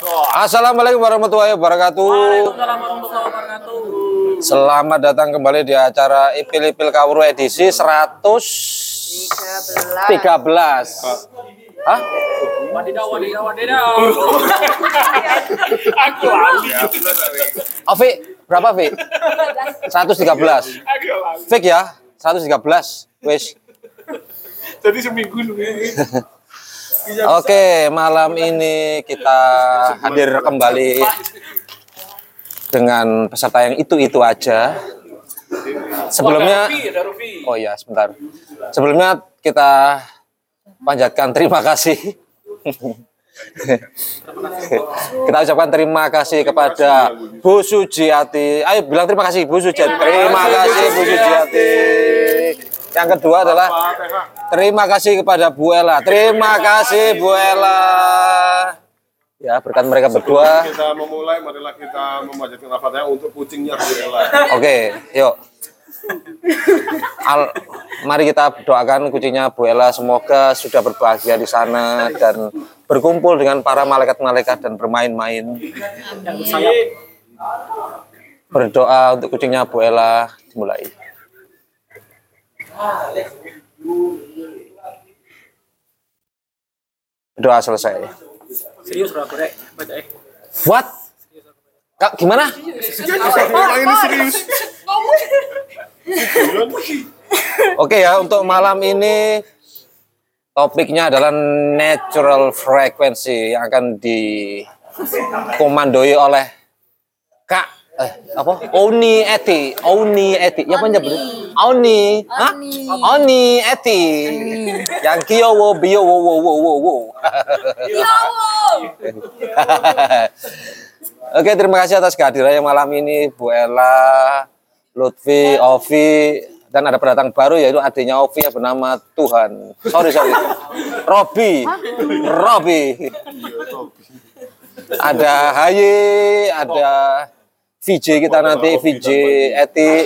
Assalamualaikum warahmatullahi wabarakatuh. Waalaikumsalam warahmatullahi wabarakatuh. Selamat datang kembali di acara Ipil Ipil Kawuru edisi 113. Hah? Wadidaw, wadidaw, wadidaw. Aku lali. Oh, Vi, berapa Vi? 113. Aku lali. Fik ya? 113. Wis. Jadi seminggu ini. Oke, malam ini kita hadir kembali dengan peserta yang itu-itu aja. Sebelumnya. Oh iya, sebentar. Sebelumnya kita panjatkan terima kasih. kita ucapkan terima kasih kepada Bu Sujiati. Ayo bilang terima kasih Bu Sujiati. Terima kasih Bu Sujiati. Yang kedua adalah terima kasih kepada Bu Ella. Terima kasih Bu Ella. Ya, berkat mereka berdua. kita memulai, marilah kita memanjatkan al untuk kucingnya Bu Ella. Oke, yuk. Al, mari kita doakan kucingnya Bu Ella semoga sudah berbahagia di sana dan berkumpul dengan para malaikat-malaikat dan bermain-main. Berdoa untuk kucingnya Bu Ella dimulai. Doa selesai. Serius bro, Rek. Baca eh. What? Kak, gimana? Ini serius. Oke ya, untuk malam ini topiknya adalah natural frequency yang akan dikomandoi oleh eh apa? Oni Eti, Oni Eti. Ya apa nyebut? Oni, Hah? Oni Eti. Yang kio wo bio wo wo wo wo wo. Oke, terima kasih atas kehadirannya malam ini Bu Ella, Lutfi, Ovi, dan ada pendatang baru yaitu adiknya Ovi yang bernama Tuhan. Sorry, sorry. Robi. Robi. Ada Haye, ada VJ kita nanti, VJ Eti,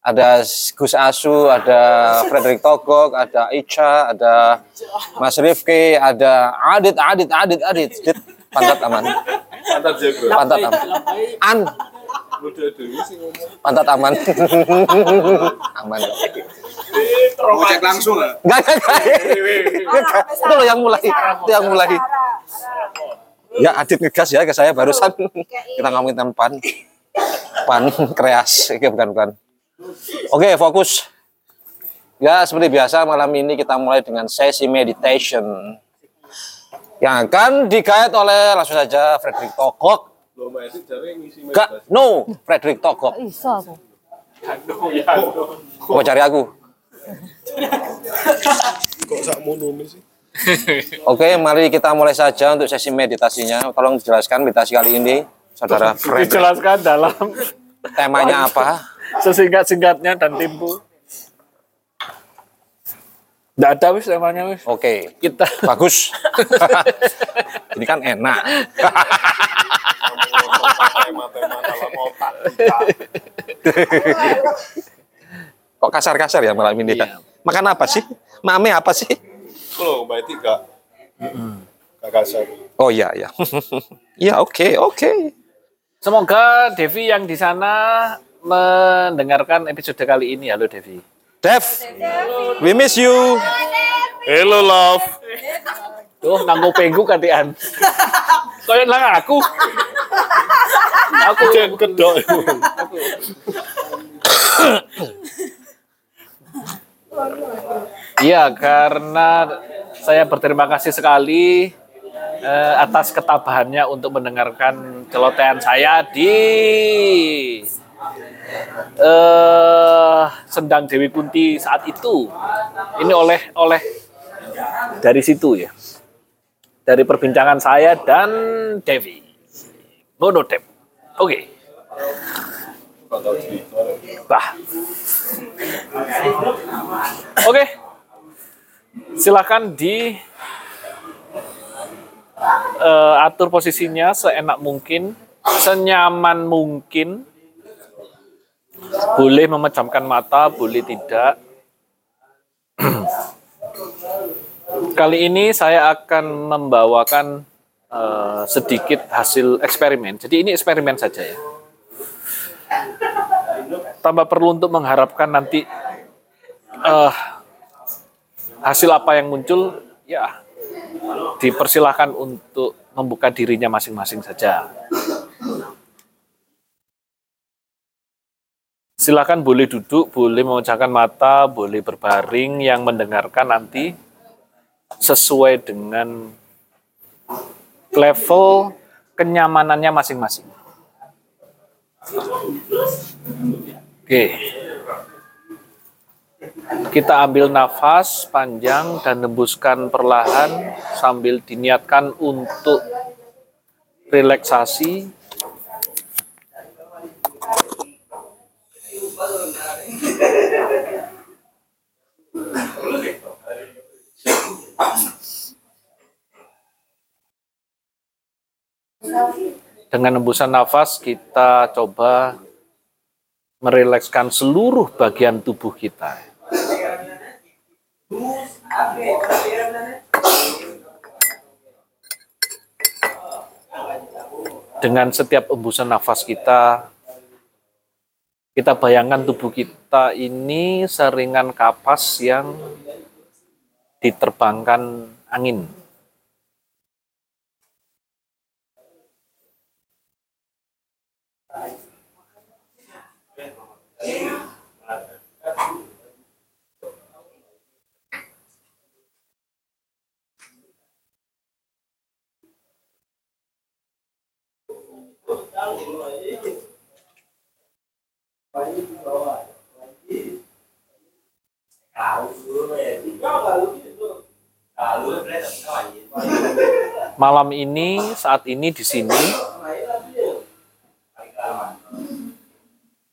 ada Gus Asu, ada Frederick Togok, ada Ica, ada Mas Rifki, ada Adit, Adit, Adit, Adit, Adit. Pantat aman. Pantat zebra. Pantat aman. An, pantat aman. aman. Mau cek langsung lah. Enggak, enggak, enggak. Itu yang mulai. Itu yang mulai. Ya, Adit ngegas ya ke saya barusan. Kita ngomongin tentang pan. Pan kreas. Oke, bukan, bukan. Oke, fokus. Ya, seperti biasa malam ini kita mulai dengan sesi meditation. Yang akan digait oleh langsung saja Frederick Togok. Enggak, no, Frederick Togok. Aku. Kok cari aku? Kok sak monomi sih? Oke, mari kita mulai saja untuk sesi meditasinya. Tolong dijelaskan meditasi kali ini, saudara Frederick. Dijelaskan dalam Temanya apa? sesingkat-singkatnya dan tempo. Nggak ada wis temanya wis. Oke, Kita bagus. ini kan enak. Kok kasar-kasar ya malam ini ya? Makan apa sih? Mame apa sih? Lo Mbak Edi gak? Gak kasar. Oh iya, iya. Iya, oke, oke. semoga Devi yang di sana mendengarkan episode kali ini. Halo Devi. Dev, we miss you. Hello love. Tuh nanggo penggu katian. Kayak lang aku. Aku jen kedok. Iya, karena saya berterima kasih sekali eh, atas ketabahannya untuk mendengarkan celotehan saya di eh Sendang Dewi Kunti saat itu. Ini oleh oleh dari situ ya. Dari perbincangan saya dan Devi. Ngono Dev. Oke. Bah. Oke. Silakan di eh, atur posisinya seenak mungkin, senyaman mungkin. Boleh memejamkan mata, boleh tidak. Kali ini saya akan membawakan eh, sedikit hasil eksperimen. Jadi ini eksperimen saja ya. Tambah perlu untuk mengharapkan nanti eh, hasil apa yang muncul ya dipersilahkan untuk membuka dirinya masing-masing saja. Silakan boleh duduk, boleh memejamkan mata, boleh berbaring yang mendengarkan nanti sesuai dengan level kenyamanannya masing-masing. Oke. Kita ambil nafas panjang dan hembuskan perlahan sambil diniatkan untuk relaksasi. Dengan hembusan nafas kita coba merilekskan seluruh bagian tubuh kita. Dengan setiap hembusan nafas kita, kita bayangkan tubuh kita ini seringan kapas yang diterbangkan angin. Malam ini, saat ini di sini,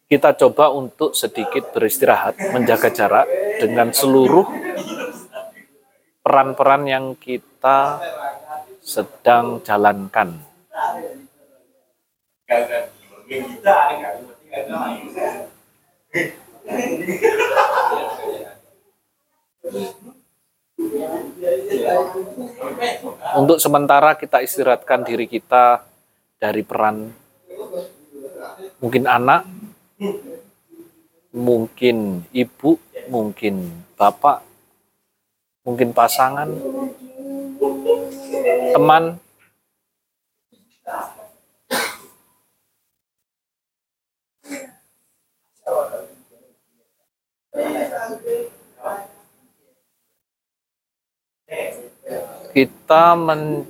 kita coba untuk sedikit beristirahat, menjaga jarak dengan seluruh peran-peran yang kita sedang jalankan. Untuk sementara kita istirahatkan diri kita dari peran mungkin anak, mungkin ibu, mungkin bapak, mungkin pasangan, teman, kita mencoba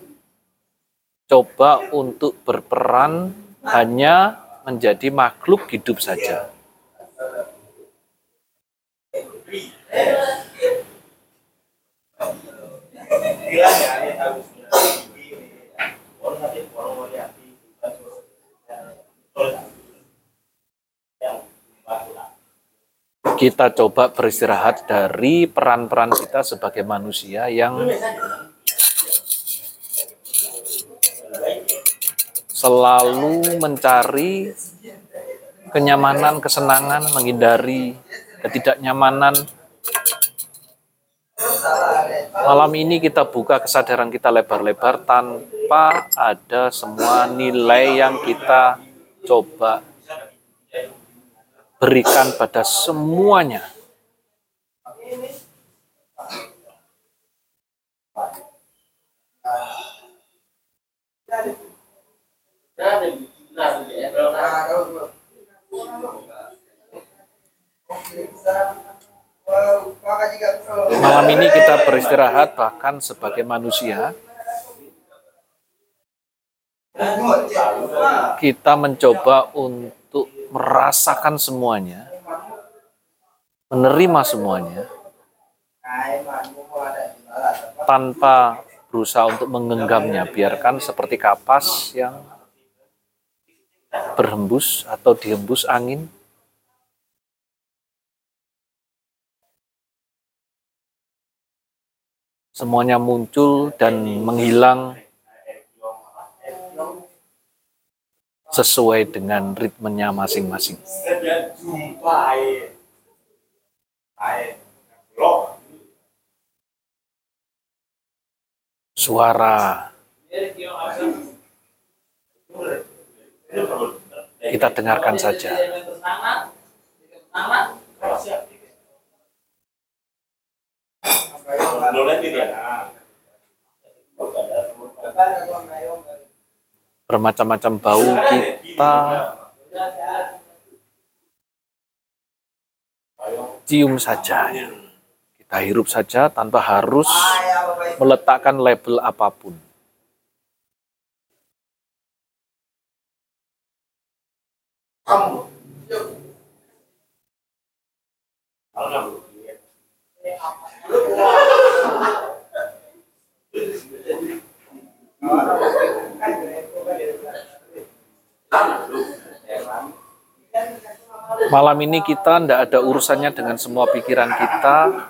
untuk berperan hanya menjadi makhluk hidup saja. Kita coba beristirahat dari peran-peran kita sebagai manusia yang selalu mencari kenyamanan, kesenangan, menghindari ketidaknyamanan. Malam ini kita buka kesadaran kita lebar-lebar tanpa ada semua nilai yang kita coba berikan pada semuanya. Malam ini kita beristirahat bahkan sebagai manusia. Kita mencoba untuk merasakan semuanya, menerima semuanya, tanpa berusaha untuk menggenggamnya. Biarkan seperti kapas yang berhembus atau dihembus angin. Semuanya muncul dan menghilang sesuai dengan ritmenya masing-masing. Suara Kita dengarkan saja. Bermacam-macam bau kita cium saja. ya. Kita hirup saja tanpa harus meletakkan label apa pun. Malam ini kita tidak ada urusannya dengan semua pikiran kita,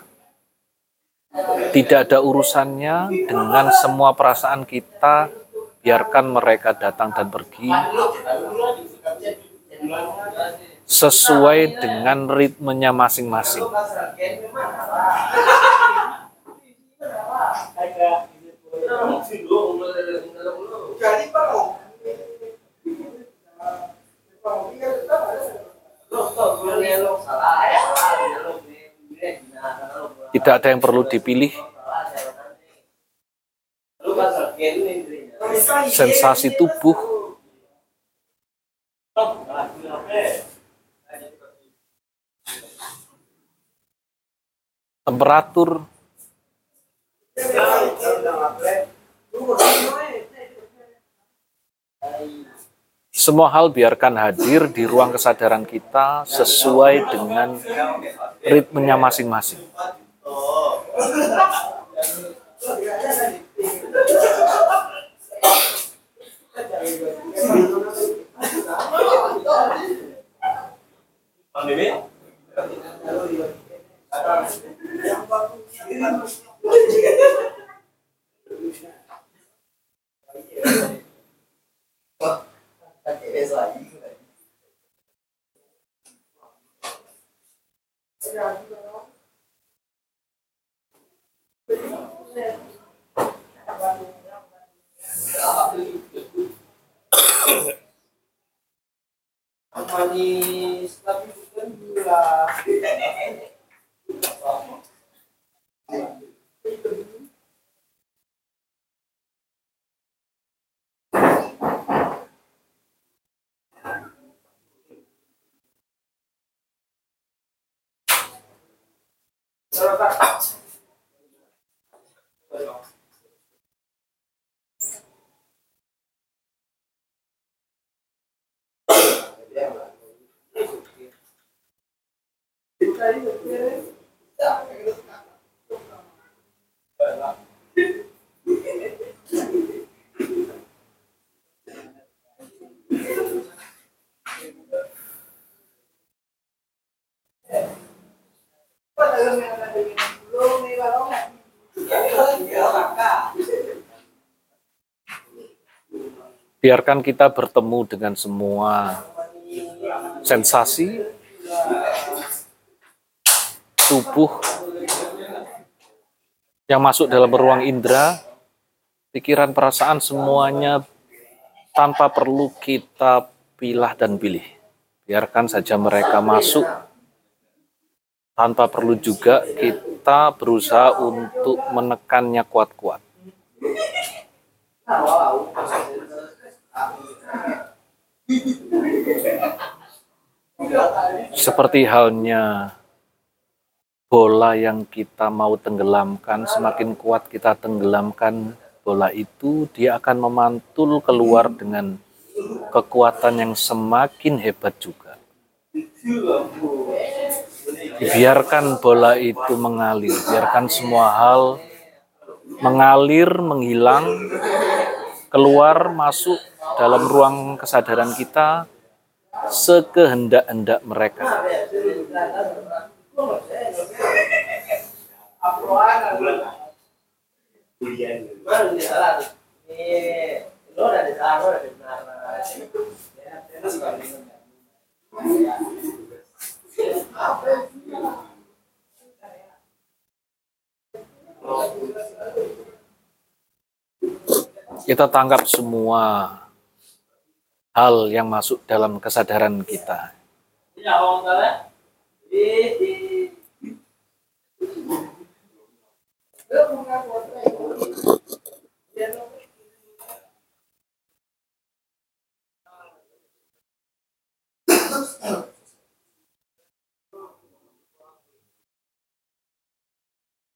tidak ada urusannya dengan semua perasaan kita, biarkan mereka datang dan pergi sesuai dengan ritmenya masing-masing. Tidak ada yang perlu dipilih. Sensasi tubuh temperatur semua hal biarkan hadir di ruang kesadaran kita sesuai dengan ritmenya masing-masing. Manis tapi bukan gula Thank you. Biarkan kita bertemu dengan semua sensasi tubuh yang masuk dalam ruang indera, pikiran, perasaan semuanya tanpa perlu kita pilah dan pilih. Biarkan saja mereka masuk tanpa perlu juga kita berusaha untuk menekannya kuat-kuat. Seperti halnya bola yang kita mau tenggelamkan, semakin kuat kita tenggelamkan bola itu, dia akan memantul keluar dengan kekuatan yang semakin hebat juga. Biarkan bola itu mengalir, biarkan semua hal mengalir, menghilang, keluar masuk dalam ruang kesadaran kita sekehendak-hendak mereka kita tangkap semua hal yang masuk dalam kesadaran kita.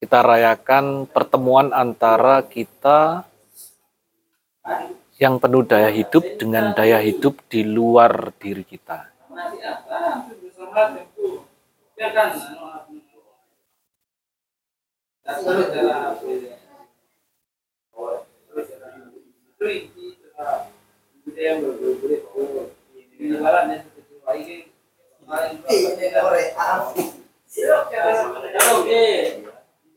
Kita rayakan pertemuan antara kita yang penuh daya hidup dengan daya hidup di luar diri kita.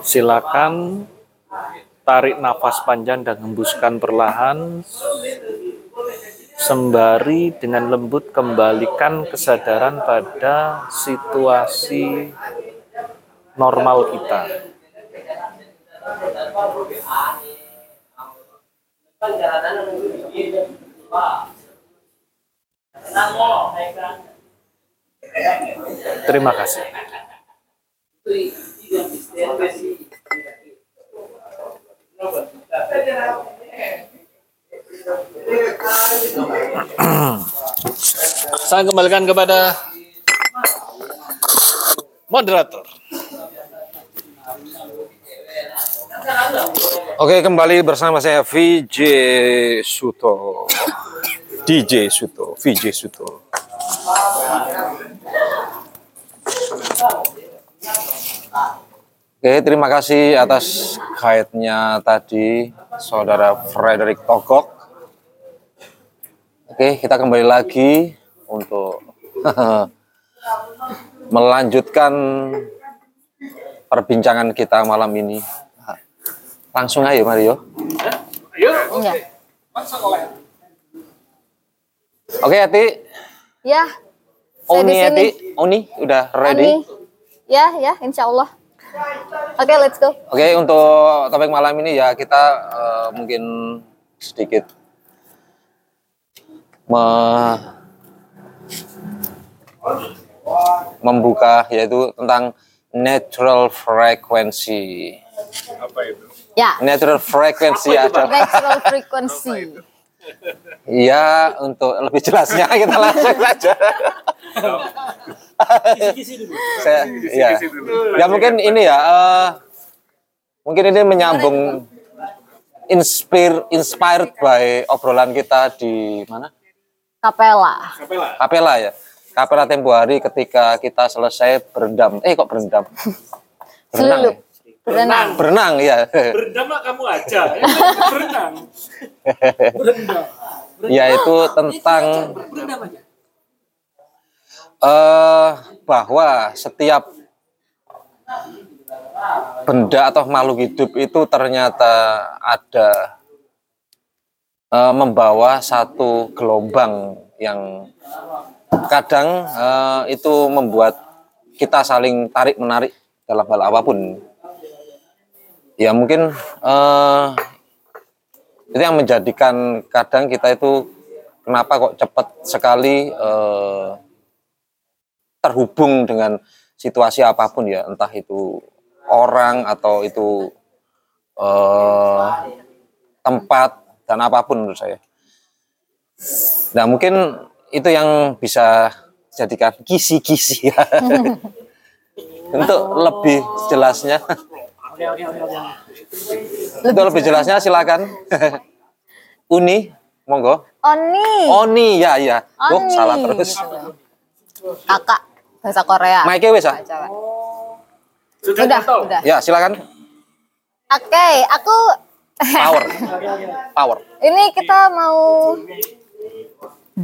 Silakan tarik nafas panjang dan hembuskan perlahan sembari dengan lembut kembalikan kesadaran pada situasi normal kita. Terima kasih. Saya kembalikan kepada moderator. Oke, kembali bersama saya VJ Suto. DJ Suto, VJ Suto. Oke, terima kasih atas guide-nya tadi, Saudara Frederick Togok. Oke, kita kembali lagi untuk melanjutkan perbincangan kita malam ini. Langsung aja Mario. Iya. Oke, Ati. Ya. Saya Oni, di sini. Ati. Oni, udah ready? Ani. Ya, ya, insya Allah. Oke, let's go. Oke, untuk topik malam ini ya kita eh, mungkin sedikit me- membuka yaitu tentang natural frequency. Apa itu? Ya, Natural frequency adalah natural frequency. Ya untuk lebih jelasnya kita langsung saja. Saya ya. Ya mungkin ini ya eh, mungkin ini menyambung inspire inspired by obrolan kita di mana? Kapela. Kapela ya. Kapela tempo hari ketika kita selesai berendam. Eh kok berendam? Berenang. Selulup. ya? Berenang. Berenang ya. Berendam mah kamu aja. Ini berenang. Berendam. Yaitu tentang Berendam aja. eh bahwa setiap benda atau makhluk hidup itu ternyata ada eh, membawa satu gelombang yang kadang eh, itu membuat kita saling tarik menarik dalam hal apa pun. Ya mungkin eh, itu yang menjadikan kadang kita itu kenapa kok cepat sekali eh, terhubung dengan situasi apa pun ya, entah itu orang atau itu eh, tempat dan apa pun menurut saya. Nah mungkin itu yang bisa jadikan kisi-kisi ya. Untuk lebih jelasnya, Oke, oke, oke, oke. untuk lebih jelasnya silakan. Uni, monggo. Oni. Oni, ya ya. Oh, Oni. salah terus. Kakak. Bahasa Korea. Mike wis ah? Sudah, Udah, tahu? udah. Ya, silakan. Oke, aku Power. Power. ini kita mau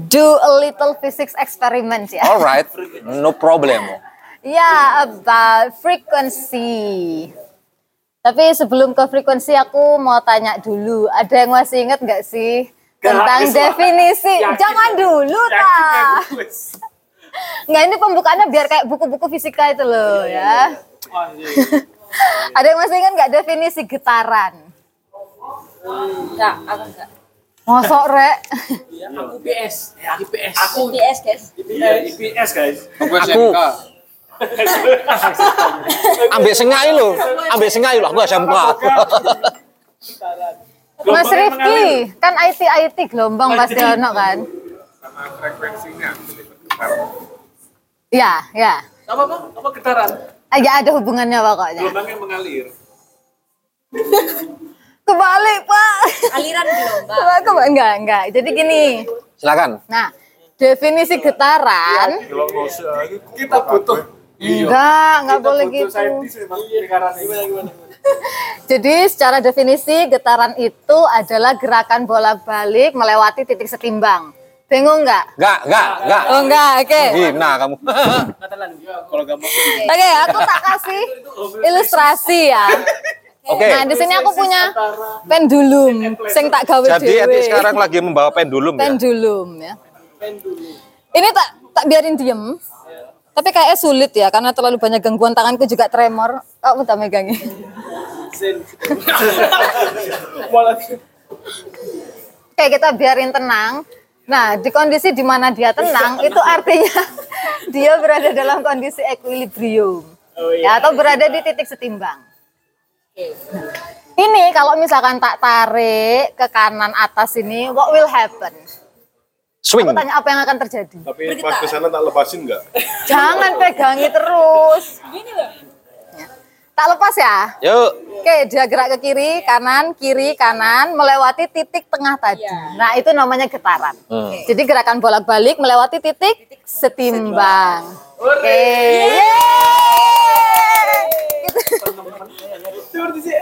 do a little physics experiment ya. Alright, no problem. Ya, about frequency. Tapi sebelum ke frekuensi aku mau tanya dulu, ada yang masih inget nggak sih tentang Yakin, definisi? Yakin. Jangan dulu, aku, wes. Nggak ini pembukaannya biar kayak buku-buku fisika itu loh ya. Wah, iya. Ada yang masih ingat nggak definisi getaran? Enggak, aku enggak. Mosok rek. Aku PS. IPS. Aku IPS, guys. Eh, IPS guys. Aku ambek sengai lo, ambek sengai lo aku SMK. Mas Rifki, kan IT IT gelombang pasti ono kan? Sama frekuensinya. Ya, ya. Apa apa? Apa getaran? Ah, Ya ada hubungannya pokoknya. Gelombangnya mengalir. Kebalik pak. Aliran gelombang. Coba. Enggak, enggak. Jadi gini. Silakan. Nah, definisi getaran. Se- Kita butuh. Enggak, enggak Kita boleh gitu. Gimana gimana? Jadi secara definisi getaran itu adalah gerakan bolak-balik melewati titik setimbang. Bingung nggak? Enggak, enggak, enggak. Oh enggak, oke. Hina kamu. Kalau gampang. Oke, aku tak kasih ilustrasi ya. Oke. Nah, di sini aku punya pendulum sing tak gawe Jadi dhewe. Eti sekarang lagi membawa pendulum ya. pendulum ya. Ini tak tak biarin diem. Tapi kayaknya sulit ya karena terlalu banyak gangguan tanganku juga tremor. Kamu tak megangin. Oke, kita biarin tenang. Nah, di kondisi di mana dia tenang, itu artinya dia berada dalam kondisi equilibrium. Ya, atau berada di titik setimbang. Ini kalau misalkan tak tarik ke kanan atas ini, what will happen? Swing. Aku tanya apa yang akan terjadi? Tapi pas ke sana tak lepasin nggak? Jangan pegangi terus. Ya. Tak lepas ya? Yuk. Oke, dia gerak ke kiri, kanan, kiri, kanan, melewati titik tengah tadi. Nah, itu namanya getaran. Jadi gerakan bolak-balik melewati titik setimbang. Oke. Yeay! Gitu.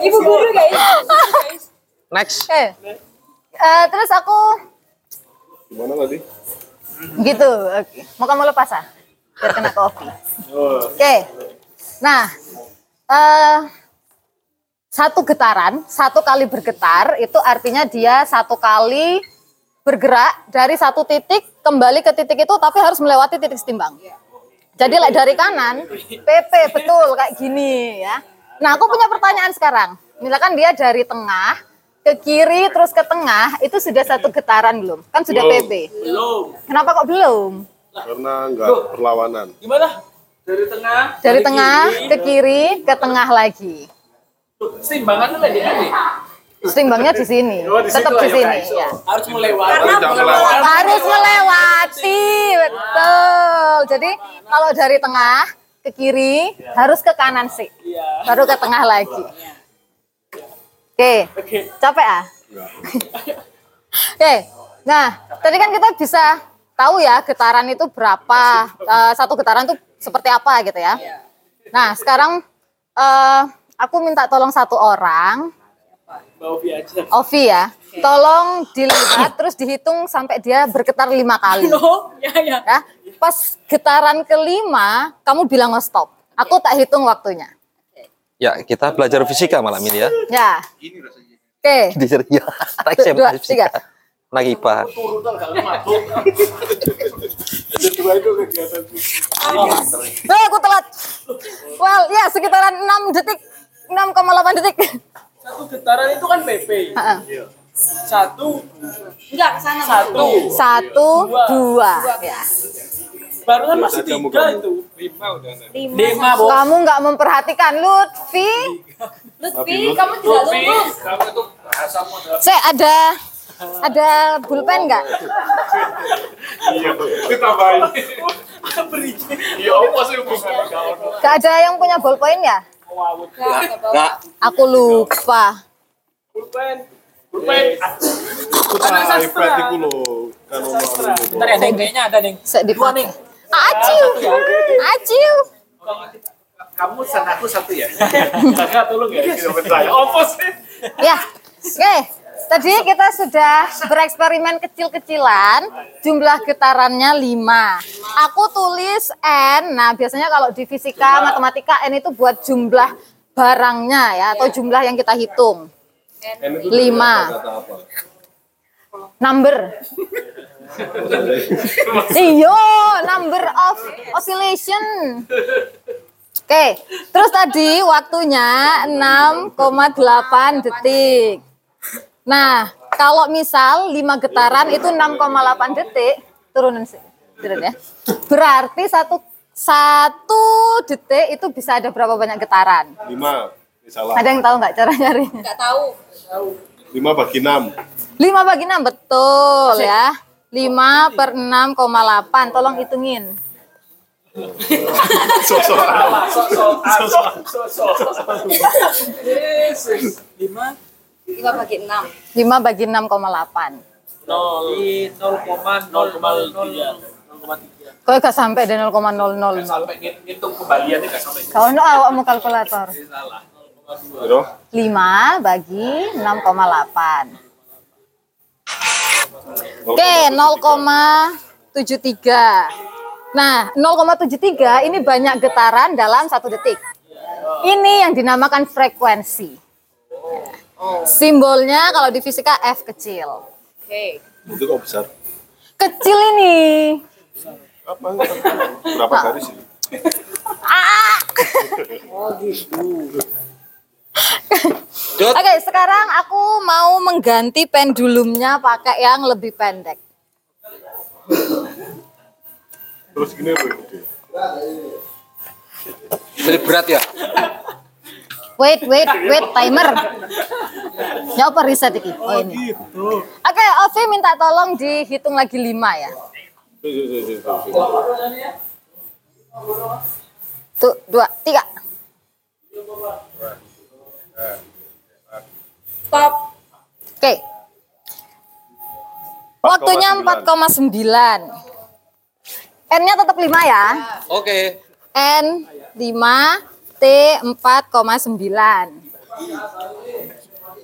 Ibu guru guys. Next. Oke. Eh, terus aku Gimana tadi? gitu. Oke. Mau kamu lepas ah? Biar kena kopi. Oke. Nah, eh satu getaran, satu kali bergetar itu artinya dia satu kali bergerak dari satu titik kembali ke titik itu tapi harus melewati titik setimbang. Jadi like dari kanan, PP betul kayak gini ya. Nah, aku punya pertanyaan sekarang. Misalkan dia dari tengah ke kiri terus ke tengah, itu sudah satu getaran belum? Kan sudah Belum. PP. Belum. Kenapa kok belum? Karena nggak perlawanan. Gimana? Dari tengah. Dari tengah kiri. ke kiri ke tengah lagi. Tuh, Setimbangan lagi nih. Setimbangnya di sini, Oh, di tetap di sini. guys. Ya. Harus melewati. Harus melewati, betul. Jadi kalau dari tengah ke kiri harus ke kanan sih, Iya. baru ke tengah lagi. Oke, Oke. capek ah? Oke, nah tadi kan kita bisa tahu ya getaran itu berapa, eh, satu getaran itu seperti apa gitu ya. Nah sekarang eh, aku minta tolong satu orang, via aja. Ovi ya, tolong dilihat terus dihitung sampai dia bergetar lima kali. Oh, ya ya. Ya, pas getaran kelima kamu bilang stop. Aku tak hitung waktunya. Ya, kita belajar fisika malam ini ya. Ya. Oke. Di ya. Dua, SMA tiga. fisika. Anak IPA. Dua. Eh, aku telat. Well, ya sekitaran 6 detik. 6,8 detik. Satu getaran itu kan PP. Heeh. Satu, Enggak ke sana. satu. Satu, dua. Ya. Baru kan masih tiga muka. itu. Lima. Lima, Bu. Kamu nggak memperhatikan Lutfi. Lutfi, kamu tidak Lutfi, lulus. kamu itu bahasamu adalah Saya ada ada pulpen nggak? Iya, ditambahin. berizin. Iya, apa sih? Gak ada yang punya ballpoint ya? Enggak. Aku lupa. Pulpen. Pulpen. Putra Anak sastra. Bentar ya, Neng. Kayaknya ada, Neng. Saya Dua, Neng. Aciu. Aciu. kamu sama aku satu ya. Kakak tolong ya, kilometer saya. Opos. Ya, oke. Tadi kita sudah bereksperimen kecil-kecilan, jumlah getarannya 5. Aku tulis N, nah biasanya kalau di fisika, matematika N itu buat jumlah barangnya ya, atau jumlah yang kita hitung. 5. Number. Iyo, number of oscillation. Oke, terus tadi waktunya 6,8 detik. Nah, kalau misal 5 getaran itu 6,8 detik, turunan sih. Turun ya. Berarti satu satu detik itu bisa ada berapa banyak getaran? Lima, ini salah. Ada yang tahu nggak cara nyarinya? Nggak tahu. Lima bagi enam. 5 bagi 6, betul ya. 5 per 6,8, tolong hitungin. Sosok. Lima. 5 bagi 6. 5 bagi 6,8. Nol. Nol koma nol nol nol nol koma tiga. Kok gak sampai deh 0,00. Sampai ngitung kembaliannya nggak sampai. Kalau no awakmu kalkulator. Salah. Biro, 5 bagi 6,8. Oke, 0,73. Nah, 0,73 ini banyak getaran dalam satu detik. Ini yang dinamakan frekuensi. Simbolnya kalau di fisika F kecil. Oke. itu kok besar? Kecil ini. Apa? Berapa garis ini? Oke, sekarang aku mau mengganti pendulumnya pakai yang lebih pendek. Terus gini apa ini? Jadi berat ya? Wait, wait, wait, timer. Ya apa riset iki? Oh ini. Oke, Ovi minta tolong dihitung lagi lima ya. Tuh, dua, tiga. Stop. Oke. Waktunya 4,9. N-nya tetap 5 ya. Oke. N 5, T 4,9.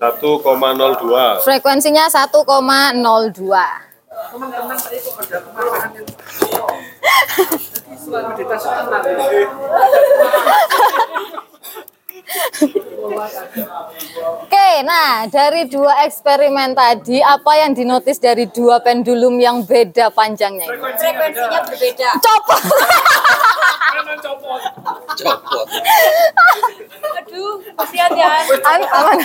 1,02. Frekuensinya 1,02. Oke, nah dari dua eksperimen tadi, apa yang dinotis dari dua pendulum yang beda panjangnya? ini? Frekuensinya berbeda. Copot. Copot. Aduh, kasihan ya. An- aman.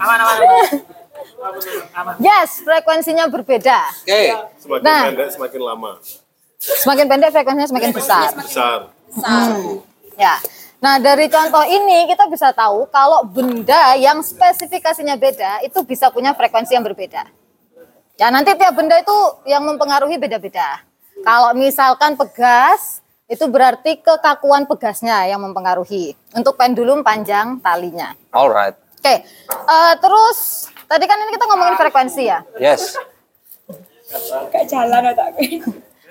Aman aman. Yes, frekuensinya berbeda. Oke. Semakin Nah. pendek semakin lama. Semakin pendek frekuensinya semakin besar. Besar. Ya. Nah, dari contoh ini kita bisa tahu kalau benda yang spesifikasinya beda itu bisa punya frekuensi yang berbeda. Ya, nanti tiap benda itu yang mempengaruhi beda-beda. Kalau misalkan pegas, itu berarti kekakuan pegasnya yang mempengaruhi. Untuk pendulum panjang talinya. Alright. Oke, eh, terus tadi kan ini kita ngomongin frekuensi ya. Yes. Kayak jalan otak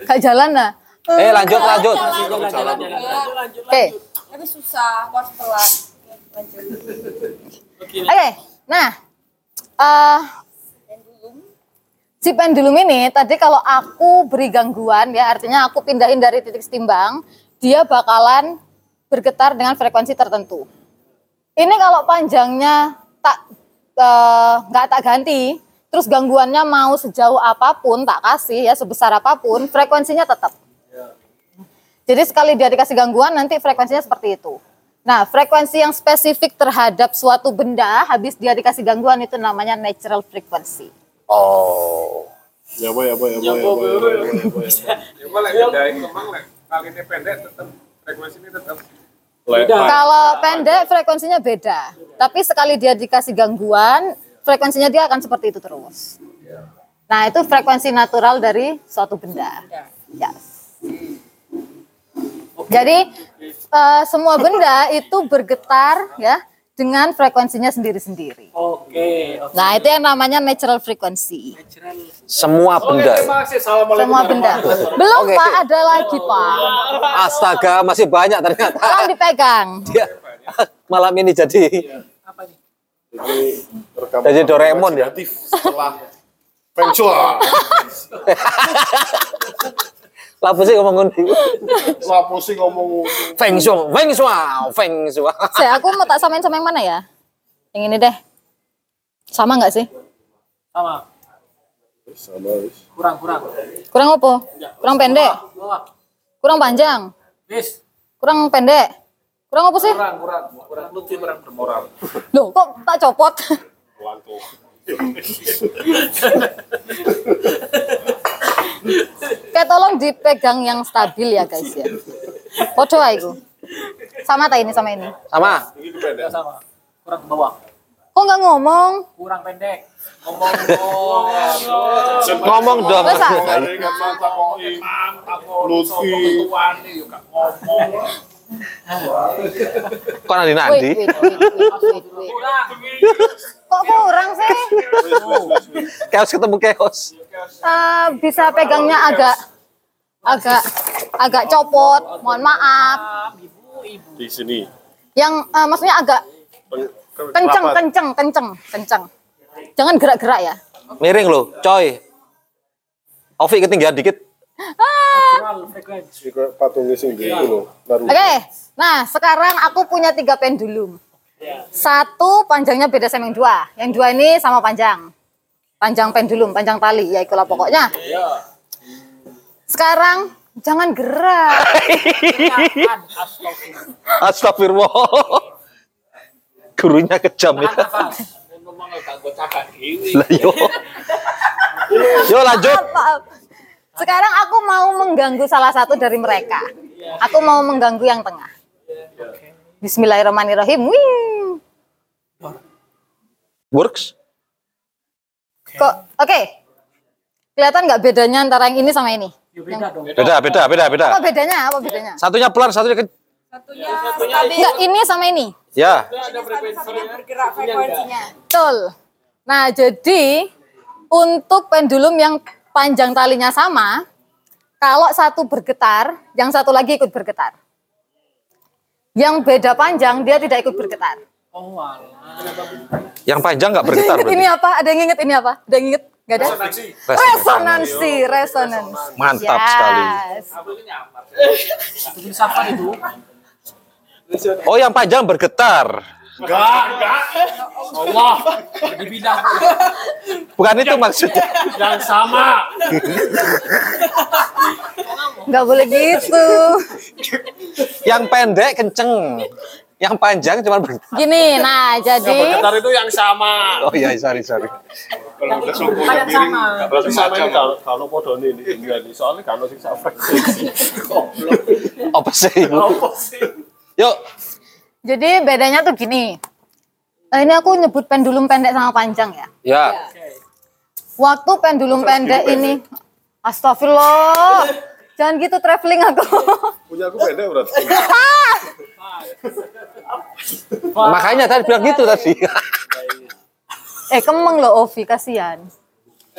Gak jalan nah. Eh lanjut lanjut. Oke. Tapi susah, harus pelan. Oke, nah eh si pendulum ini tadi kalau aku beri gangguan ya artinya aku pindahin dari titik setimbang, dia bakalan bergetar dengan frekuensi tertentu. Ini kalau panjangnya tak eh, nggak tak ganti, terus gangguannya mau sejauh apa pun tak kasih ya sebesar apa pun, frekuensinya tetap. Jadi sekali dia dikasih gangguan nanti frekuensinya seperti itu. Nah, frekuensi yang spesifik terhadap suatu benda habis dia dikasih gangguan itu namanya natural frequency. Oh. Ya apa ya apa ya apa ya apa ya apa ya apa ya. Ya malah bedain kemang lah. Kali ini pendek tetap frekuensi ini tetap Le- Kalau pendek frekuensinya beda, tapi sekali dia dikasih gangguan, frekuensinya dia akan seperti itu terus. Nah, itu frekuensi natural dari suatu benda. Ya. Jadi eh, semua benda itu bergetar ya dengan frekuensinya sendiri-sendiri. Oke. oke. Nah, itu yang namanya natural frequency. Semua Oke, benda. terima kasih. Assalamualaikum Semua benda. Belum, Oke. Pak, ada lagi, Pak. Astaga, masih banyak ternyata. Tolong dipegang. Dia malam ini jadi Rekaman Jadi Doraemon ya? imajinatif Setelah Feng Shui. Lapo sih ngomong ngono. Lapo sih ngomong Feng Shui, Feng Shui, Feng Shui. Saya, aku mau tak samain sama yang mana ya? Yang ini deh. Sama nggak sih? Sama. sama. Kurang, kurang. Kurang apa? Kurang pendek? Kurang panjang? Wis. Kurang pendek? Kurang apa sih? Kurang, kurang. Kurang lucu, kurang bermoral. Loh, kok tak copot? Wanto. Kayak tolong dipegang yang stabil ya guys ya. Podo ae iku. Sama tak ini sama ini. Sama. Ya, sama. Kurang ke bawah. Kok nggak ngomong? Kurang pendek. Ngomong dong. Ngomong dong. Dari kan mata kok Lutfi. Kok nanti nanti? Kok kurang sih? Chaos ketemu chaos. Eh, bisa pegangnya agak agak agak copot. Mohon maaf. Di sini. Yang eh, maksudnya agak kenceng, kenceng, kenceng, kenceng. Jangan gerak-gerak ya. Miring loh, coy. Ovi ketinggian dikit. Patungnya sing itu loh. Naruto. Oke, nah sekarang aku punya tiga pendulum. Satu panjangnya beda sama yang dua. Yang dua ini sama panjang. Panjang pendulum, panjang tali, ya itulah pokoknya. Sekarang jangan gerak. Astagfirullah. Astagfirullah. Gurunya kejam ya. Lah yo. Yo lanjut. Sekarang aku mau mengganggu salah satu dari mereka. Aku mau mengganggu yang tengah. Bismillahirrahmanirrahim. Wing. Works. Kok oke. Kelihatan nggak bedanya antara yang ini sama ini? Ya, beda dong. Beda, beda, beda, beda. Apa bedanya? Apa bedanya? Satunya pelan, satunya ke... Satunya. Enggak, ini sama ini. Ya. satunya bergerak frekuensinya. Betul. Nah, jadi untuk pendulum yang panjang talinya sama, kalau satu bergetar, yang satu lagi ikut bergetar. Yang beda panjang, dia tidak ikut bergetar. Oh, alah. Yang panjang nggak bergetar ini apa? Ada yang inget ini apa? Ada yang inget? Gak ada? Resonansi, resonansi. Mantap sekali. Yes. Itu. Oh, yang panjang bergetar. Enggak, enggak. Allah. Di bidang Bukan itu maksudnya. yang sama. Nggak boleh gitu. Yang pendek kenceng. Yang panjang cuma bergetar. Gini, nah jadi Bergetar itu yang sama. Oh iya, sorry, sorry. Kalau udah suku Yang miring, sama. berarti sama ini kalau kalau podo ini ini soalnya kalau sing frekuensi. Apa sih? Apa sih? Yuk, jadi bedanya tuh gini. Eh, ini aku nyebut pendulum pendek sama panjang ya. ya. Waktu pendulum pendek ini, astagfirullah, jangan gitu traveling aku. Punya aku pendek berarti. Makanya tadi bilang gitu tadi. eh kemeng loh Ovi, kasihan.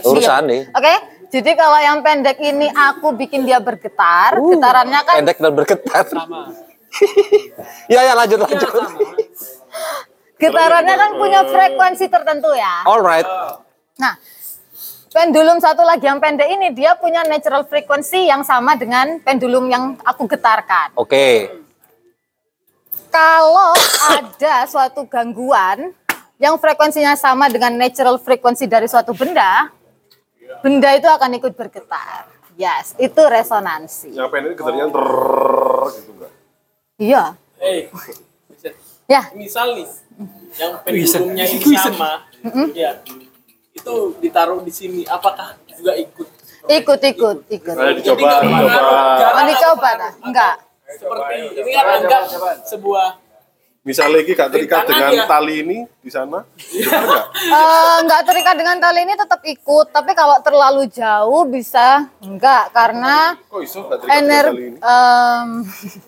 Urusan nih. Oke, jadi kalau yang pendek ini aku bikin dia bergetar, getarannya kan Pendek dan bergetar. ya, ya lanjut lanjut. getarannya kan punya frekuensi tertentu ya. Alright. Nah, pendulum satu lagi yang pendek ini dia punya natural frequency yang sama dengan pendulum yang aku getarkan. Oke. Kalau ada suatu gangguan yang frekuensinya sama dengan natural frequency dari suatu benda, benda itu akan ikut bergetar. Yes, itu resonansi. Yang pendek getarnya ter gitu enggak? Iya. Eh, Ya, misal nih, yang pendulumnya ini sama, ya, itu ditaruh di sini, apakah juga ikut? ikut ikut ikut. Nah, dicoba, Jadi dicoba. Oh, dicoba nah? Enggak. Seperti ini kan anggap sebuah Misalnya lagi gak terikat dengan ya. tali ini di sana, enggak? Eh, enggak terikat dengan tali ini tetap ikut, tapi kalau terlalu jauh bisa enggak karena Kok iso gak terikat dengan ener tali ini? em,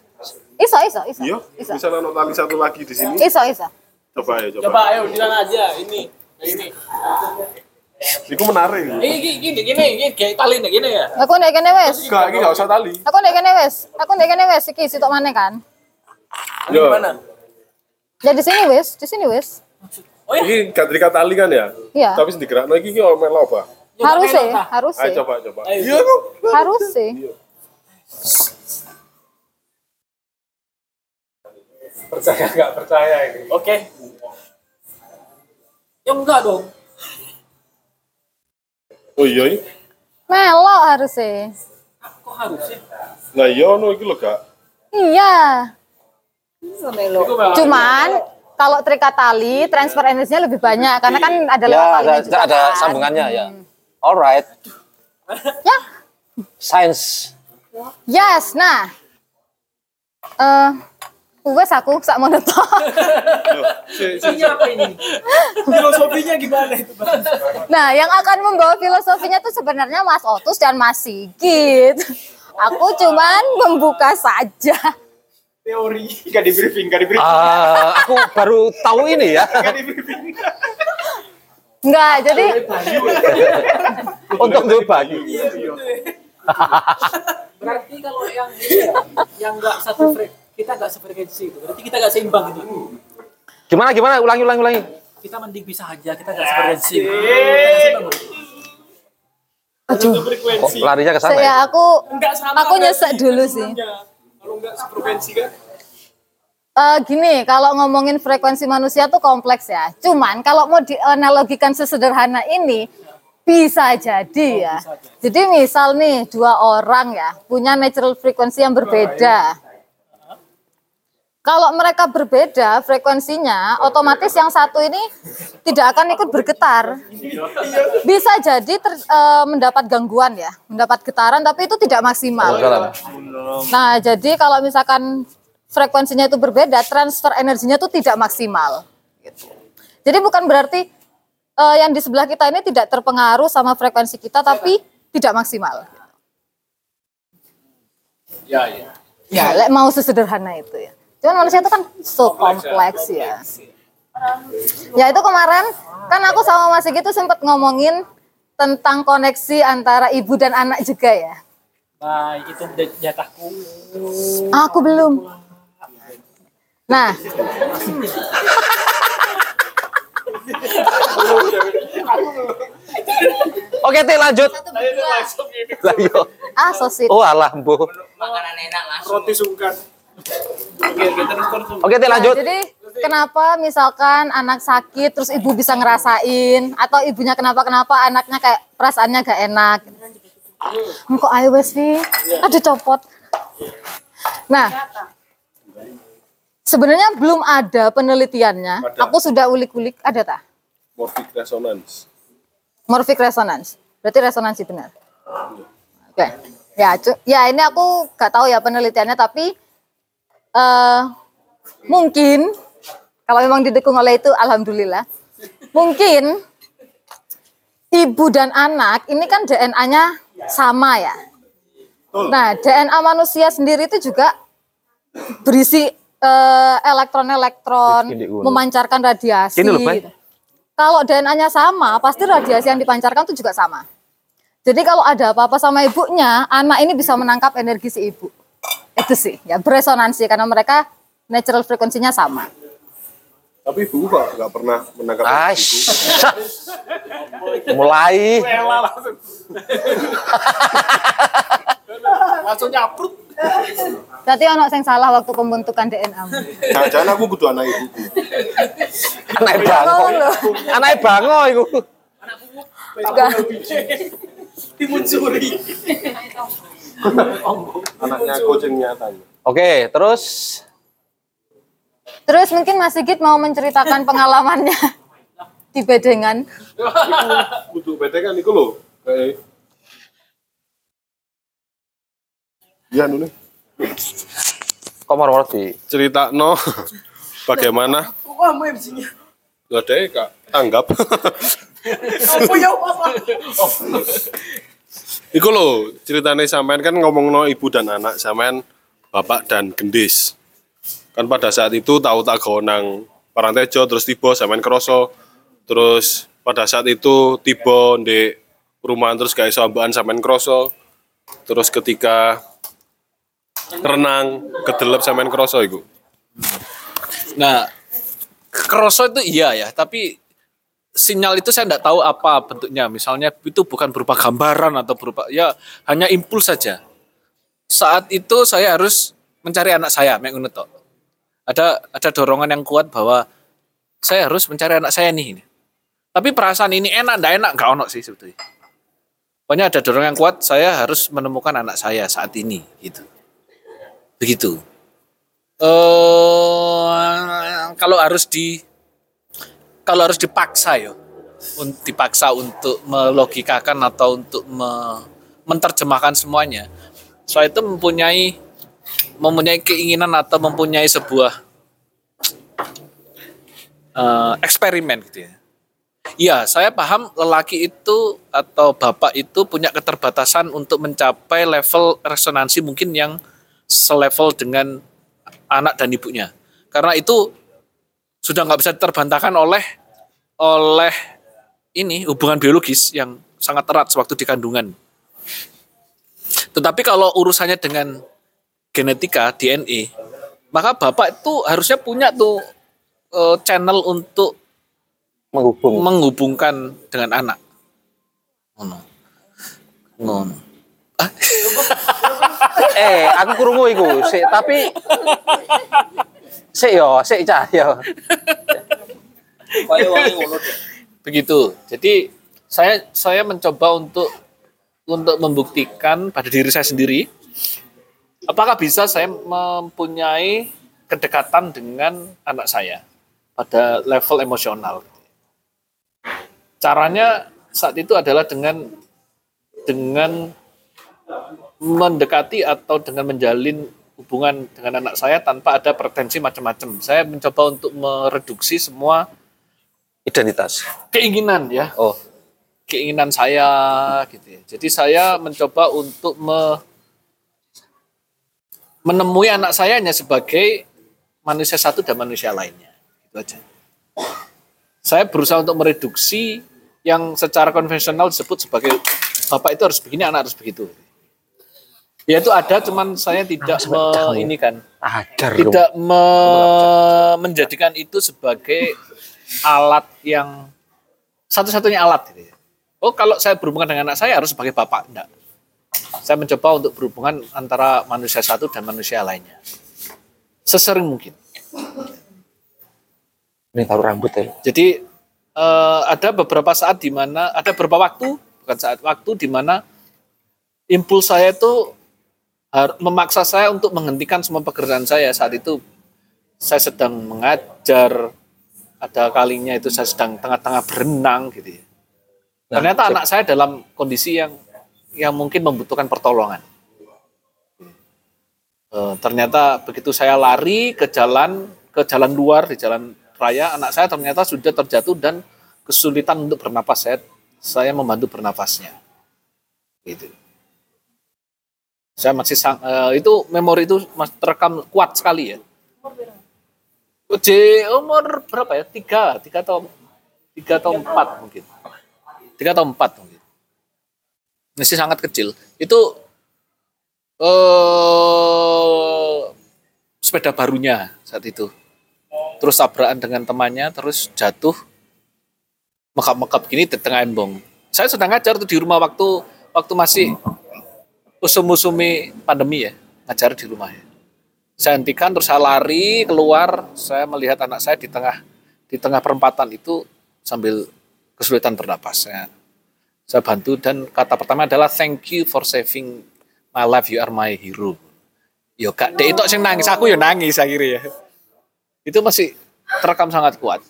iso iso iso Iya, iso misalnya ono tali satu lagi di sini, iso iso Coba ya, coba. Coba ayo bilang aja ini. Ini. Iku menarik. Ini gini gini gini, gini kayak tali nih gini ya. Aku ndek kene wis. Enggak, ini enggak usah tali. Aku ndek kene wis. Aku ndek kene wis iki sitok maneh kan. Yo. Gimana? Ya di sini wis, di sini wis. Ini gak terikat tali kan ya? Iya. Tapi sing digerakno iki ki ono melo apa? Harus sih, harus Ayo sih. coba coba. Ayo. Iya. Harus sih. Percaya nggak percaya ini. Oke. Ya enggak dong. Oh iya. iya. Melok harus sih. Kok harus sih? Lah iya ono iki lho gak. Iya. Cuman kalau terikat tali, transfer energinya lebih banyak karena kan ada lewat Ya, talinya ada, juga ada kan. sambungannya ya. Alright. Ya, Science. yes. Nah, eh, wes aku sak mau netok. Ini apa ini? Filosofinya gimana itu, Bang? Nah, yang akan membawa filosofinya tuh sebenarnya Mas Otus dan Mas Sigit. Aku cuman membuka saja. Teori. Nggak di briefing, nggak di briefing. Ah, aku baru tahu ini ya. Enggak, jadi Untuk berbagi. Berarti kalau yang ini ya, yang enggak satu frek, kita enggak sefrekuensi itu. Berarti kita enggak seimbang itu. Gimana gimana? Ulangi ulangi ulangi. Kita mending bisa aja, kita sefrekuensi. Nggak seimbang. aduh, Kok larinya ke sana ya? saya aku Enggak sama. aku nyesek dulu sih. Kalau enggak sefrekuensi kan? Eh, gini, kalau ngomongin frekuensi manusia tuh kompleks ya. Cuman kalau mau dianalogikan sesederhana ini, bisa jadi ya. Jadi misal nih dua orang ya punya natural frekuensi yang berbeda. Kalau mereka berbeda frekuensinya, otomatis yang satu ini tidak akan ikut bergetar. Bisa jadi ter- eh, mendapat gangguan ya, mendapat getaran, tapi itu tidak maksimal. Nah, jadi kalau misalkan frekuensinya itu berbeda, transfer energinya itu tidak maksimal. Gitu. Jadi bukan berarti eh, yang di sebelah kita ini tidak terpengaruh sama frekuensi kita, tapi tidak maksimal. Ya, ya. Ya, mau sesederhana itu ya. Cuman manusia itu kan so kompleks ya. Ya itu kemarin kan aku sama Mas Sigit tuh sempat ngomongin tentang koneksi antara ibu dan anak juga ya. Baik, itu jatahku. Aku belum. Nah, Oke, Ti lanjut. Lah ah so sweet. Oh, alah, Bu. Roti sungkan. Oke, oke, terus terus. Oke, Ti Nah, lanjut. jadi kenapa misalkan anak sakit terus ibu bisa ngerasain atau ibunya kenapa-kenapa anaknya kayak perasaannya gak enak. Kok ayo wes Vi? Aduh copot. Nah, sebenarnya belum ada penelitiannya. Aku sudah ulik-ulik, ada tak? Morphic resonance. Morphic resonance. Berarti resonansi benar. Oke. Ya, cu- ya ini aku gak tahu ya penelitiannya tapi eh mungkin kalau memang didukung oleh itu alhamdulillah. Mungkin ibu dan anak ini kan DNA-nya sama ya. Nah, DNA manusia sendiri itu juga berisi eh, elektron-elektron, dulu. memancarkan radiasi. Kalau DNA-nya sama, pasti radiasi yang dipancarkan itu juga sama. Jadi kalau ada apa-apa sama ibunya, anak ini bisa menangkap energi si ibu. Itu sih, ya beresonansi karena mereka natural frekuensinya sama. Tapi ibu kok nggak pernah menangkap Aish. ibu. Mulai. Langsung nyaprut. Berarti ono yang salah waktu pembentukan DNA. Jangan-jangan aku butuh anak ibuku. Anak bango. Anak bango iku. Timun suri. Anaknya kucing nyatanya. Oke, terus Terus mungkin Mas Sigit mau menceritakan pengalamannya di Bedengan. Butuh kan iku lho. Kayak Ya nih komar di cerita no bagaimana Kok kamu MC-nya? Lah deh kak tanggap. Apa ya? Iku lho ceritanya sampean kan ngomong no ibu dan anak sampean bapak dan gendis. Kan pada saat itu tahu tak nang Parang Tejo terus tiba saya main kroso. Terus pada saat itu tiba di perumahan terus iso ambekan sampean kroso. Terus ketika renang kedelep sampean kroso iku. Nah, kroso itu iya ya, tapi sinyal itu saya tidak tahu apa bentuknya. Misalnya itu bukan berupa gambaran atau berupa ya hanya impuls saja. Saat itu saya harus mencari anak saya, mek. Ada ada dorongan yang kuat bahwa saya harus mencari anak saya nih. Tapi perasaan ini enak ndak enak nggak ono sih sebetulnya. Pokoknya ada dorongan yang kuat, saya harus menemukan anak saya saat ini gitu. Begitu. Eh kalau harus di kalau harus dipaksa ya, dipaksa untuk melogikakan atau untuk me- menerjemahkan semuanya, saya itu mempunyai mempunyai keinginan atau mempunyai sebuah eh, eksperimen gitu ya. Iya, saya paham lelaki itu atau bapak itu punya keterbatasan untuk mencapai level resonansi mungkin yang selevel dengan anak dan ibunya. Karena itu sudah nggak bisa terbantahkan oleh oleh ini hubungan biologis yang sangat erat sewaktu di kandungan. Tetapi kalau urusannya dengan genetika DNA, maka bapak itu harusnya punya tuh eh, channel untuk menghubung menghubungkan dengan anak. Ngono. Ngono. eh aku krungu iku sik tapi sik yo sik cah yo. Begitu. Jadi saya saya mencoba untuk untuk membuktikan pada diri saya sendiri apakah bisa saya mempunyai kedekatan dengan anak saya pada level emosional. Caranya saat itu adalah dengan dengan mendekati atau dengan menjalin hubungan dengan anak saya tanpa ada pretensi macam-macam. Saya mencoba untuk mereduksi semua identitas keinginan ya oh keinginan saya gitu ya. Jadi saya mencoba untuk me- menemui anak saya hanya sebagai manusia satu dan manusia lainnya. Itu aja. Saya berusaha untuk mereduksi yang secara konvensional disebut sebagai bapak itu harus begini, anak harus begitu. Ya itu ada, cuman saya tidak me, ini kan, ajar tidak me- menjadikan itu sebagai alat yang satu-satunya alat gitu ya. Oh kalau saya berhubungan dengan anak saya harus sebagai bapak, enggak. Saya mencoba untuk berhubungan antara manusia satu dan manusia lainnya. Sesering mungkin. ini taruh rambut ya Jadi eh, ada beberapa saat di mana ada beberapa waktu, bukan saat waktu di mana impuls saya itu memaksa saya untuk menghentikan semua pekerjaan saya saat itu saya sedang mengajar ada kalinya itu saya sedang tengah-tengah berenang gitu ya. Ternyata anak saya dalam kondisi yang yang mungkin membutuhkan pertolongan. Eh, ternyata begitu saya lari ke jalan ke jalan luar di jalan raya, anak saya ternyata sudah terjatuh dan kesulitan untuk bernapas. Saya saya membantu bernapasnya. Gitu. Saya masih sang, eh, itu memori itu terekam kuat sekali ya. J umur berapa ya? Tiga, tiga atau tiga atau empat mungkin. Tiga atau empat mungkin. Masih sangat kecil. Itu eh sepeda barunya saat itu. Terus tabrakan dengan temannya, terus jatuh mekap-mekap gini di tengah embong. Saya sedang ngajar tuh di rumah waktu waktu masih usum-usumi pandemi ya, ngajar di rumah ya. Saya hentikan terus saya lari keluar, saya melihat anak saya di tengah di tengah perempatan itu sambil kesulitan bernapas. Saya, saya bantu dan kata pertama adalah thank you for saving my life, you are my hero. Yo kak, dek itu sing nangis, aku yo nangis akhirnya ya. Itu masih terekam sangat kuat.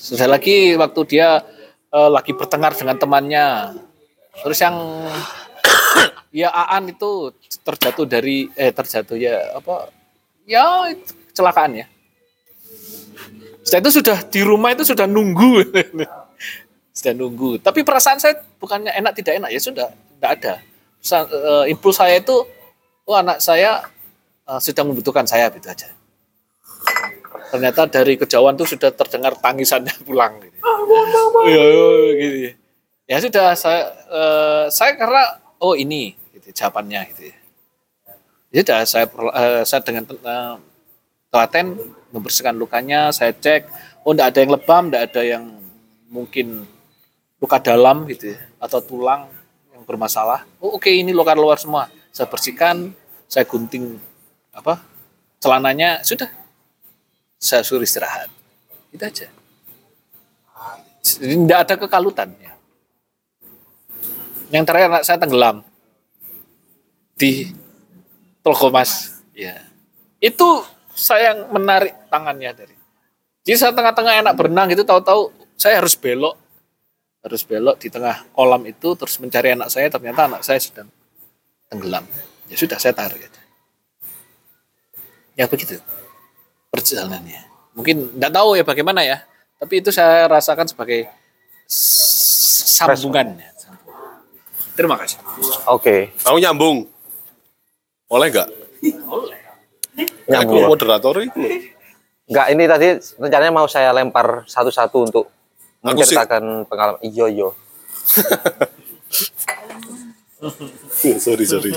Sudah lagi waktu dia eh, lagi bertengkar dengan temannya. Terus yang ya Aan itu terjatuh dari eh terjatuh ya apa ya itu kecelakaan ya. Setelah itu sudah di rumah itu sudah nunggu. sudah nunggu. Tapi perasaan saya bukannya enak tidak enak ya sudah tidak ada. Sa- eh, impuls saya itu oh anak saya eh, sedang membutuhkan saya gitu aja. ternyata dari kejauhan tuh sudah terdengar tangisannya pulang gitu. Iya, iya, gitu. Ya sudah saya eh, saya karena oh ini gitu jawabannya gitu. Ya sudah saya eh, saya dengan eh, telaten membersihkan lukanya, saya cek oh enggak ada yang lebam, enggak ada yang mungkin luka dalam gitu ya, atau tulang yang bermasalah. Oh oke ini luka luar semua. Saya bersihkan, saya gunting apa celananya sudah saya suruh istirahat itu aja Jadi tidak ada kekalutan ya. yang terakhir saya tenggelam di Telkomas ya. Itu saya yang menarik tangannya dari jadi saya tengah-tengah enak berenang gitu tahu-tahu saya harus belok. Harus belok di tengah kolam itu terus mencari anak saya ternyata anak saya sedang tenggelam. Ya sudah saya tarik aja. Ya begitu perjalanannya. Mungkin nggak tahu ya bagaimana ya tapi itu saya rasakan sebagai sambungan. Terima kasih. Oke. Aku nyambung. Oleh nggak? Nyambung. Aku moderator itu. Enggak, ini tadi rencananya mau saya lempar satu-satu untuk Aku sih- menceritakan pengalaman. Iyo, iyo. sorry, sorry.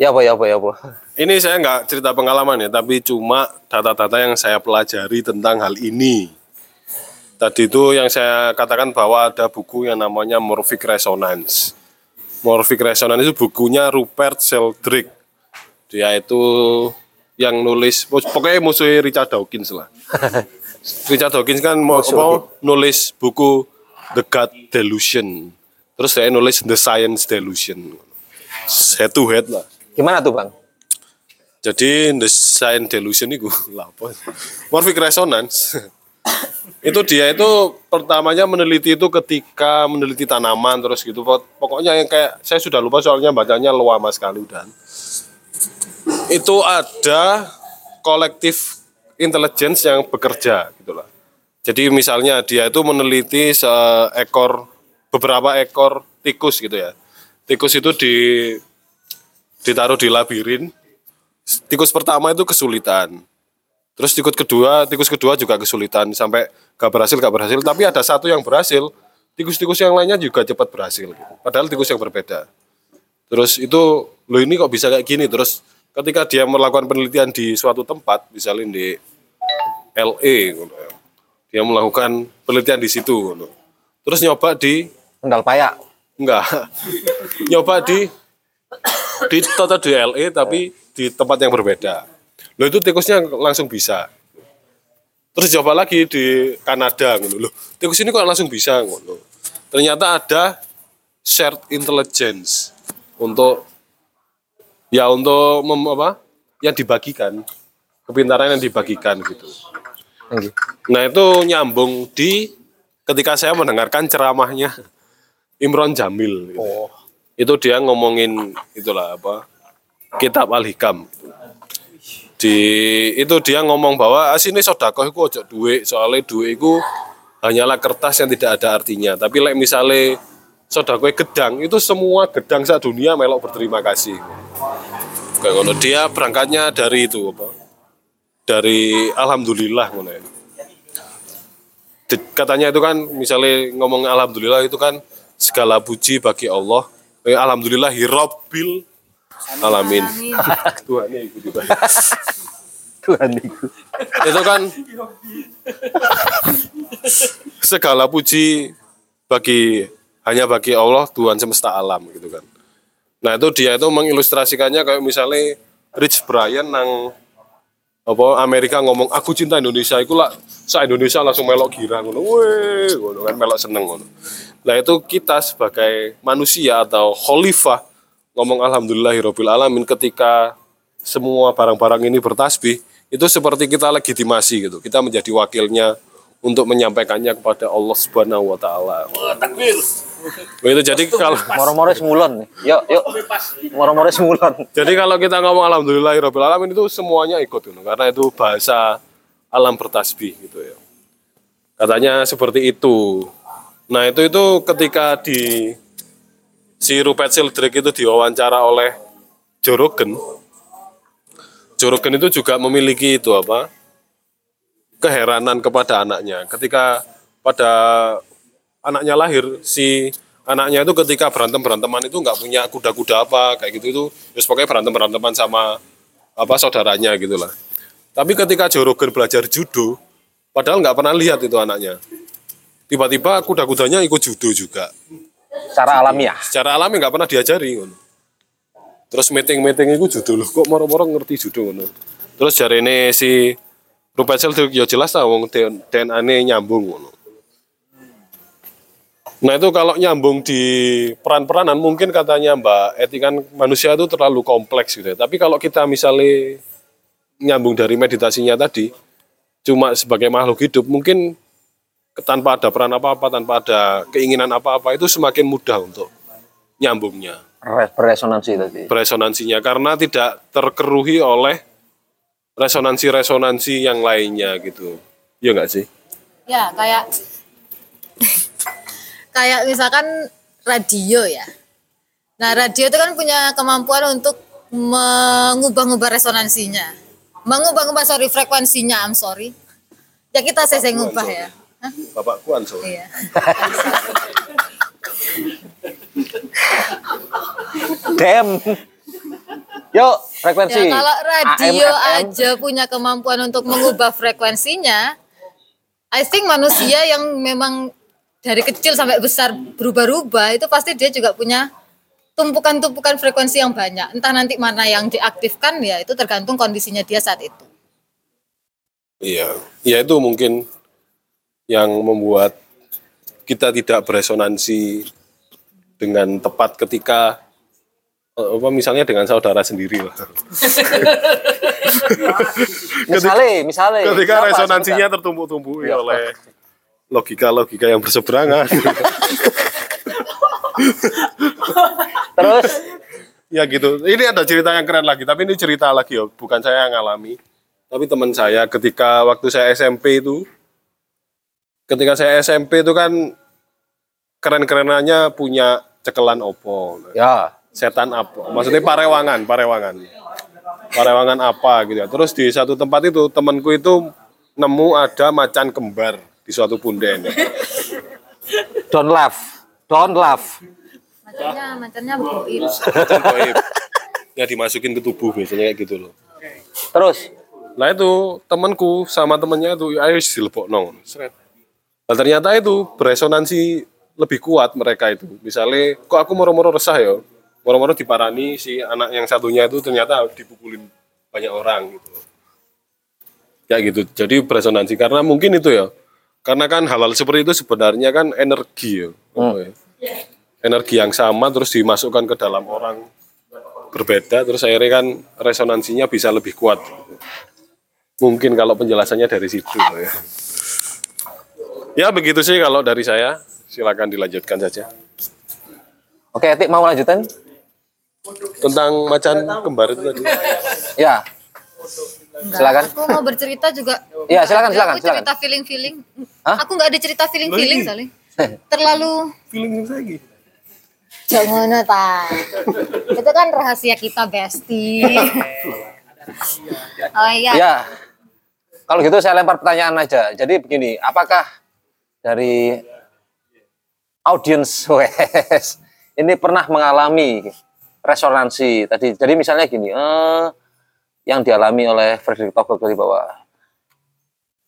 Ya apa, ya apa, ya apa. Ini saya nggak cerita pengalaman ya, tapi cuma data-data yang saya pelajari tentang hal ini. Tadi itu yang saya katakan bahwa ada buku yang namanya Morphic Resonance. Morphic Resonance itu bukunya Rupert Sheldrake. Dia itu yang nulis, pokoknya musuhnya Richard Dawkins lah. Richard Dawkins kan mau apa, nulis buku The God Delusion. Terus saya nulis The Science Delusion. Head to head lah. Gimana tuh, Bang? Jadi the science delusion itu lah apa? Morphic resonance. Itu dia itu pertamanya meneliti itu ketika meneliti tanaman terus gitu. Pok- Pokoknya yang kayak saya sudah lupa soalnya bacanya lama sekali dan itu ada kolektif intelligence yang bekerja gitu lah. Jadi misalnya dia itu meneliti seekor beberapa ekor tikus gitu ya. Tikus itu di ditaruh di labirin tikus pertama itu kesulitan. Terus tikus kedua, tikus kedua juga kesulitan sampai gak berhasil, gak berhasil. Tapi ada satu yang berhasil, tikus-tikus yang lainnya juga cepat berhasil. gitu. Padahal tikus yang berbeda. Terus itu, lo ini kok bisa kayak gini? Terus ketika dia melakukan penelitian di suatu tempat, misalnya di LA, gitu ya, dia melakukan penelitian di situ. Terus nyoba di Kendal payak. Enggak. Nyoba di di total di LA tapi di tempat yang berbeda. Loh itu tikusnya langsung bisa. Terus coba lagi di Kanada ngono loh. Tikus ini kok langsung bisa ngono. Ternyata ada shared intelligence untuk ya untuk mem, apa? yang dibagikan. Kepintaran yang dibagikan gitu. Nah itu nyambung di ketika saya mendengarkan ceramahnya Imron Jamil. Gitu. Itu dia ngomongin itulah apa kitab Al Hikam. Di itu dia ngomong bahwa asini sodakoh itu ojo duit soalnya duit itu hanyalah kertas yang tidak ada artinya. Tapi like misalnya sodakoh gedang itu semua gedang saat dunia melok berterima kasih. Kayak ngono dia berangkatnya dari itu apa? Dari alhamdulillah ngono ya katanya itu kan misalnya ngomong alhamdulillah itu kan segala puji bagi Allah. Eh, alhamdulillah hirobbil alamin. Tuhan ya itu juga. Tuhan itu. itu kan segala puji bagi hanya bagi Allah Tuhan semesta alam gitu kan. Nah itu dia itu mengilustrasikannya kayak misalnya Rich Brian nang apa Amerika ngomong aku cinta Indonesia itu lah sa Indonesia langsung melok girang ngono weh ngono kan melok seneng ngono nah itu kita sebagai manusia atau khalifah ngomong alhamdulillahirabbil alamin ketika semua barang-barang ini bertasbih itu seperti kita legitimasi gitu kita menjadi wakilnya untuk menyampaikannya kepada Allah Subhanahu wa taala. Begitu jadi kalau Moro-moro semulon. Yuk, yuk. Moro-moro semulon. Jadi kalau kita ngomong alhamdulillahirabbil alamin itu semuanya ikut gitu. Karena itu bahasa alam bertasbih gitu ya. Katanya seperti itu. Nah, itu itu ketika di si Rupert Sheldrake itu diwawancara oleh. Joe Rogan itu juga memiliki itu apa? keheranan kepada anaknya. Ketika pada anaknya lahir, si anaknya itu ketika berantem beranteman itu nggak punya kuda-kuda apa kayak gitu itu, terus pokoknya berantem beranteman sama apa saudaranya gitulah. Tapi ketika Jorogen belajar judo, padahal nggak pernah lihat itu anaknya. Tiba-tiba kuda-kudanya ikut judo juga. Secara alamiah. Secara alami nggak pernah diajari ngono. Terus meeting-meeting itu judo loh, kok moro-moro ngerti judo ngono. Terus jari ini si Rupert Seldik ya jelas lah wong DNA-ne nyambung ngono. Nah itu kalau nyambung di peran-peranan mungkin katanya Mbak Eti kan manusia itu terlalu kompleks gitu ya. Tapi kalau kita misalnya nyambung dari meditasinya tadi, cuma sebagai makhluk hidup mungkin tanpa ada peran apa-apa, tanpa ada keinginan apa-apa itu semakin mudah untuk nyambungnya, Re- Beresonansi tadi. beresonansinya karena tidak terkeruhi oleh resonansi-resonansi yang lainnya gitu. Iya nggak sih? Ya, kayak kayak misalkan radio ya. Nah, radio itu kan punya kemampuan untuk mengubah-ubah resonansinya. Mengubah-ubah sorry frekuensinya, I'm sorry. Ya kita saya ngubah ya. Hah? Bapak Kuan so. Iya. Dem. Yuk, frekuensi. Ya, kalau radio AM, FM. aja punya kemampuan untuk mengubah frekuensinya, I think manusia yang memang dari kecil sampai besar berubah-ubah itu pasti dia juga punya tumpukan-tumpukan frekuensi yang banyak. Entah nanti mana yang diaktifkan ya itu tergantung kondisinya dia saat itu. Iya, ya itu mungkin yang membuat kita tidak beresonansi dengan tepat ketika eh, apa misalnya dengan saudara sendiri lah. Misalnya, misalnya. ketika Siapa? resonansinya Sebutkan. tertumpuk-tumpuk Iya. oleh logika-logika yang berseberangan. Terus, ya gitu. Ini ada cerita yang keren lagi, tapi ini cerita lagi ya, bukan saya yang ngalami. Tapi teman saya ketika waktu saya SMP itu, ketika saya SMP itu kan keren-kerenannya punya cekelan opo. ya. Setan apa? Maksudnya parewangan, parewangan. Parewangan apa gitu ya. Terus di satu tempat itu temanku itu nemu ada macan kembar di suatu punden. Don't laugh. Don't laugh. Macannya, macannya boim. Macan. Ya dimasukin ke tubuh biasanya kayak gitu loh. Terus, Nah itu temanku sama temennya itu ayo silpok nong. Seret. Nah, ternyata itu beresonansi lebih kuat mereka itu. Misalnya, kok aku moro-moro resah ya, moro-moro diparani si anak yang satunya itu ternyata dipukulin banyak orang gitu. Ya gitu. Jadi beresonansi karena mungkin itu ya. Karena kan hal-hal seperti itu sebenarnya kan energi ya. Apa ya? Energi yang sama terus dimasukkan ke dalam orang berbeda terus akhirnya kan resonansinya bisa lebih kuat. Mungkin kalau penjelasannya dari situ ya. Ya begitu sih kalau dari saya. Silakan dilanjutkan saja. oke, Etik mau lanjutin? Tentang macan kembar itu tadi. Ya. Enggak, Silakan. Aku mau bercerita juga. Iya, silakan, silakan, Aku cerita feeling-feeling. Hah? Aku nggak ada cerita feeling-feeling soalnya. Terlalu Feeling lagi. Jangan ta. Itu kan rahasia kita, Besti. oh iya. Ya. Kalau gitu saya lempar pertanyaan aja. Jadi begini, apakah dari audiens wes ini pernah mengalami resonansi tadi? Jadi misalnya gini, eh, yang dialami oleh Frederick Togel tadi bahwa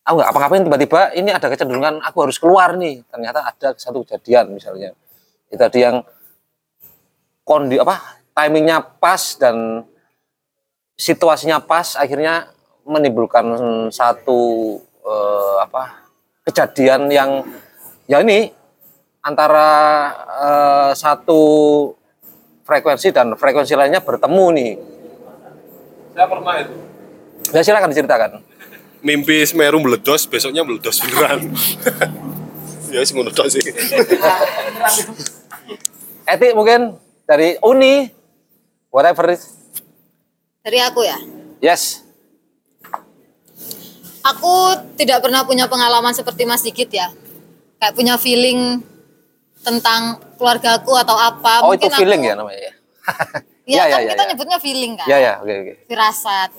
aku nggak apa-apain tiba-tiba ini ada kecenderungan aku harus keluar nih. Ternyata ada satu kejadian misalnya. Itu tadi yang kondi apa timingnya pas dan situasinya pas akhirnya menimbulkan satu eh, apa kejadian yang ya ini antara eh, satu frekuensi dan frekuensi lainnya bertemu nih. Saya pernah itu. Ya silakan diceritakan. Mimpi Semeru meledos, besoknya meledos beneran. ya sih ngono tok sih. Eti mungkin dari Uni whatever is. Dari aku ya. Yes. Aku tidak pernah punya pengalaman seperti Mas Sigit ya. Kayak punya feeling tentang keluargaku atau apa. Oh itu Mungkin feeling aku- ya namanya ya. Iya kan ya, kita ya. nyebutnya feeling kan. Ya ya oke oke. Firasat.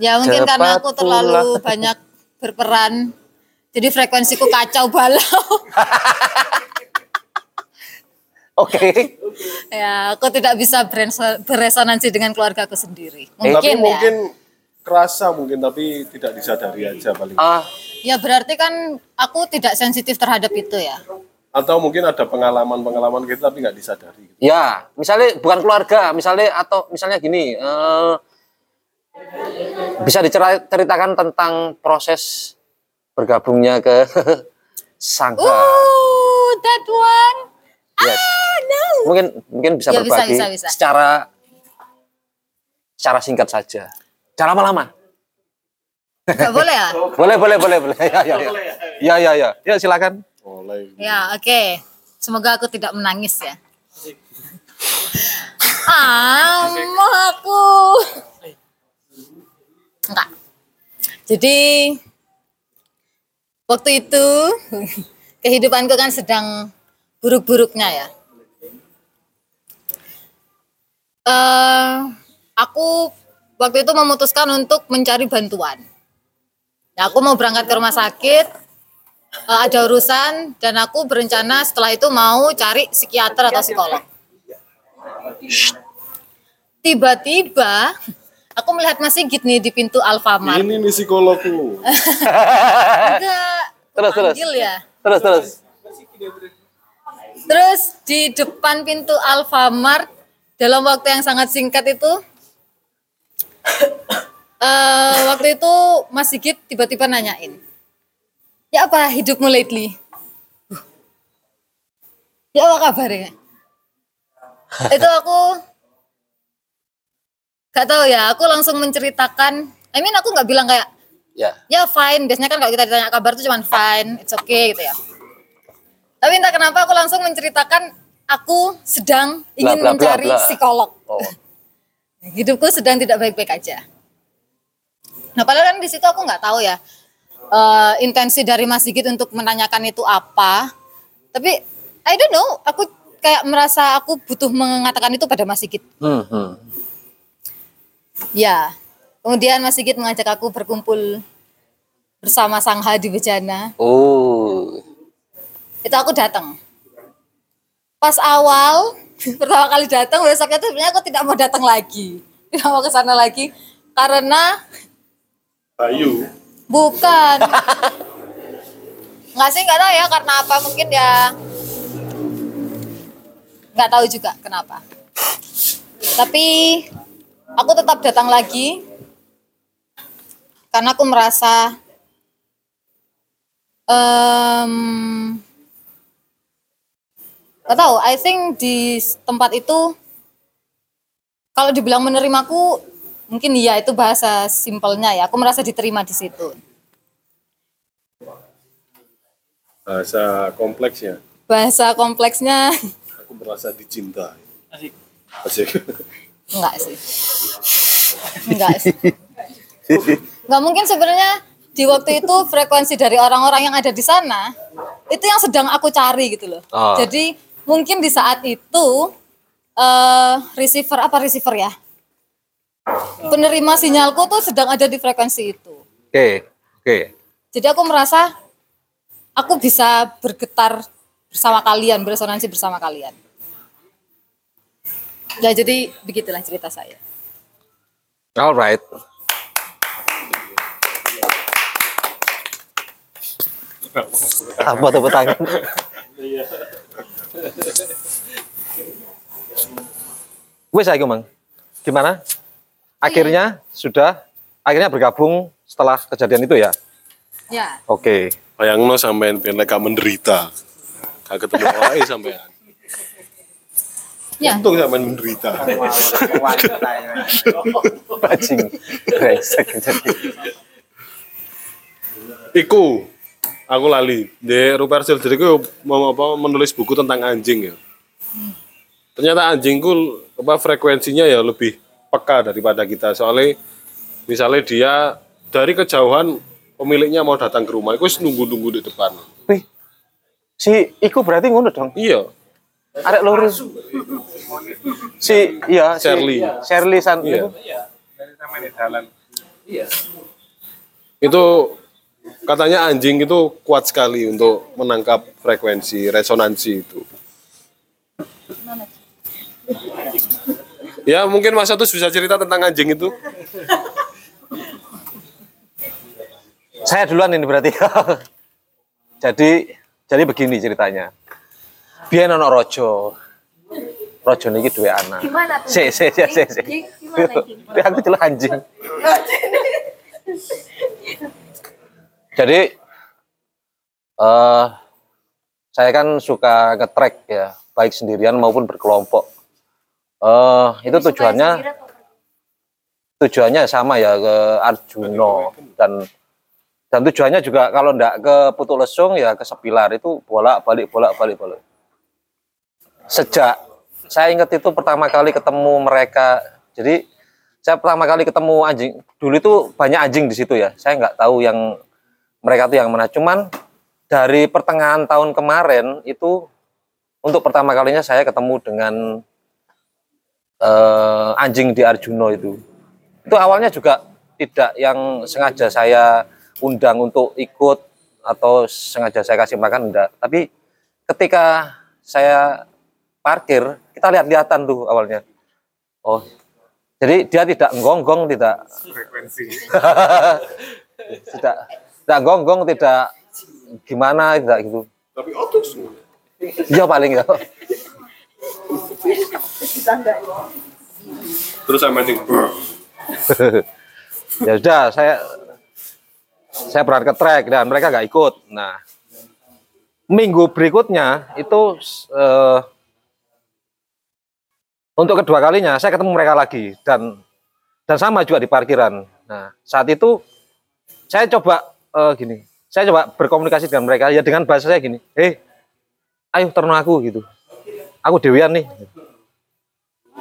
Ya mungkin karena Cepat aku terlalu pulang. banyak berperan. Jadi frekuensiku kacau balau. Oke. ya, aku tidak bisa beresonansi dengan keluarga aku sendiri. tapi Mungkin ya. mungkin kerasa mungkin tapi tidak disadari aja paling Ah, Ya berarti kan aku tidak sensitif terhadap itu ya. atau mungkin ada pengalaman-pengalaman gitu tapi nggak disadari gitu. ya, misalnya bukan keluarga, misalnya atau misalnya gini, eh, bisa diceritakan tentang proses bergabungnya ke sangka. Oh, that one. Yes. Ah, no. Mungkin mungkin bisa Ya, bisa, berbagi bisa, bisa. secara secara singkat saja. Jangan lama-lama. Gak boleh ya? Boleh, boleh, boleh, boleh. Ya, ya, ya. Ya, ya, ya. Ya, silakan. mulai Ya, oke. Semoga aku tidak menangis ya. Ah, aku. Enggak. Jadi waktu itu kehidupanku kan sedang buruk-buruknya ya. Eh, aku waktu itu memutuskan untuk mencari bantuan. Ya, aku mau berangkat ke rumah sakit, eh, ada urusan dan aku berencana setelah itu mau cari psikiater atau psikolog. Tiba-tiba aku melihat Mas Sigit nih di pintu Alfamart. ini nih psikologku Enggak. Terus, terus. ya. Terus, terus. Terus di depan pintu Alfamart dalam waktu yang sangat singkat itu eh waktu itu Mas Sigit tiba-tiba nanyain. Ya apa hidupmu lately? Uh. Ya apa kabarnya? itu aku gak tahu ya, aku langsung menceritakan. I mean aku nggak bilang kayak Ya. ya fine biasanya kan kalau kita ditanya kabar tuh cuman fine it's okay gitu ya tapi entah kenapa aku langsung menceritakan aku sedang ingin Bla, bla, bla, mencari bla. psikolog Oh. Hidupku sedang tidak baik-baik aja nah padahal kan di situ aku nggak tahu ya eh, intensi dari Mas Sigit untuk menanyakan itu apa tapi I don't know aku kayak merasa aku butuh mengatakan itu pada Mas Sigit Hmm, hmm. Ya, kemudian Mas Sigit mengajak aku berkumpul bersama Sang Hadi Bejana. Oh. Itu aku datang. Pas awal, pertama kali datang, besoknya tuh sebenarnya aku tidak mau datang lagi. Tidak mau ke sana lagi. Karena, Ayu bukan. Nggak sih, nggak tahu ya karena apa. Mungkin ya, nggak tahu juga kenapa. Tapi, aku tetap datang lagi karena aku merasa em gak tahu I think di tempat itu kalau dibilang menerimaku mungkin iya itu bahasa simpelnya ya. Aku merasa diterima di situ. Bahasa kompleksnya? Bahasa kompleksnya. Aku merasa dicintai Asik. asik. Enggak sih. Enggak sih. Enggak mungkin sebenarnya di waktu itu frekuensi dari orang-orang yang ada di sana itu yang sedang aku cari gitu loh. Ah. jadi mungkin di saat itu eh receiver apa receiver ya penerima sinyalku tuh sedang ada di frekuensi itu Oke. Oke. jadi aku merasa aku bisa bergetar bersama kalian beresonansi bersama kalian ya jadi begitulah cerita saya Alright. Apa tepuk tangan? Wes saya Mang. Gimana? Akhirnya sudah akhirnya bergabung setelah kejadian itu ya. ya Oke. bayangno sampean pengen gak menderita gak ketemu wae sampean ya untung sampean menderita Bajing. Iku, aku lali. Di Rupert Silder itu mau apa menulis buku tentang anjing ya. Ternyata anjingku apa frekuensinya ya lebih peka daripada kita. Soalnya misalnya dia dari kejauhan pemiliknya mau datang ke rumah, itu nunggu-nunggu di depan. Wih. Si Iku berarti ngono dong. Iya, Arek loro. Si iya si Shirley. Shirley San. iya. Dari sama di jalan. Itu katanya anjing itu kuat sekali untuk menangkap frekuensi resonansi itu. Ya mungkin Mas Atus bisa cerita tentang anjing itu. Saya duluan ini berarti. jadi jadi begini ceritanya. Biar ono rojo. Rojo niki dua anak. Gimana tuh? Si, si, si, si, si. Gimana aku jelas anjing. Jadi eh saya kan suka nge-track ya, baik sendirian maupun berkelompok. Eh itu tujuannya tujuannya sama ya ke Arjuno dan dan tujuannya juga kalau ndak ke Putu Lesung ya ke Sepilar itu bolak balik bolak balik bolak. Sejak saya ingat itu pertama kali ketemu mereka, jadi saya pertama kali ketemu anjing dulu itu banyak anjing di situ ya. Saya nggak tahu yang mereka tuh yang mana. Cuman dari pertengahan tahun kemarin itu untuk pertama kalinya saya ketemu dengan eh, anjing di Arjuno itu. Itu awalnya juga tidak yang sengaja saya undang untuk ikut atau sengaja saya kasih makan enggak. Tapi ketika saya parkir, kita lihat-lihatan tuh awalnya. Oh, jadi dia tidak gonggong, tidak Frekuensi. tidak tidak gonggong, tidak gimana, tidak gitu. Tapi otus. Ya paling ya. Terus sama anjing. ya sudah, saya saya berangkat ke trek dan mereka nggak ikut. Nah, minggu berikutnya itu eh, untuk kedua kalinya saya ketemu mereka lagi dan dan sama juga di parkiran. Nah, saat itu saya coba eh, gini, saya coba berkomunikasi dengan mereka. Ya dengan bahasa saya gini, eh, ayo terno aku gitu, aku dewian nih.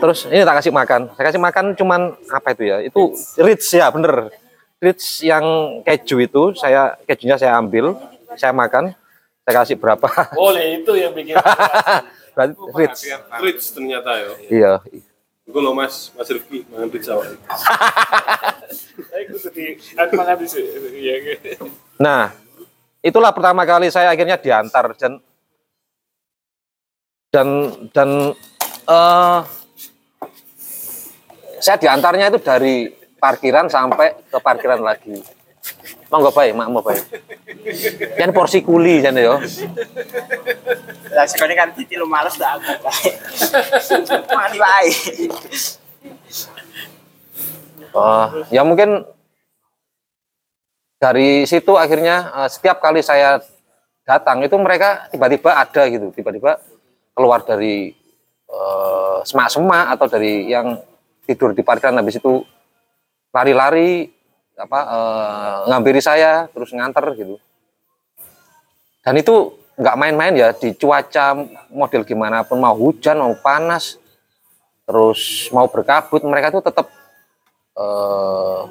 Terus ini tak kasih makan, saya kasih makan cuman apa itu ya, itu rich ya bener, rich yang keju itu saya kejunya saya ambil, saya makan, saya kasih berapa, Boleh itu yang bikin. berarti rich, Rich ternyata ya. iya. Gue lo Mas, Mas Rifki, mangan awak. Saya ikut di aku makan di sini. Iya. Nah, itulah pertama kali saya akhirnya diantar dan dan dan eh saya diantarnya itu dari parkiran sampai ke parkiran lagi. Monggo mak mau baik. Yang porsi kuli jan yo. Lah sekali kan titi lu males dah aku. Mani wae. Oh, ya mungkin dari situ akhirnya eh, setiap kali saya datang itu mereka tiba-tiba ada gitu, tiba-tiba keluar dari eh, semak-semak atau dari yang tidur di parkiran habis itu lari-lari apa eh, ngampiri saya terus nganter gitu. Dan itu nggak main-main ya di cuaca model gimana pun mau hujan mau panas terus mau berkabut mereka tuh tetap eh,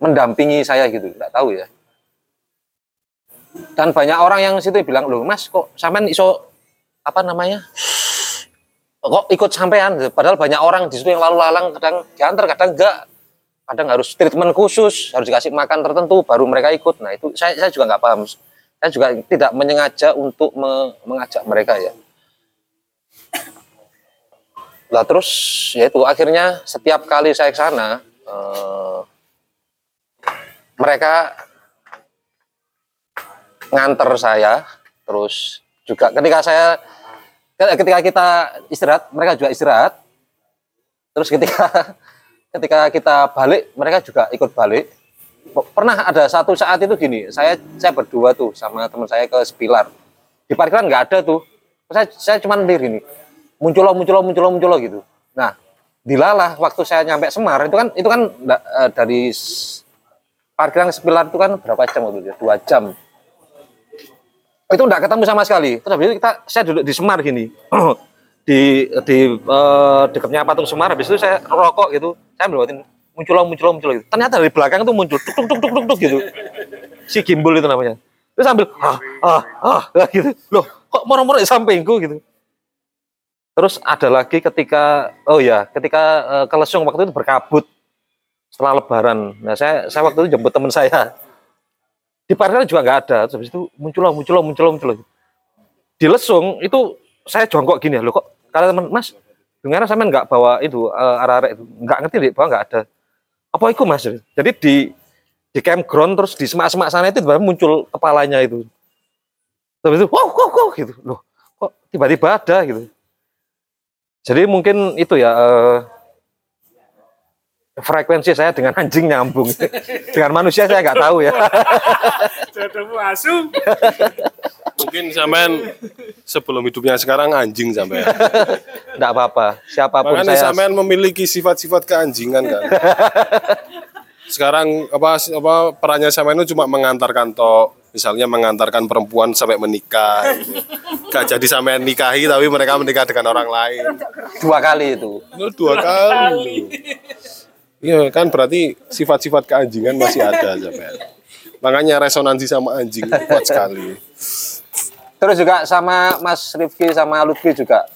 mendampingi saya gitu nggak tahu ya. Dan banyak orang yang situ bilang loh mas kok sampean iso apa namanya kok ikut sampean? Padahal banyak orang di situ yang lalu lalang kadang diantar kadang enggak kadang harus treatment khusus harus dikasih makan tertentu baru mereka ikut. Nah itu saya saya juga nggak paham. Saya juga tidak menyengaja untuk me- mengajak mereka ya. Lah terus ya itu akhirnya setiap kali saya ke sana eh, mereka nganter saya terus juga ketika saya ketika kita istirahat mereka juga istirahat. Terus ketika ketika kita balik mereka juga ikut balik pernah ada satu saat itu gini saya saya berdua tuh sama teman saya ke Sepilar di parkiran nggak ada tuh saya saya cuma sendiri nih muncul muncul muncul muncul gitu nah dilalah waktu saya nyampe Semar itu kan itu kan eh, dari parkiran Sepilar itu kan berapa jam waktu itu dua jam itu enggak ketemu sama sekali. Terus habis itu kita saya duduk di Semar gini. di di eh, dekatnya patung Semar habis itu saya rokok gitu. Saya ambil muncul muncul muncul gitu. Ternyata dari belakang itu muncul tuk tuk tuk tuk tuk, gitu. Si gimbal itu namanya. Terus sambil ah ah ah lah gitu. Loh, kok moro-moro sampingku gitu. Terus ada lagi ketika oh ya, ketika eh, ke Lesung waktu itu berkabut setelah lebaran. Nah, saya saya waktu itu jemput teman saya di paralel juga nggak ada terus itu muncul lah muncul lah muncul lah muncul lah. di lesung itu saya jongkok gini loh kok kata teman mas dengar sampean nggak bawa itu eh, arah-arah itu. Nggak ngerti deh bahwa nggak ada. Apa itu mas? Jadi di di campground terus di semak-semak sana itu tiba-tiba muncul kepalanya itu. Terus itu wow wow wow gitu. Loh kok tiba-tiba ada gitu. Jadi mungkin itu ya eh, frekuensi saya dengan anjing nyambung dengan manusia saya nggak tahu ya Jodohmu asu. Mungkin sampean sebelum hidupnya sekarang anjing sampean. nggak apa-apa siapa pun Makanya saya sampean memiliki sifat-sifat keanjingan kan. Sekarang apa apa perannya sampean itu cuma mengantarkan tok, misalnya mengantarkan perempuan sampai menikah. Gitu. Gak jadi sampean nikahi tapi mereka menikah dengan orang lain. dua kali itu Itu dua kali. Iya kan berarti sifat-sifat keanjingan masih ada sampean. Makanya resonansi sama anjing kuat sekali. Terus juga sama Mas Rifki sama Lutfi juga.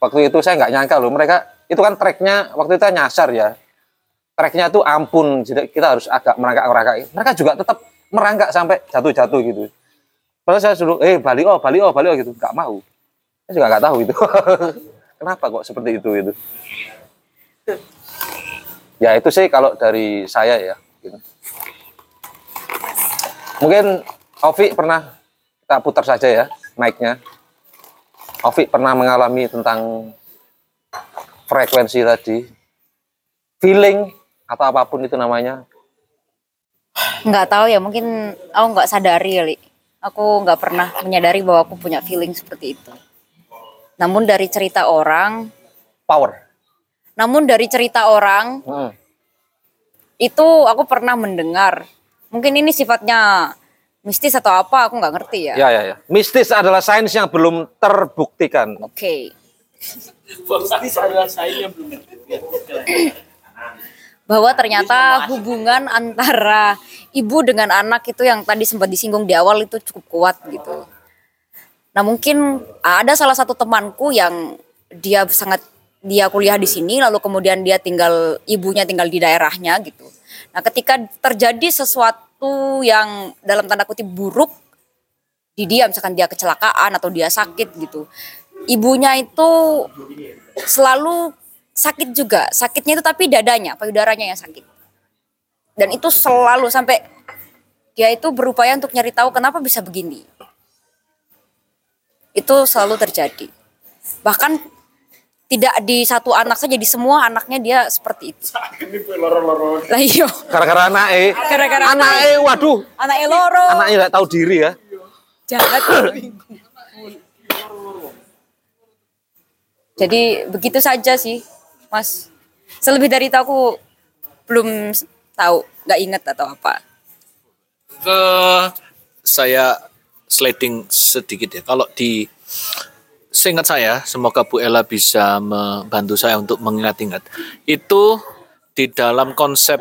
Waktu itu saya nggak nyangka loh mereka itu kan treknya waktu itu nyasar ya. Treknya tuh ampun, jadi kita harus agak merangkak-merangkak. Mereka juga tetap merangkak sampai jatuh-jatuh gitu. Padahal saya suruh, eh balik oh, balik oh, balik oh gitu. Nggak mau. Saya juga nggak tahu itu. Kenapa kok seperti itu gitu. Ya itu sih kalau dari saya ya. gitu. Mungkin Ovi pernah kita putar saja ya mic-nya. Ovi pernah mengalami tentang frekuensi tadi, feeling atau apa pun itu namanya. nggak tahu ya mungkin aku nggak sadari kali aku nggak pernah menyadari bahwa aku punya feeling seperti itu namun dari cerita orang Power. Namun dari cerita orang Hmm. itu aku pernah mendengar mungkin ini sifatnya mistis atau apa aku nggak ngerti ya Ya ya ya. Mistis adalah sains yang belum terbuktikan. oke Mistis adalah saya yang belum bahwa ternyata hubungan antara ibu dengan anak itu yang tadi sempat disinggung di awal itu cukup kuat gitu. Nah mungkin ada salah satu temanku yang dia sangat dia kuliah di sini lalu kemudian dia tinggal ibunya tinggal di daerahnya gitu. Nah ketika terjadi sesuatu yang dalam tanda kutip buruk di dia misalkan dia kecelakaan atau dia sakit gitu. Ibunya itu selalu sakit juga. Sakitnya itu tapi dadanya, payudaranya yang sakit. Dan itu selalu sampai dia itu berupaya untuk nyari tahu kenapa bisa begini. Itu selalu terjadi. Bahkan tidak di satu anak saja, di semua anaknya dia seperti itu. Lah iya, Gara-gara anak eh. Gara-gara anak eh, waduh. anak eloro. Anaknya nggak tahu diri ya. jahat. Jadi begitu saja sih, Mas. Selebih dari itu aku belum tahu, nggak ingat atau apa. ke saya sliding sedikit ya. Kalau di seingat saya, semoga Bu Ella bisa membantu saya untuk mengingat-ingat. Itu di dalam konsep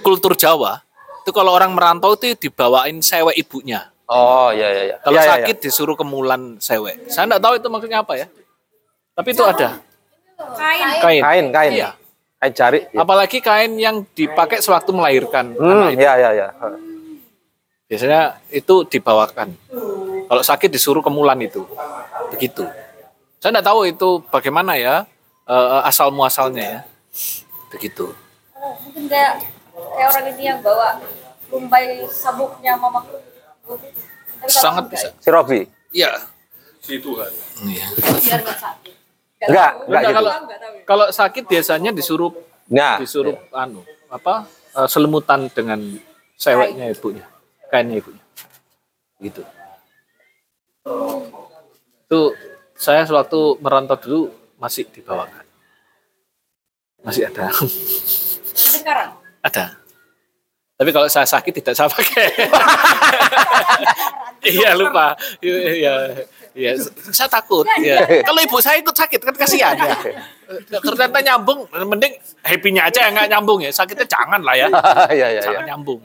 kultur Jawa, itu kalau orang merantau itu dibawain sewek ibunya. Oh iya iya iya. Kalau Iya, iya, sakit disuruh kemulan sewek. Saya nggak tahu itu maksudnya apa ya. Tapi itu ada. Kain. iya. Kain. Kain kain. Iya. Kain jari. ya. Apalagi kain yang dipakai sewaktu melahirkan Hmm, anak itu. iya iya iya. Biasanya itu dibawakan. Kalau sakit disuruh kemulan itu. Begitu. Saya nggak tahu itu bagaimana ya eh, asal muasalnya ya. Begitu. Mungkin kayak kayak orang ini yang bawa lumbai sabuknya mamaku. Sangat bisa. Si Robi. Iya. Si Tuhan. Iya. Biar nggak sakit. Enggak, enggak Enggak, gitu. kalau kalau sakit biasanya disuruh Nah, disuruh anu apa eh, selemutan dengan seweknya ibunya, kainnya ibunya. Gitu. Itu saya sewaktu merantau dulu masih dibawakan. Masih ada. Sekarang. Ada. Tapi kalau saya sakit tidak saya pakai. iya lupa. Iya, iya. Saya takut. Iya. Kalau ibu saya ikut sakit kan kasihan ya. Ternyata nyambung, mending happy-nya aja yang nggak nyambung ya. Sakitnya jangan lah ya. Iya iya iya. Jangan nyambung.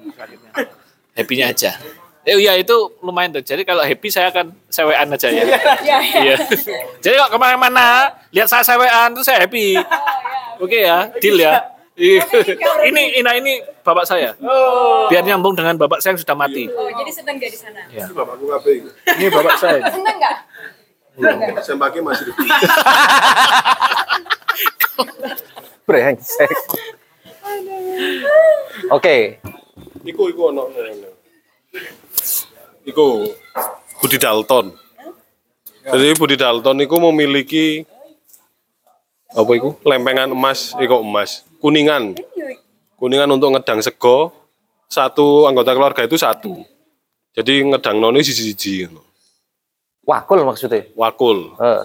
Happy-nya aja. Eh, iya itu lumayan tuh. Jadi kalau happy saya akan sewean aja ya. Iya. Jadi kalau ke mana-mana lihat saya sewean tuh saya happy. Oke ya, deal ya. Iya. ini Ina ini bapak saya. Biar nyambung dengan bapak saya yang sudah mati. Oh, jadi sedang gak di sana? Ini bapakku kabeh iki. Ini bapak saya. Seneng gak? Sempake masih di Brengsek. Oke, Iku iku ono. Iku Budi Dalton. Jadi Budi Dalton iku memiliki apa iku? Lempengan emas, iku emas. Kuningan. Kuningan untuk ngedang sego. Satu anggota keluarga itu satu. Jadi ngedang noni siji-siji. wakul maksudnya. Wakul. Eh,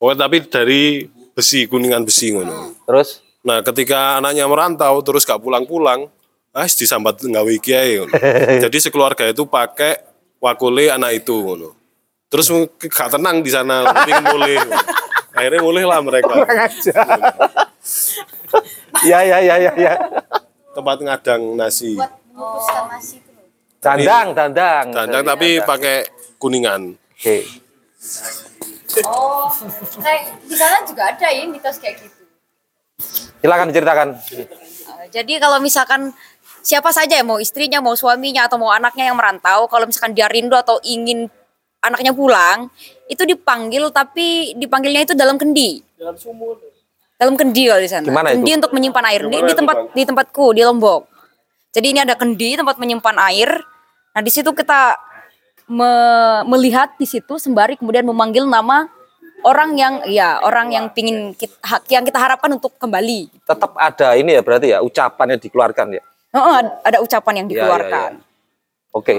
Oh, tapi dari besi, kuningan besi ngono. terus Nah, ketika anaknya merantau terus gak pulang-pulang, ah disambat nggawe iki ae. Jadi sekeluarga itu pakai wakule anak itu ngono. Terus gak tenang di sana, tapi mulai. Akhirnya mulai lah mereka. ya ya ya ya ya. Tempat ngadang nasi. Mengukuskan nasi itu. Dandang, dandang. Dandang tapi pakai kuningan. Oke. Oh, kayak di sana juga ada ya mitos kayak gitu. Silakan diceritakan. Uh, jadi kalau misalkan siapa saja ya mau istrinya, mau suaminya atau mau anaknya yang merantau, kalau misalkan dia rindu atau ingin anaknya pulang, itu dipanggil tapi dipanggilnya itu dalam kendi. dalam sumur Dalam kendi kalau di sana. Gimana itu? kendi untuk menyimpan air. Di, Gimana di itu, tempat di tempatku di Lombok. Jadi ini ada kendi tempat menyimpan air. Nah, di situ kita me- melihat di situ sembari kemudian memanggil nama orang yang ya orang yang pingin kita, yang kita harapkan untuk kembali. Tetap ada ini ya berarti ya ucapan yang dikeluarkan ya. Heeh, ada- ucapan yang Ya, ya, dikeluarkan. ya. Oke.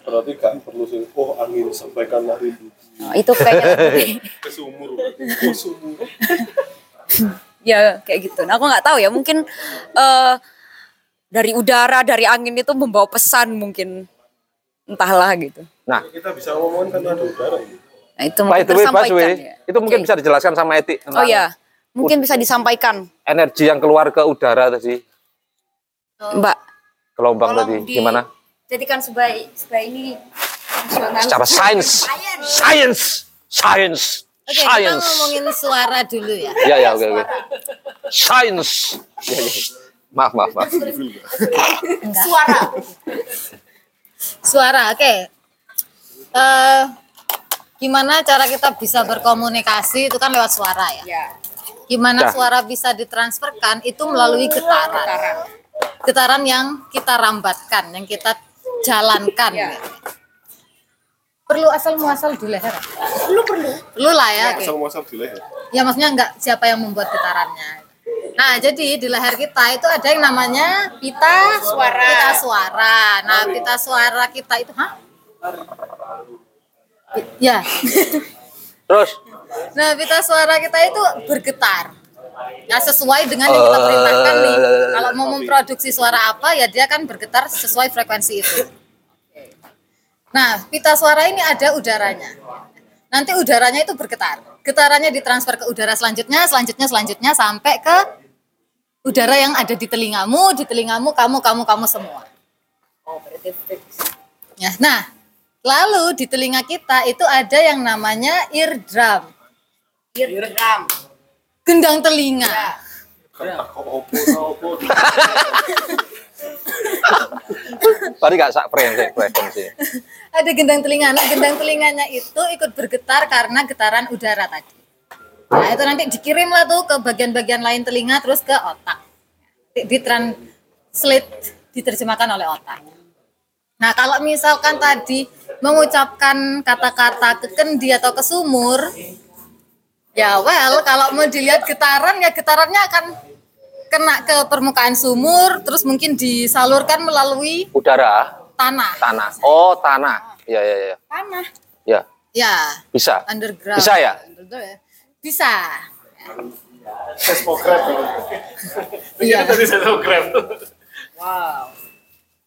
Berarti gak perlu sih, oh angin sampaikan rindu Nah, itu kayaknya ke sumur. Oh, sumur. ya kayak gitu. Nah, aku nggak tahu ya, mungkin eh dari udara, dari angin itu membawa pesan mungkin entahlah gitu. Nah, Kita bisa ngomongin kan ada udara ini. Nah, itu Pak mungkin itu Baswe, tersampaikan ya. itu mungkin Oke. bisa dijelaskan sama Etik. Oh ya, mungkin bisa disampaikan, Energi yang keluar ke udara tadi, Mbak. gelombang tadi, di- gimana? Jadikan sebagai sebagai ini nasional. Secara sains, sains, sains, Oke, kita sains. ngomongin suara dulu ya. Ya ya oke oke. Sains. Ya, ya. Maaf maaf maaf. Suara. Suara, oke. Eh, gimana cara kita bisa berkomunikasi itu kan lewat suara ya. Ya. Gimana Ya. suara bisa ditransferkan itu melalui getaran. Getaran yang kita rambatkan, yang kita jalankan. Ya. Perlu asal muasal di leher. Perlu perlu. Perlu lah ya. oke. Asal muasal di leher. Ya maksudnya enggak siapa yang membuat getarannya. Nah, jadi di leher kita itu ada yang namanya pita suara. Pita suara. Nah, pita suara kita itu, hah? Ya. Terus Nah, pita suara kita itu bergetar. Nah, sesuai dengan yang kita perintahkan nih. Kalau mau memproduksi suara apa, ya dia kan bergetar sesuai frekuensi itu. Nah, pita suara ini ada udaranya. Nanti udaranya itu bergetar. Getarannya ditransfer ke udara selanjutnya, selanjutnya, selanjutnya sampai ke udara yang ada di telingamu, di telingamu, kamu, kamu, kamu semua. Ya, nah, lalu di telinga kita itu ada yang namanya eardrum. Eardrum. Gendang telinga. tadi gak sak frekuensi frekuensi. Ada gendang telinga. Nah, gendang telinganya itu ikut bergetar karena getaran udara tadi. Nah, itu nanti dikirim lah tuh ke bagian-bagian lain telinga terus ke otak. Di- Ditranslate, diterjemahkan oleh otak. Nah, kalau misalkan tadi mengucapkan kata-kata ke kendi atau ke sumur, ya well, kalau mau dilihat getaran, ya getarannya akan kena ke permukaan sumur, terus mungkin disalurkan melalui Udara, tanah. tanah. Oh tanah. Ya ya ya. Tanah. Ya Ya, bisa. underground. Bisa ya? Bisa. seismograf Iya. tadi seismograf Wow.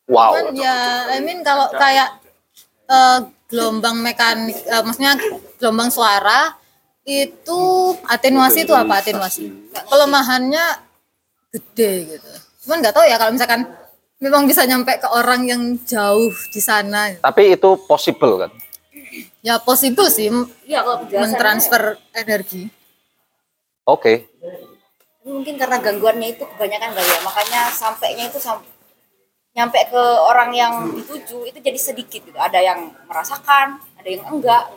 Cuman ya, I mean kalau kayak eh, gelombang mekanik, eh, maksudnya gelombang suara itu atenuasi itu apa atenuasi? Kelemahannya gede gitu. Cuman nggak tahu ya kalau misalkan memang bisa nyampe ke orang yang jauh di sana. Tapi itu possible kan? Ya possible sih Iya, kalau mentransfer energi. Oke. mungkin karena gangguannya itu kebanyakan kali ya makanya sampainya itu sam nyampe ke orang yang dituju itu jadi sedikit gitu ada yang merasakan ada yang enggak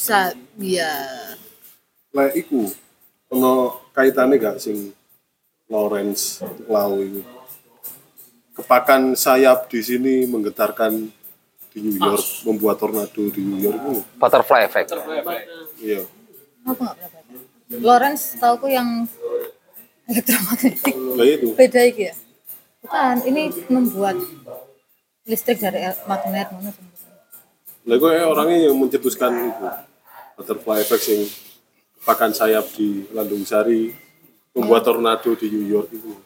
Bisa, ya. Lah iku ono kaitane gak sing Lawrence Lau itu. Kepakan sayap di sini menggetarkan di New York, membuat tornado di New York itu. Butterfly effect. Iya. Baca. Lawrence tauku yang elektromagnetik. Lah itu. Beda iki ya? Bukan, ini membuat listrik dari magnet mana sebenarnya. Lah kok orangnya yang mencetuskan itu. Butterfly effect sing kepakan sayap di Landung Sari membuat tornado di New York itu.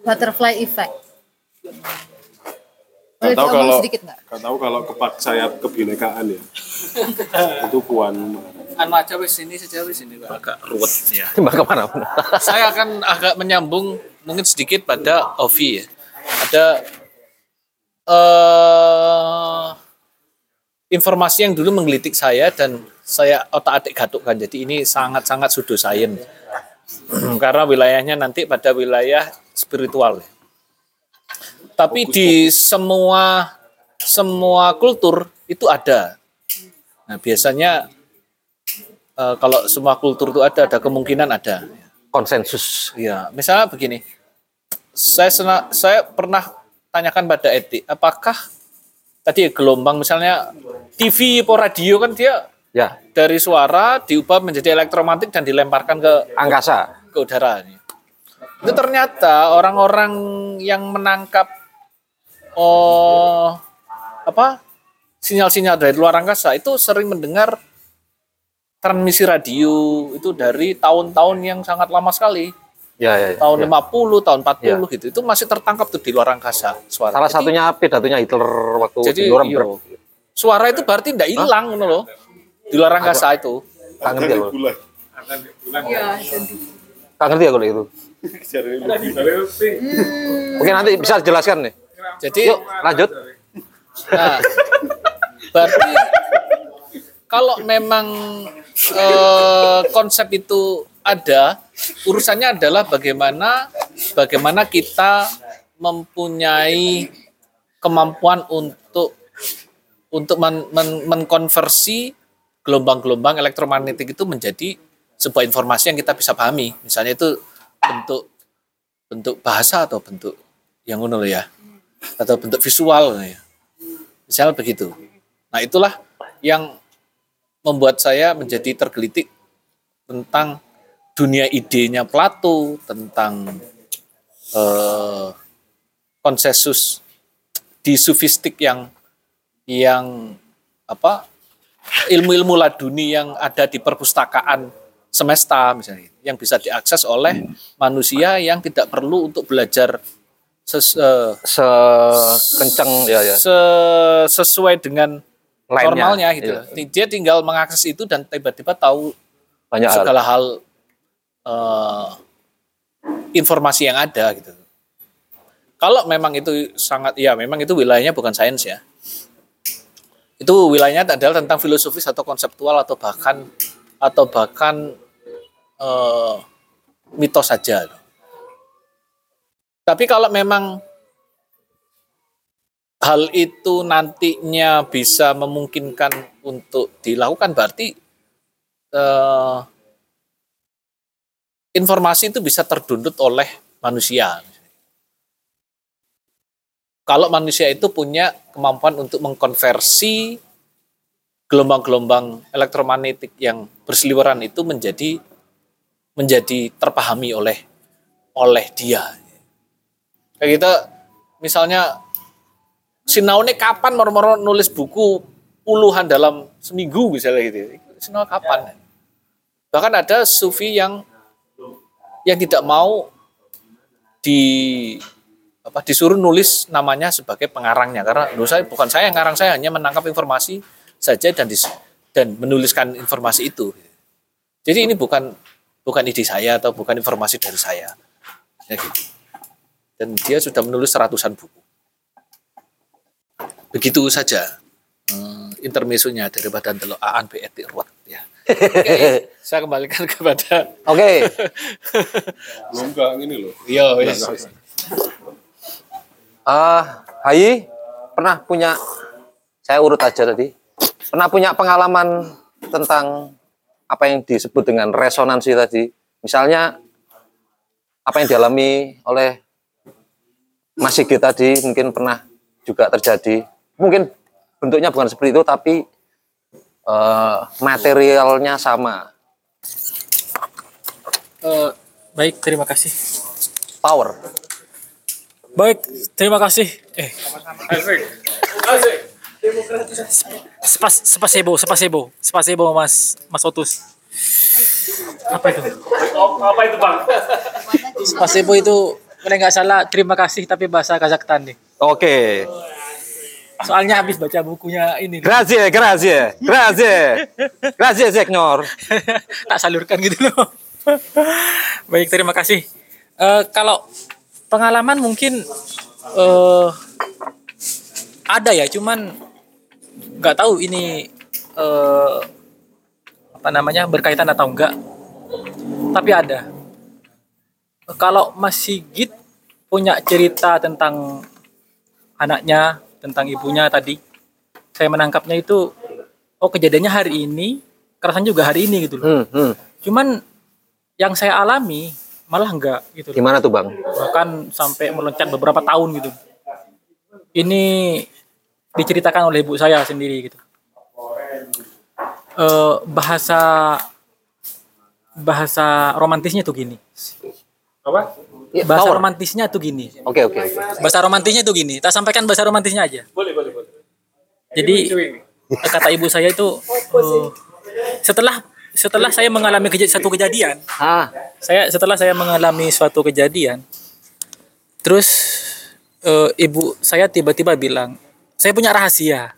Butterfly effect. Gak Boleh tahu kalau sedikit gak tahu kalau kepak sayap kebinekaan ya. itu puan. Anu aja wis ini saja wis ini Pak. agak ruwet ya. Ke mana pun. Saya akan agak menyambung mungkin sedikit pada Ovi ya. Ada eh informasi yang dulu menggelitik saya dan saya otak-atik gatukkan. Jadi ini sangat-sangat science. Karena wilayahnya nanti pada wilayah spiritual. Tapi di semua semua kultur itu ada. Nah, biasanya eh, kalau semua kultur itu ada, ada kemungkinan ada. Konsensus. Ya, misalnya begini, saya sena- saya pernah tanyakan pada etik, apakah tadi gelombang misalnya TV atau radio kan dia Ya, dari suara diubah menjadi elektromagnetik dan dilemparkan ke angkasa. ke udara. Itu ternyata orang-orang yang menangkap oh apa sinyal-sinyal dari luar angkasa itu sering mendengar transmisi radio itu dari tahun-tahun yang sangat lama sekali Ya, ya, ya. tahun ya. 50 tahun 40 gitu itu masih tertangkap tuh di luar angkasa suara Salah Jadi- satunya pidatonya Hitler waktu jadi di Nuremberg. iyo, suara itu berarti tidak hilang ngono loh di luar angkasa itu Gak ngerti aku. Bulan. Gak ngerti aku itu. Mungkin nanti bisa jelaskan nih. jadi Yuk, lanjut. Nah, berarti kalau memang eh, konsep itu ada, urusannya adalah bagaimana bagaimana kita mempunyai kemampuan untuk untuk men- men- mengkonversi gelombang-gelombang elektromagnetik itu menjadi sebuah informasi yang kita bisa pahami. Misalnya itu bentuk bentuk bahasa atau bentuk yang ngono ya atau bentuk visual ya. Misal begitu. Nah, itulah yang membuat saya menjadi tergelitik tentang dunia idenya Plato, tentang eh, konsensus di sufistik yang yang apa ilmu-ilmu laduni yang ada di perpustakaan semesta misalnya yang bisa diakses oleh manusia yang tidak perlu untuk belajar ses, Sekencang ya ya. se- sesuai dengan Lainnya. normalnya gitu. Iya. Dia tinggal mengakses itu dan tiba-tiba tahu Banyak hal. segala hal eh, informasi yang ada gitu. Kalau memang itu sangat ya memang itu wilayahnya bukan sains ya. Itu wilayahnya adalah tentang filosofis atau konseptual atau bahkan atau bahkan eh, mitos saja. Tapi kalau memang hal itu nantinya bisa memungkinkan untuk dilakukan berarti eh, informasi itu bisa terdundut oleh manusia. Kalau manusia itu punya kemampuan untuk mengkonversi gelombang-gelombang elektromagnetik yang berseliweran itu menjadi menjadi terpahami oleh oleh dia. Kayak kita misalnya Sinau ini kapan moro-moro nulis buku puluhan dalam seminggu misalnya gitu. Sinau kapan? Bahkan ada sufi yang yang tidak mau di apa disuruh nulis namanya sebagai pengarangnya karena menurut saya bukan saya yang ngarang saya hanya menangkap informasi saja dan dis, dan menuliskan informasi itu. Jadi ini bukan bukan ide saya atau bukan informasi dari saya. Ya gitu. Dan dia sudah menulis ratusan buku. Begitu saja eh, intermesonya daripada delok aan BRT ruwet ya. Saya kembalikan kepada Oke, Lo enggak gini loh. Iya, wis. eh Hayi pernah punya, saya urut aja tadi, pernah punya pengalaman tentang apa yang disebut dengan resonansi tadi. Misalnya apa yang dialami oleh Mas Sigit tadi mungkin pernah juga terjadi. Mungkin bentuknya bukan seperti itu, tapi eh, materialnya sama. Eh, baik, terima kasih. Power. Baik, terima kasih. Eh, sepas spasibo, spasibo, spasibo Mas Mas Otus. Apa itu? Apa itu, Bang? Spasibo itu kalau nggak salah terima kasih tapi bahasa Kazakhstan nih. Oke. Soalnya habis baca bukunya ini. Grazie, grazie, grazie. Grazie, Zeknor. tak salurkan gitu loh. Baik, terima kasih. Eh, kalau pengalaman mungkin eh ada ya, cuman nggak tahu ini eh apa namanya berkaitan atau enggak. Tapi ada. Kalau Mas Sigit punya cerita tentang anaknya, tentang ibunya tadi, saya menangkapnya itu oh kejadiannya hari ini, kerasan juga hari ini gitu loh. Hmm, hmm. Cuman yang saya alami malah enggak gitu. loh. Gimana tuh, Bang? Bahkan sampai meloncat beberapa tahun gitu. Ini diceritakan oleh ibu saya sendiri gitu. Eh, bahasa bahasa romantisnya tuh gini. Apa? Ya, Bahasa power. romantisnya tuh gini. Oke, oke, oke. Bahasa romantisnya tuh gini. Tak sampaikan bahasa romantisnya aja. Boleh, boleh, boleh. Jadi kata ibu saya itu eh, setelah setelah saya mengalami keja- satu kejadian, Ah, saya setelah saya mengalami suatu kejadian terus eh, ibu saya tiba-tiba bilang saya punya rahasia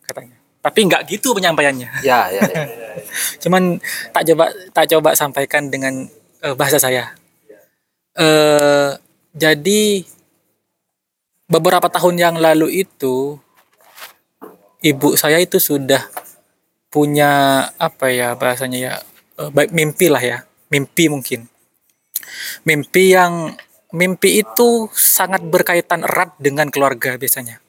katanya tapi nggak gitu penyampaiannya ya, ya, ya. cuman tak coba tak coba sampaikan dengan eh, bahasa saya eh jadi beberapa tahun yang lalu itu ibu saya itu sudah punya apa ya bahasanya ya eh, baik mimpi lah ya mimpi mungkin. Mimpi yang mimpi itu sangat berkaitan erat dengan keluarga biasanya.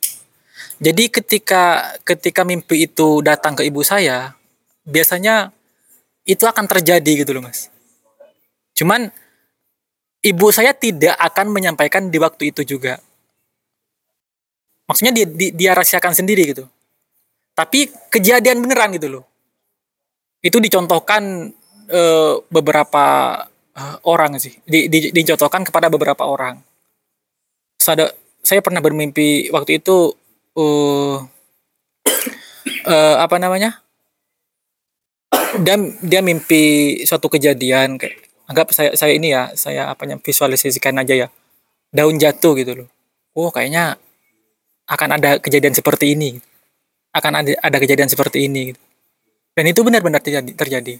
Jadi ketika ketika mimpi itu datang ke ibu saya biasanya itu akan terjadi gitu loh mas. Cuman ibu saya tidak akan menyampaikan di waktu itu juga. Maksudnya dia, dia, dia rahasiakan sendiri gitu. Tapi kejadian beneran gitu loh. Itu dicontohkan eh, beberapa eh, orang sih. Di, di- dicontohkan kepada beberapa orang. Sada- saya pernah bermimpi waktu itu eh eh, apa namanya? Dia dia mimpi suatu kejadian kayak anggap saya saya ini ya saya apanya visualisasikan aja ya. Daun jatuh gitu loh. Oh kayaknya akan ada kejadian seperti ini. Akan ada ada kejadian seperti ini gitu. dan itu benar-benar terjadi terjadi.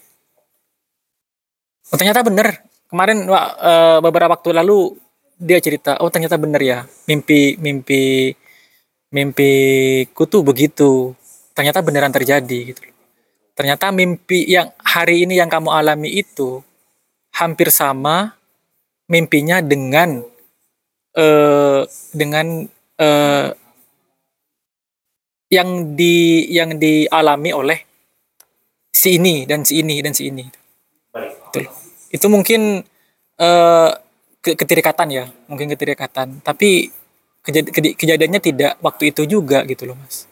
Oh, ternyata benar. Kemarin eh, beberapa waktu lalu dia cerita oh ternyata benar ya. Mimpi mimpi mimpiku tuh begitu. Ternyata beneran terjadi gitu ternyata mimpi yang hari ini yang kamu alami itu hampir sama mimpinya dengan eh dengan eh yang di yang dialami oleh si ini dan si ini dan si ini. Itu, itu mungkin eh ke- ketirikatan ya, mungkin ketirikatan. Tapi kejad- kejadiannya tidak waktu itu juga gitu loh mas.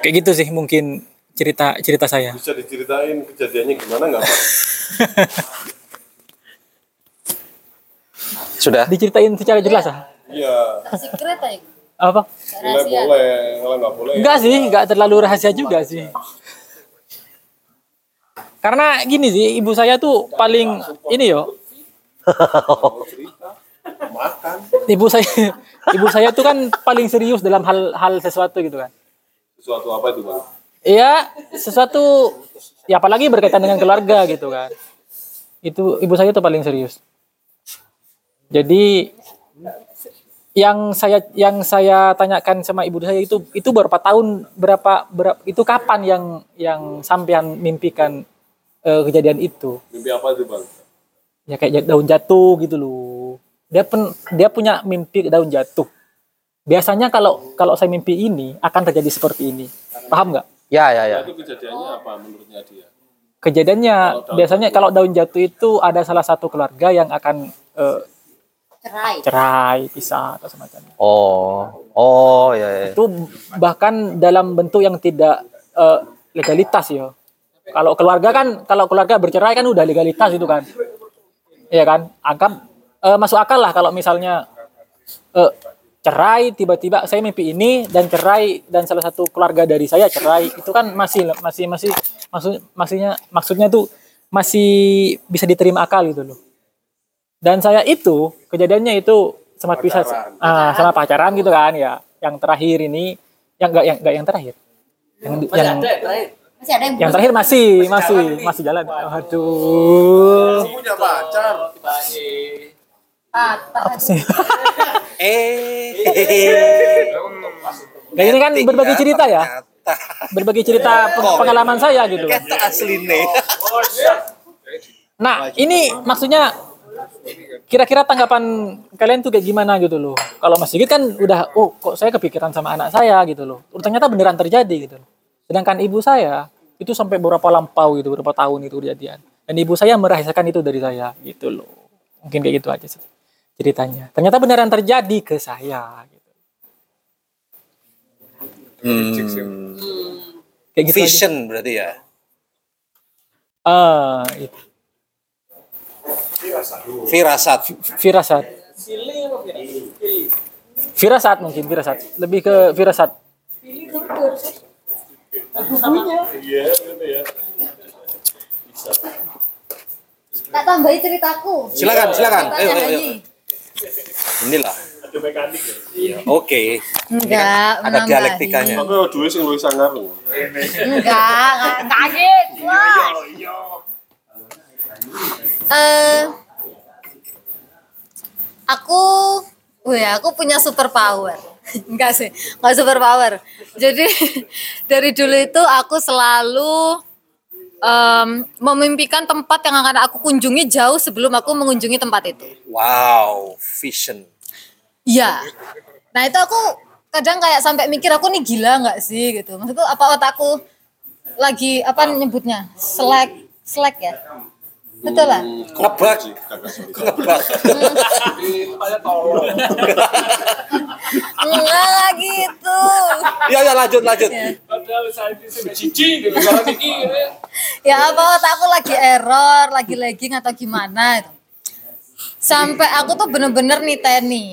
Kayak gitu sih mungkin cerita cerita saya. Bisa diceritain kejadiannya gimana nggak Pak? sudah. Diceritain secara jelas ah. Iya, Secret aja. Apa? boleh boleh, kalau nggak boleh. Enggak sih, enggak terlalu rahasia juga sih. Karena gini sih, ibu saya tuh paling ini yo. Ibu saya, ibu saya tuh kan paling serius dalam hal-hal sesuatu gitu kan. Sesuatu apa itu Bang? Iya, sesuatu ya apalagi berkaitan dengan keluarga gitu kan. Itu ibu saya tuh paling serius. Jadi yang saya yang saya tanyakan sama ibu saya itu itu berapa tahun berapa, berapa itu kapan yang yang sampean mimpikan eh, kejadian itu Mimpi apa itu bang? ya kayak daun jatuh gitu loh dia pen, dia punya mimpi daun jatuh biasanya kalau kalau saya mimpi ini akan terjadi seperti ini paham nggak Ya, ya, ya. Itu kejadiannya apa menurutnya dia? kejadiannya Kalau daun biasanya kalau daun jatuh itu ada salah satu keluarga yang akan eh, Cerai. cerai pisah atau semacamnya Oh, oh, ya, ya. itu bahkan dalam bentuk yang tidak eh, legalitas ya kalau keluarga kan kalau keluarga bercerai kan udah legalitas itu kan Iya kan anggap eh, masuk akal lah kalau misalnya eh, cerai tiba-tiba saya mimpi ini dan cerai dan salah satu keluarga dari saya cerai. Itu kan masih masih masih maksud maksudnya maksudnya tuh masih bisa diterima akal gitu loh. Dan saya itu kejadiannya itu sama pisah ah, sama pacaran gitu kan ya. Yang terakhir ini yang enggak yang enggak yang terakhir. Yang yang Masih ada yang yang terakhir masih masih masih jalan. Aduh. Punya pacar. apa sih Eh, Nah, ini kan berbagi cerita ya. Berbagi cerita peng- pengalaman saya gitu. Kata asli nih. Nah, ini maksudnya kira-kira tanggapan kalian tuh kayak gimana gitu loh. Kalau Mas Sigit kan udah oh kok saya kepikiran sama anak saya gitu loh. Ternyata beneran terjadi gitu loh. Sedangkan ibu saya itu sampai beberapa lampau gitu, beberapa tahun itu kejadian. Dan ibu saya merahasiakan itu dari saya gitu loh. Mungkin kayak gitu aja sih ceritanya. Ternyata beneran terjadi ke saya gitu. Hmm, Kayak gitu aja. vision berarti ya. Ah, itu. Firasat. Firasat. Firasat mungkin firasat. Lebih ke firasat. Tak tambahi ceritaku. Silakan, silakan. Tanya Ayo, ayo, ayo. lagi. Inilah. Oke. Enggak, Ada dialektikanya. Aku dua sing luwih sangar. lho. Enggak, enggak kaget. Wah. Eh, aku, wih, aku punya super power. Enggak sih, enggak super power. Jadi dari dulu itu aku selalu em, memimpikan tempat yang akan aku kunjungi jauh sebelum aku mengunjungi tempat itu. Wow, vision. Iya. Nah itu aku kadang kayak sampai mikir aku nih gila nggak sih gitu. Maksudku apa otakku lagi apa nyebutnya selek selek ya. Betul lah. Ngebak. Ngebak. Enggak lah gitu. Ya, ya lanjut, lanjut. Padahal saya gitu, kalau gitu ya. Ya apa otakku lagi error, lagi lagging atau gimana itu. Sampai aku tuh bener-bener nih Teni.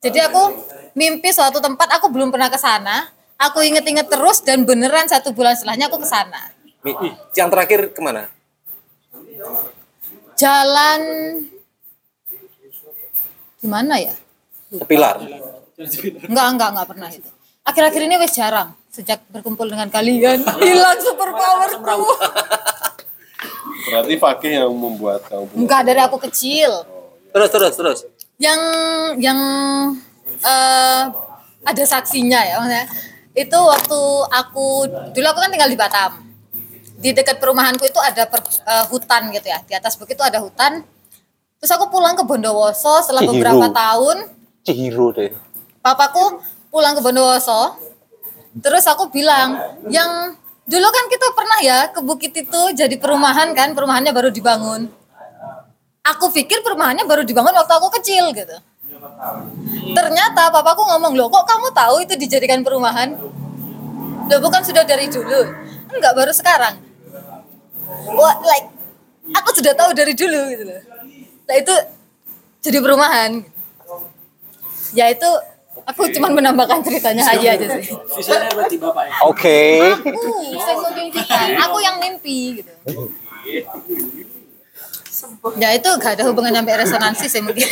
Jadi aku mimpi suatu tempat aku belum pernah ke sana. Aku inget-inget terus dan beneran satu bulan setelahnya aku ke sana. Mi- Yang terakhir ke mana? Jalan gimana ya? Pilar. Enggak, enggak, enggak pernah itu. Akhir-akhir ini wes jarang. Sejak berkumpul dengan kalian, hilang super powerku. Berarti Fakih yang membuat kamu Enggak dari aku kecil. Terus, terus, terus. Yang yang eh ada saksinya ya maksudnya. Itu waktu aku dulu aku kan tinggal di Batam. Di dekat perumahanku itu ada per- eh, hutan gitu ya. Di atas bukit itu ada hutan. Terus aku pulang ke Bondowoso setelah Cihiro. beberapa tahun. Cihiro deh. papaku pulang ke Bondowoso terus aku bilang yang dulu kan kita pernah ya ke bukit itu jadi perumahan kan perumahannya baru dibangun aku pikir perumahannya baru dibangun waktu aku kecil gitu ternyata papaku ngomong loh kok kamu tahu itu dijadikan perumahan loh bukan sudah dari dulu enggak baru sekarang Wah, like aku sudah tahu dari dulu gitu loh nah itu jadi perumahan ya itu aku cuma menambahkan ceritanya aja aja sih Visioner berarti bapak ya. Oke. aku aku yang mimpi gitu ya itu gak ada hubungan sampai resonansi sih mungkin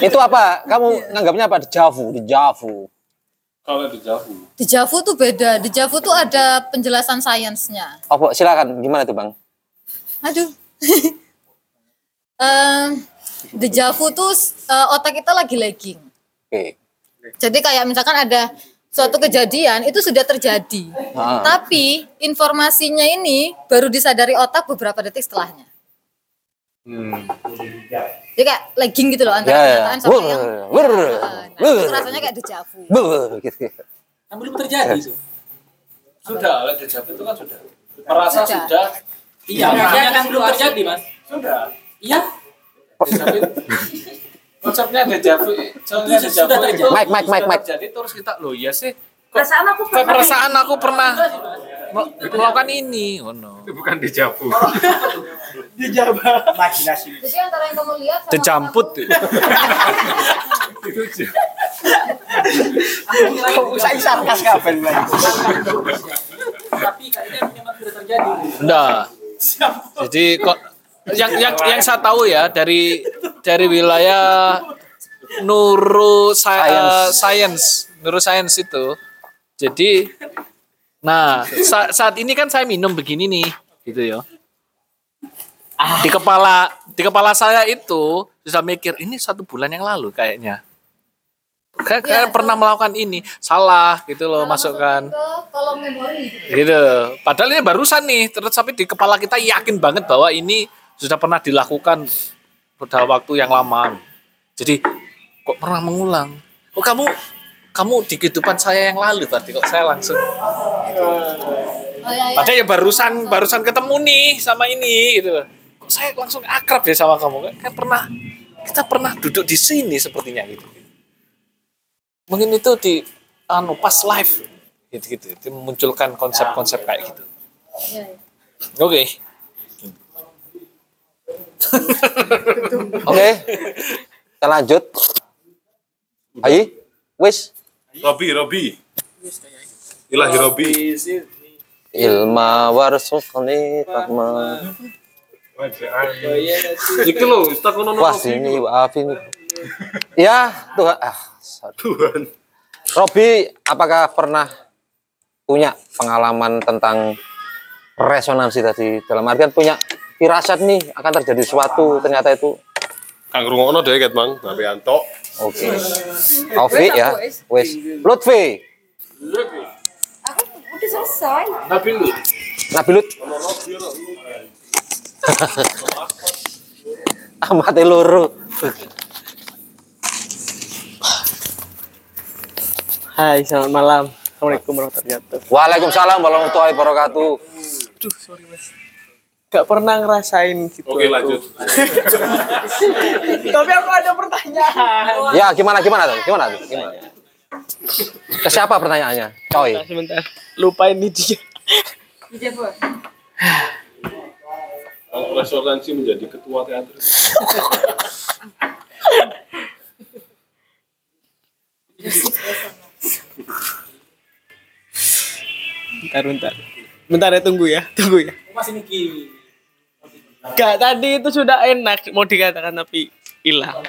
Itu apa? Kamu nganggapnya apa? Dejavu, dejavu. Kalau di Javu. di Javu tuh beda di Javu tuh ada penjelasan sainsnya Oh, Bu, silakan. Gimana tuh, Bang? aduh Em, dejavu tuh eh, otak kita lagi lagging. Oke. Jadi kayak misalkan ada suatu kejadian itu sudah terjadi. Ah. Tapi informasinya ini baru disadari otak beberapa detik setelahnya. Jadi kayak lagging gitu loh antara Ya, ya. kenyataan sama Wur, yang wur, nah, itu rasanya kayak dejavu. Gitu. Kan belum terjadi itu. Sudah, lah dejavu itu kan sudah. Merasa Sudah. sudah. Iya, makanya kan belum terjadi, Mas. Sudah. Iya. Dejavu Konsepnya dejavu, soalnya dejavu sudah itu terjadi. Mike, Mike, Mike, Mike. terjadi terus kita loh ya sih. Perasaan aku Kayak perasaan aku pernah mel- melakukan ini, oh no. Itu bukan dejavu. Imajinasi. Jadi antara yang kamu lihat sama Dejamput. Kok usah sarkas kapan Tapi kayaknya memang sudah terjadi. Enggak. Jadi kok yang yang yang saya tahu ya dari dari wilayah neuro Science. science, neuroscience itu. Jadi nah, sa- saat ini kan saya minum begini nih, gitu ya. Di kepala di kepala saya itu sudah mikir ini satu bulan yang lalu kayaknya. Kayak, kayak pernah melakukan ini, salah gitu loh masukkan memori. gitu. Padahal ini barusan nih, terus tapi di kepala kita yakin banget bahwa ini sudah pernah dilakukan pada waktu yang lama. Jadi kok pernah mengulang? Oh kamu kamu di kehidupan saya yang lalu berarti kok saya langsung. Oh, ya, ya. Padahal ya barusan barusan ketemu nih sama ini gitu. Kok saya langsung akrab ya sama kamu? Kan pernah kita pernah duduk di sini sepertinya gitu. Mungkin itu di anu pas live gitu-gitu. Itu memunculkan konsep-konsep kayak gitu. Ya, ya. Oke. Oke. Kita lanjut. Ayo. Wis. Robi, Robi. Ilahi Robi. Ilma warzuqni fahma. Iki lho, takono Wah, sini Afi ini. Ya, Tuhan. Ah, sorry. Tuhan. Robi, apakah pernah punya pengalaman tentang resonansi tadi? Dalam artian punya firasat nih akan terjadi sesuatu, ternyata itu Kang rungokno deh ket Mang, tapi antok. Oke. Taufik ya, wes. Lutfi, Aku udah selesai. Nabil lu. Nabi Lut. Amate loro. Hai, selamat malam. Assalamualaikum warahmatullahi wabarakatuh. Waalaikumsalam warahmatullahi wabarakatuh. Aduh, sorry mas. Gak pernah ngerasain gitu. Oke, lanjut. Tapi aku ada pertanyaan. Ya, gimana gimana tuh? Gimana tuh? Gimana? Ke siapa pertanyaannya? Coy. Nah, sebentar. Lupa ini dia. Kalau resonansi menjadi ketua teater. Bentar, bentar. Bentar ya, tunggu ya. Tunggu ya. Masih Niki. Gak, tadi itu sudah enak mau dikatakan tapi hilang.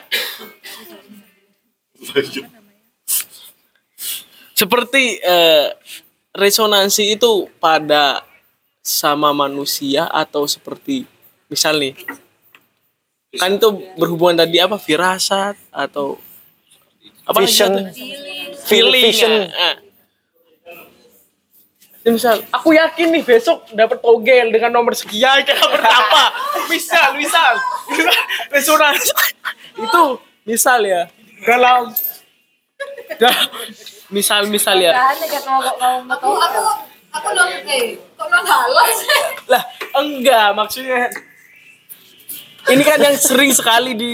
Seperti eh, resonansi itu pada sama manusia atau seperti misal nih kan itu berhubungan tadi apa firasat atau apa Vision. kata? feeling Vision. ah. Ya, misal aku yakin nih besok dapat togel dengan nomor sekian kayak berapa? Misal misal. Resonansi itu misal ya. Dalam misal misal ya. Aku aku aku non eh kok non halal sih? lah enggak maksudnya ini kan yang sering sekali di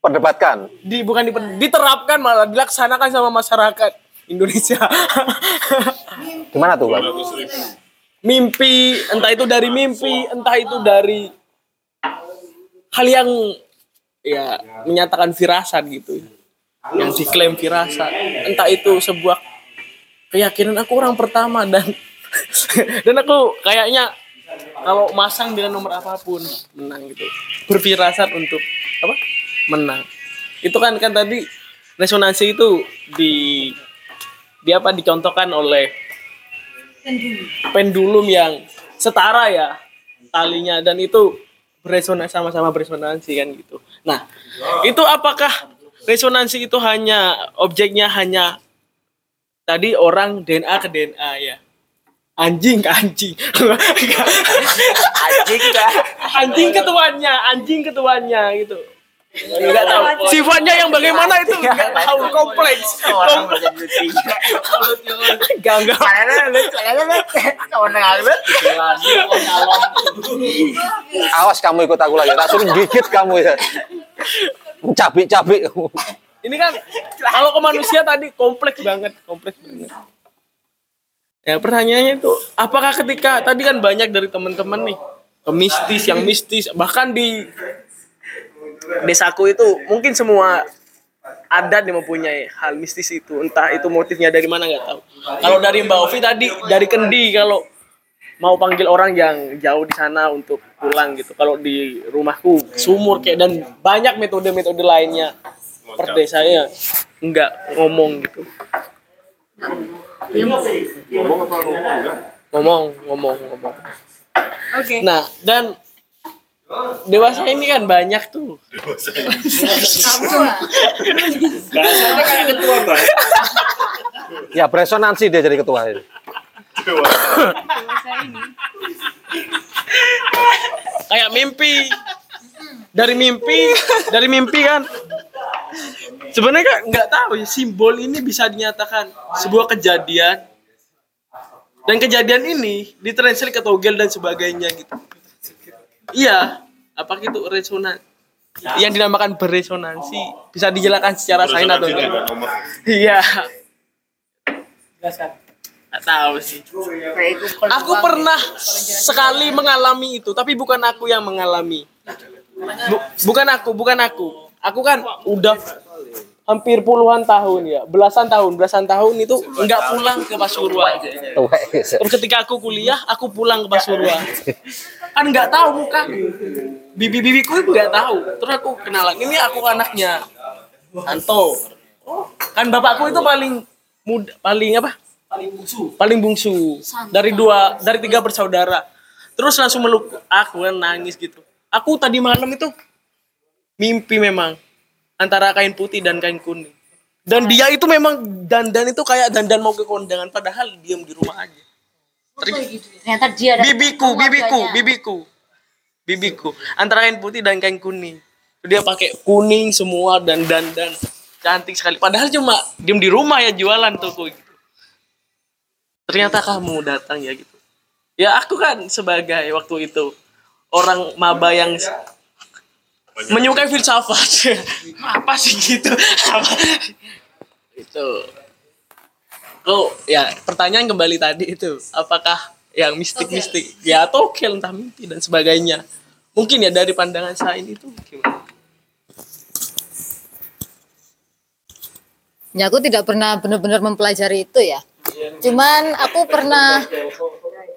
Perdebatkan. di bukan di, diterapkan malah dilaksanakan sama masyarakat Indonesia. Gimana tuh, Bang? mimpi entah itu dari mimpi entah itu dari hal yang ya menyatakan firasat gitu. Yang diklaim firasat. Entah itu sebuah keyakinan aku orang pertama dan dan aku kayaknya kalau masang dengan nomor apa pun menang gitu. Berfirasat untuk apa? Menang. Itu kan kan tadi resonansi itu di di apa dicontohkan oleh pendulum yang setara ya talinya dan itu beresonansi sama-sama beresonansi kan gitu Nah, itu apakah resonansi itu hanya objeknya hanya tadi orang DNA ke DNA ya? Anjing ke anjing. Anjing dah. anjing ketuanya, anjing ketuanya gitu. Enggak tahu. Sifatnya yang bagaimana itu enggak tahu kompleks. Orang. Enggak enggak. Karena lu, karena lu, kawan. Awas kamu ikut aku lagi. Tak suruh gigit kamu ya. Cabik-cabik kamu. Ini kan kalau ke manusia tadi kompleks banget, kompleks banget. Ya pertanyaannya itu, apakah ketika tadi kan banyak dari teman-teman nih ke mistis, yang mistis, bahkan di desaku itu mungkin semua adat yang mempunyai hal mistis itu, entah itu motifnya dari mana nggak tahu. Kalau dari Mbak Ovi tadi dari Kendi kalau mau panggil orang yang jauh di sana untuk pulang gitu. Kalau di rumahku sumur kayak dan banyak metode-metode lainnya per desanya nggak ngomong gitu. Ngomong, ngomong, ngomong. Oke. Nah, dan dewasa ini kan banyak tuh. Bahasanya kayak ketua Mbak. Ya beresonansi dia jadi ketua ini. Kayak mimpi. Dari mimpi, dari mimpi kan. Sebenarnya kan nggak tahu ya simbol ini bisa dinyatakan sebuah kejadian dan kejadian ini ditranslate ke togel dan sebagainya gitu. Iya, apa itu resonan? Yang dinamakan beresonansi bisa dijelaskan secara sains atau enggak? Iya. Nggak tahu sih. Aku pernah sekali mengalami itu, tapi bukan aku yang mengalami. Bu- bukan aku, bukan aku. Aku kan udah hampir puluhan tahun ya, belasan tahun, belasan tahun itu nggak pulang ke Pasuruan. Terus ketika aku kuliah, aku pulang ke Pasuruan. Kan nggak tahu muka. Bibi-bibiku itu nggak tahu. Terus aku kenalan, ini aku anaknya Anto. Kan bapakku itu paling muda, paling apa? Paling bungsu. Paling bungsu. Dari dua, dari tiga bersaudara. Terus langsung meluk aku kan nangis gitu. Aku tadi malam itu mimpi memang antara kain putih dan kain kuning. Dan dia itu memang dandan itu kayak dandan mau ke kondangan padahal diam di rumah aja. Ternyata dia ada Bibiku, bibiku, bibiku. Bibiku. Antara kain putih dan kain kuning. Dia pakai kuning semua dan dandan cantik sekali. Padahal cuma diem di rumah ya jualan toko gitu. Ternyata kamu datang ya gitu. Ya aku kan sebagai waktu itu orang maba yang menyukai filsafat. Apa sih gitu? Apa? itu. Oh, ya pertanyaan kembali tadi itu, apakah yang mistik-mistik ya atau entah mimpi dan sebagainya. Mungkin ya dari pandangan saya ini tuh gimana? Ya aku tidak pernah benar-benar mempelajari itu ya. Cuman aku pernah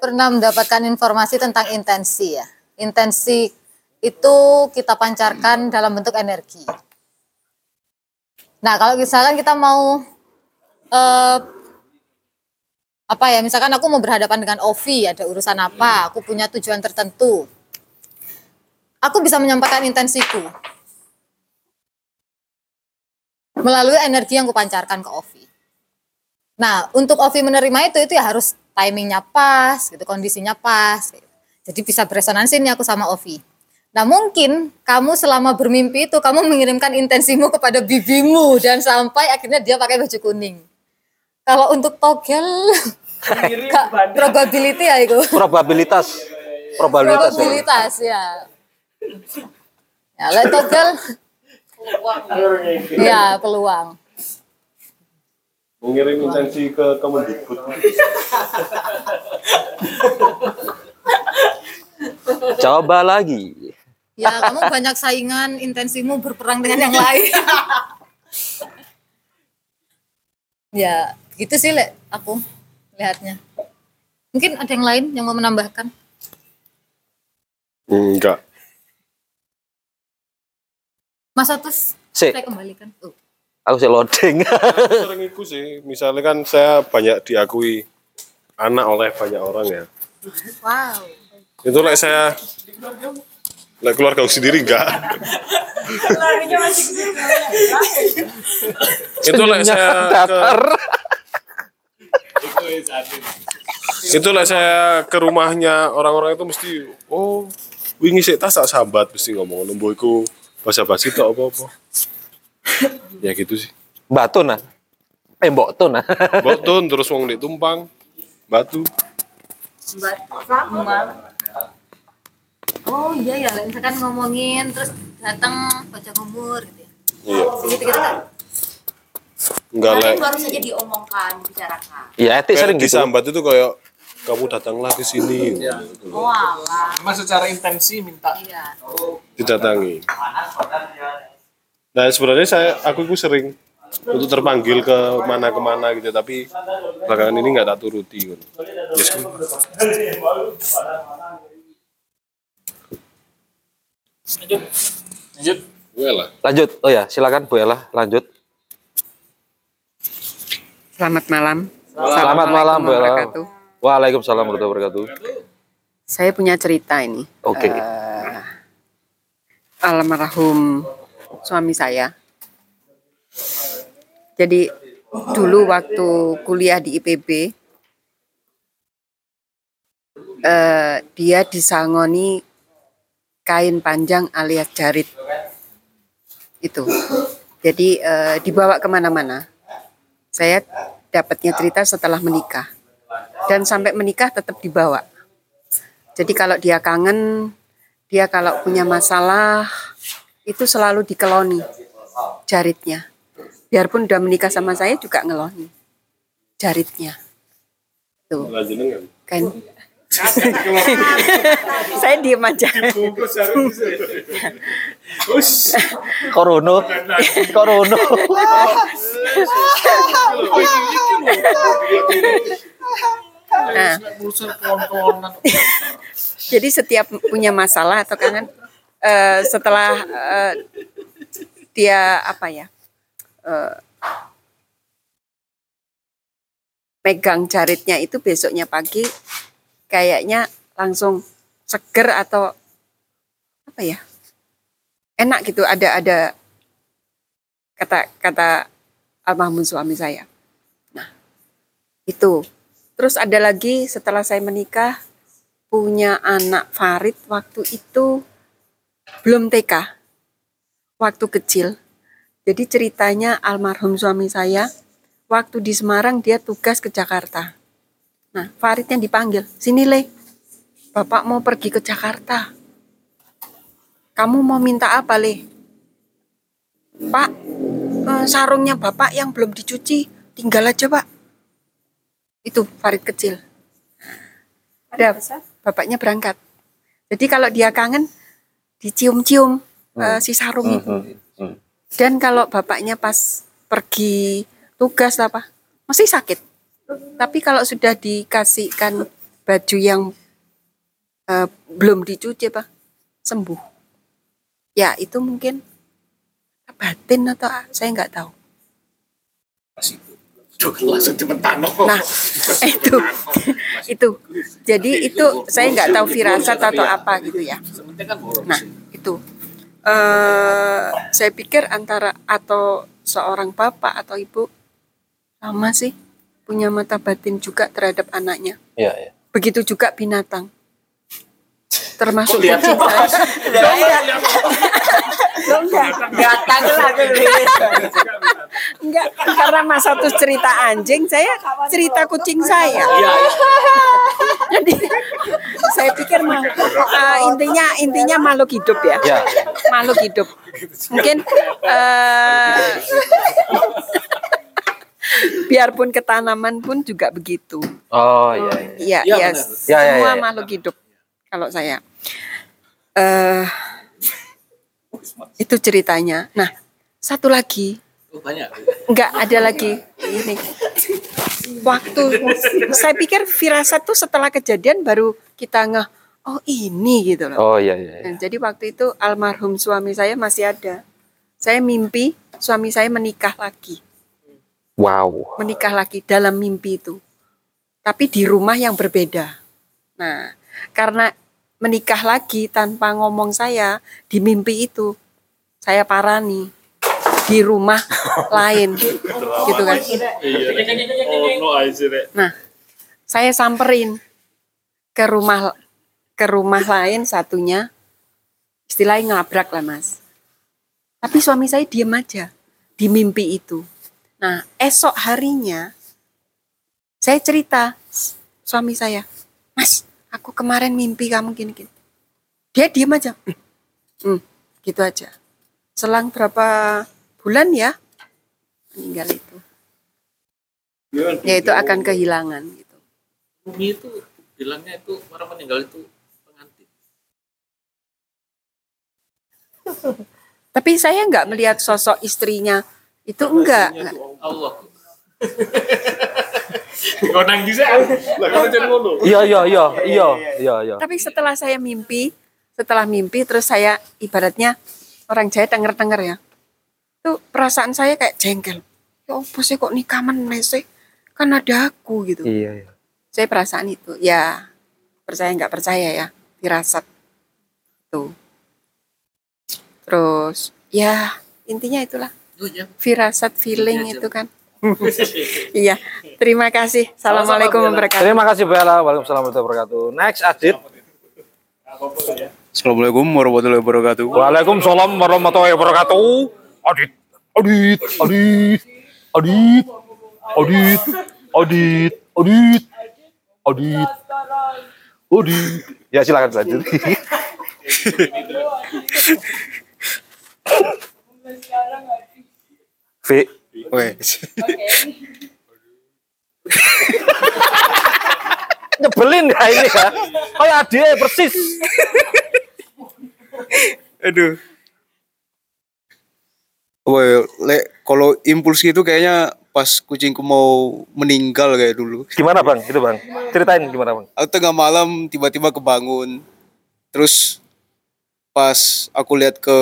pernah mendapatkan informasi tentang intensi ya. Intensi itu kita pancarkan dalam bentuk energi. Nah kalau misalkan kita mau eh, apa ya, misalkan aku mau berhadapan dengan Ovi, ada urusan apa, aku punya tujuan tertentu. Aku bisa menyampaikan intensiku melalui energi yang kupancarkan ke Ovi. Nah, untuk Ovi menerima itu itu ya harus timingnya pas, gitu, kondisinya pas. gitu. Jadi bisa beresonansi nih aku sama Ovi. Nah, mungkin kamu selama bermimpi itu kamu mengirimkan intensimu kepada bibimu dan sampai akhirnya dia pakai baju kuning. Kalau untuk togel Kak, probability ya itu. Probabilitas. Probabilitas. ya. Probabilitas ya. Ya, lah togel ya peluang. Mengirim intensi ke Kemendikbud. Coba lagi. Ya, kamu banyak saingan, intensimu berperang dengan yang lain. ya, gitu sih, Le, aku lihatnya. Mungkin ada yang lain yang mau menambahkan? Enggak. Mas Atus, Sik. saya kembalikan. Oh. Aku sih loading. Sering itu sih. Misalnya kan saya banyak diakui anak oleh banyak orang ya. Wow. Itu like saya like keluarga aku sendiri enggak. itu lah saya ke, datar. itu lah saya ke rumahnya orang-orang itu mesti oh wingi sik tas tak sambat mesti ngomong nombo iku basa-basi tok apa-apa ya gitu sih Batu nah. Eh mbok tun nah. Botun terus wong di tumpang batu Oh iya ya, misalkan ngomongin terus datang baca umur gitu ya. iya Segitu gitu kan. enggak lah baru saja diomongkan, dibicarakan. Iya, etik sering gitu. disambat itu kayak kamu datanglah ke sini Oh alah. Cuma secara intensi minta Iya. didatangi nah sebenarnya saya aku itu sering untuk terpanggil ke mana ke mana gitu tapi belakangan ini nggak tak turuti gitu. Yes, lanjut. Gue lah. Lanjut. Oh ya, silakan Bu Ella, lanjut. Selamat malam. Selamat malam Bu Ella. Waalaikumsalam warahmatullahi wabarakatuh. Saya punya cerita ini. Oke. Eh, almarhum suami saya. Jadi dulu waktu kuliah di IPB, eh, dia disangoni kain panjang alias jarit. Itu. Jadi eh, dibawa ke mana-mana. Saya dapatnya cerita setelah menikah. Dan sampai menikah tetap dibawa. Jadi kalau dia kangen, dia kalau punya masalah, itu selalu dikeloni jaritnya. Biarpun udah menikah sama saya juga ngeloni jaritnya. Tuh, kan. saya diem aja. Korono. Korono. Nah, jadi setiap punya masalah atau kangen, eh, setelah eh, dia apa ya, eh, megang jaritnya itu besoknya pagi, kayaknya langsung seger atau apa ya, enak gitu. Ada ada kata kata almarhum suami saya. Nah, itu. Terus ada lagi setelah saya menikah punya anak Farid waktu itu belum TK. Waktu kecil. Jadi ceritanya almarhum suami saya waktu di Semarang dia tugas ke Jakarta. Nah, Faridnya dipanggil, "Sini, Le. Bapak mau pergi ke Jakarta. Kamu mau minta apa, Le?" Pak, eh, sarungnya Bapak yang belum dicuci, tinggal aja, Pak. Itu Farid kecil. Ada bapaknya berangkat. Jadi kalau dia kangen dicium-cium eh, si sarung itu. Hmm. Dan kalau bapaknya pas pergi tugas apa, masih sakit. Tapi kalau sudah dikasihkan baju yang eh, belum dicuci apa, sembuh. Ya itu mungkin batin atau saya nggak tahu. Nah, itu itu. Jadi itu saya nggak tahu firasat atau apa gitu ya. Nah, itu. eh saya pikir antara atau seorang bapak atau ibu sama sih punya mata batin juga terhadap anaknya. Iya, iya. Begitu juga binatang. Termasuk kucing saya. Enggak. Loh, enggak. Lah karena Mas satu cerita anjing, saya cerita kucing saya. Jadi saya pikir mah eh, intinya intinya makhluk hidup ya. Ya. Makhluk hidup. Mungkin eh, biarpun ketanaman pun juga begitu. Oh iya. iya. Iya, iya, Ya, ya, semua ya, ya. makhluk hidup kalau saya. eh itu ceritanya. Nah, satu lagi Enggak ada lagi ini. Waktu saya pikir firasat tuh setelah kejadian baru kita ngeh, oh ini gitu loh. Oh iya iya. iya. Nah, jadi waktu itu almarhum suami saya masih ada. Saya mimpi suami saya menikah lagi, Wow. menikah lagi dalam mimpi itu. Tapi di rumah yang berbeda. Nah, karena menikah lagi tanpa ngomong saya di mimpi itu, saya parani di rumah lain gitu kan. Nah, saya samperin ke rumah ke rumah lain satunya istilahnya ngabrak lah mas. Tapi suami saya diam aja di mimpi itu. Nah esok harinya saya cerita suami saya, mas aku kemarin mimpi kamu gini-gini. Dia diam aja, "Hmm, hmm, gitu aja. Selang berapa bulan ya meninggal itu. Ya itu akan kehilangan gitu. Bumi itu bilangnya itu orang meninggal itu pengantin. Tapi saya nggak melihat sosok istrinya itu enggak. enggak. Allah. Kau nang bisa? Lah kan jangan ngono. Iya iya iya iya iya iya. Tapi setelah saya mimpi, setelah mimpi terus saya ibaratnya orang Jawa denger-denger ya. Itu perasaan saya kayak jengkel. Ya apa sih kok nikah meneh sih? Kan ada aku gitu. Iya iya. Saya perasaan itu. Ya percaya nggak percaya ya, firasat. Tuh. Terus ya intinya itulah. Firasat feeling itu kan. iya. Terima kasih. Assalamualaikum warahmatullahi wabarakatuh. Terima kasih Bella. Waalaikumsalam warahmatullahi wabarakatuh. Next Adit. Assalamualaikum warahmatullahi wabarakatuh. Waalaikumsalam warahmatullahi wabarakatuh. Adit. Adit. Adit. Adit. Adit. Adit. Adit. Adit. Adit. Ya silakan lanjut. V. Wes. Nyebelin ya ini ya. Kayak adiknya persis. Aduh. Woi, le kalau impuls gitu kayaknya pas kucingku mau meninggal kayak dulu. Gimana bang? Itu bang. Ceritain gimana bang? Aku tengah malam tiba-tiba kebangun. Terus pas aku lihat ke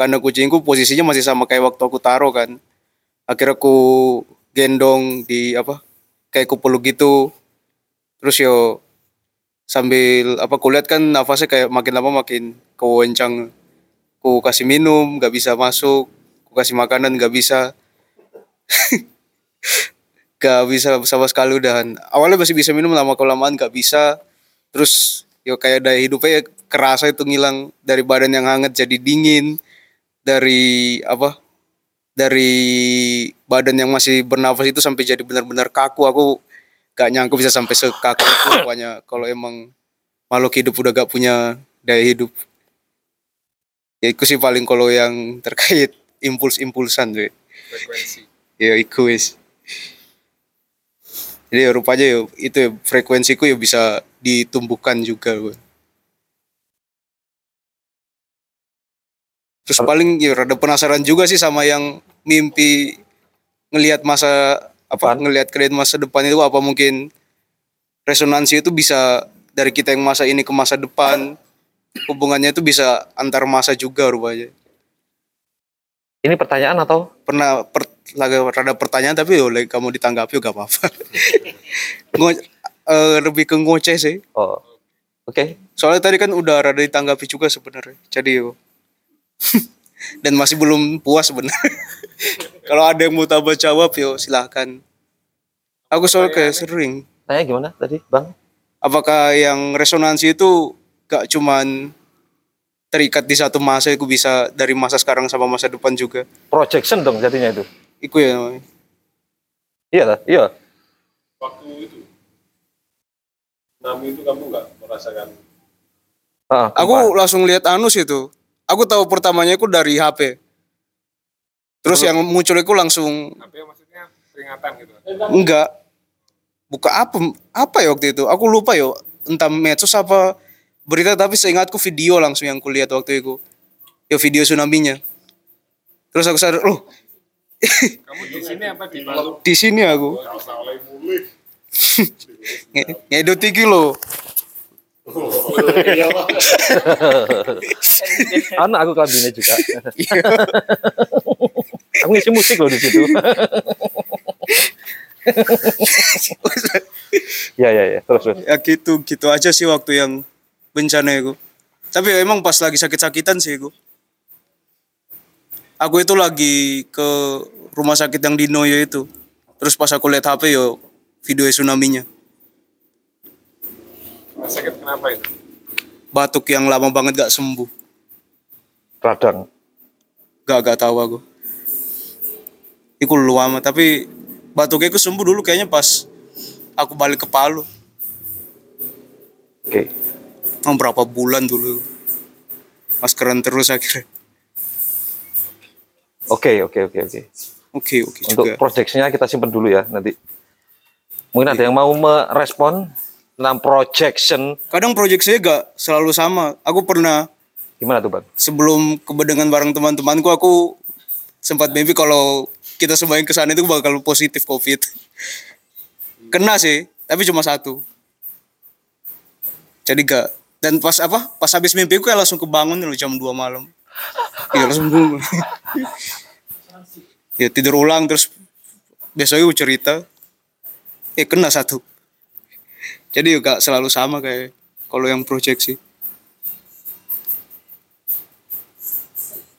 kandang kucingku posisinya masih sama kayak waktu aku taruh kan. Akhirnya aku gendong di apa? Kayak aku peluk gitu. Terus yo sambil apa kulihat kan nafasnya kayak makin lama makin kewencang. Ku kasih minum nggak bisa masuk, ku kasih makanan nggak bisa. gak bisa sama sekali udahan. Awalnya masih bisa minum lama kelamaan gak bisa. Terus yo kayak daya hidupnya kerasa itu ngilang dari badan yang hangat jadi dingin. Dari apa? Dari badan yang masih bernafas itu sampai jadi benar-benar kaku. Aku gak nyangka bisa sampai sekaku itu rupanya kalau emang makhluk hidup udah gak punya daya hidup. Ya itu sih paling kalau yang terkait impuls-impulsan tuh. Frekuensi. Ya iku wis. Jadi ya rupanya ya itu ya, frekuensiku ya bisa ditumbuhkan juga. Bu. Terus paling ya rada penasaran juga sih sama yang mimpi ngelihat masa apa ngelihat kalian masa depan itu apa mungkin resonansi itu bisa dari kita yang masa ini ke masa depan hubungannya itu bisa antar masa juga rupanya. Ini pertanyaan atau? Pernah per, lagi rada pertanyaan tapi ya oleh kamu ditanggapi gak apa-apa. Ngo- eh, lebih ke ngoceh sih. Oh. Oke. Soalnya tadi kan udah rada ditanggapi juga sebenarnya. Jadi yo. Dan masih belum puas sebenarnya. Kalau ada yang mau tambah jawab yo silahkan. Aku soalnya kayak sering. Tanya gimana tadi, Bang? Apakah yang resonansi itu gak cuman terikat di satu masa, itu bisa dari masa sekarang sama masa depan juga. Projection dong jadinya itu. Iku ya namanya. Iya lah, iya. Waktu itu. Nami itu kamu nggak merasakan Ah, Aku langsung lihat anus itu. Aku tahu pertamanya itu dari HP. Terus yang muncul itu langsung Tapi maksudnya peringatan gitu. enggak. Buka apa apa ya waktu itu? Aku lupa yo. Entah medsos apa berita tapi seingatku video langsung yang kulihat waktu itu. Ya video tsunami-nya. Terus aku sadar, loh Kamu di sini apa di Palu? di sini aku. Nge- Ngedot iki lho. Anak aku kambingnya juga. aku ngisi musik loh di situ. ya ya ya, terus terus. ya gitu gitu aja sih waktu yang bencana itu tapi emang pas lagi sakit-sakitan sih itu aku itu lagi ke rumah sakit yang di Noyo itu. Terus pas aku lihat HP yo video tsunami-nya. Sakit kenapa itu? Batuk yang lama banget gak sembuh. Radang. Gak gak tahu aku. Iku lama tapi batuknya itu sembuh dulu kayaknya pas aku balik ke Palu. Oke. Oh, berapa bulan dulu. Maskeran terus akhirnya. Oke, oke, oke, oke. Oke, oke Untuk juga. proyeksinya kita simpan dulu ya nanti. Mungkin ada yang mau merespon tentang projection. Kadang proyek saya gak selalu sama. Aku pernah Gimana tuh, Bang? sebelum kebedengan bareng teman-temanku aku sempat mimpi kalau kita sembahyang ke sana itu bakal positif covid kena sih tapi cuma satu jadi gak dan pas apa pas habis mimpi aku kayak langsung kebangun loh jam 2 malam iya langsung bangun. ya tidur ulang terus besoknya cerita eh kena satu jadi juga selalu sama kayak kalau yang proyeksi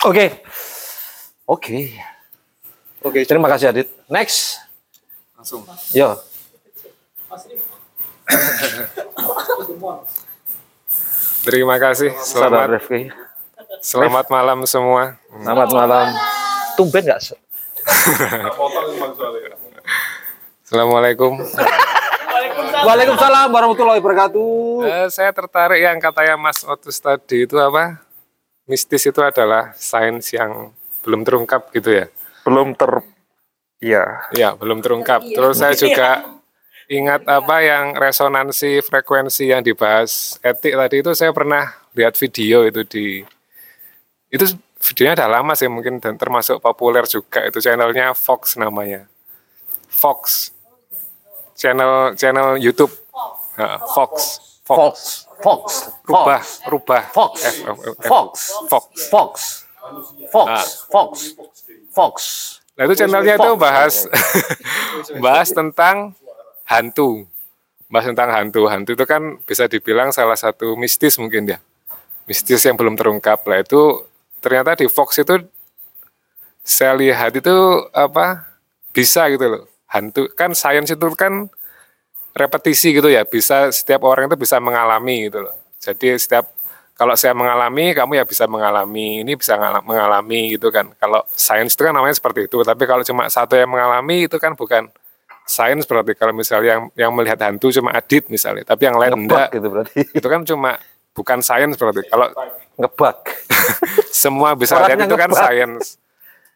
Oke. Oke. Oke, terima kasih Adit. Next. Langsung. Yo. Terima kasih. Selamat selamat malam semua. Selamat malam. Tumben nggak? Assalamualaikum. Waalaikumsalam warahmatullahi wabarakatuh. Eh, saya tertarik yang katanya Mas Otus tadi itu apa? Mistis itu adalah sains yang belum terungkap gitu ya. Belum ter ya. Ya, belum terungkap. Terus saya juga ingat apa yang resonansi frekuensi yang dibahas etik tadi itu saya pernah lihat video itu di itu videonya udah lama sih mungkin dan termasuk populer juga itu channelnya Fox namanya Fox channel channel YouTube Nah, Fox Fox. Fox. rubah rubah Fox. F, F, F, F. Fox. Fox Fox. Fox. Ah. Fox. Fox. Nah itu channelnya itu Fox. bahas bahas tentang hantu, bahas tentang hantu. Hantu itu kan bisa dibilang salah satu mistis mungkin ya, mistis yang belum terungkap. Lah itu ternyata di Fox itu saya lihat itu apa bisa gitu loh. Hantu kan sains itu kan repetisi gitu ya, bisa setiap orang itu bisa mengalami gitu loh. Jadi setiap kalau saya mengalami, kamu ya bisa mengalami, ini bisa ngala- mengalami gitu kan. Kalau sains itu kan namanya seperti itu, tapi kalau cuma satu yang mengalami itu kan bukan sains berarti kalau misalnya yang yang melihat hantu cuma Adit misalnya, tapi yang lain Ngebug enggak. gitu berarti. Itu kan cuma bukan sains berarti. Kalau Ngebug. semua bisa lihat itu kan sains.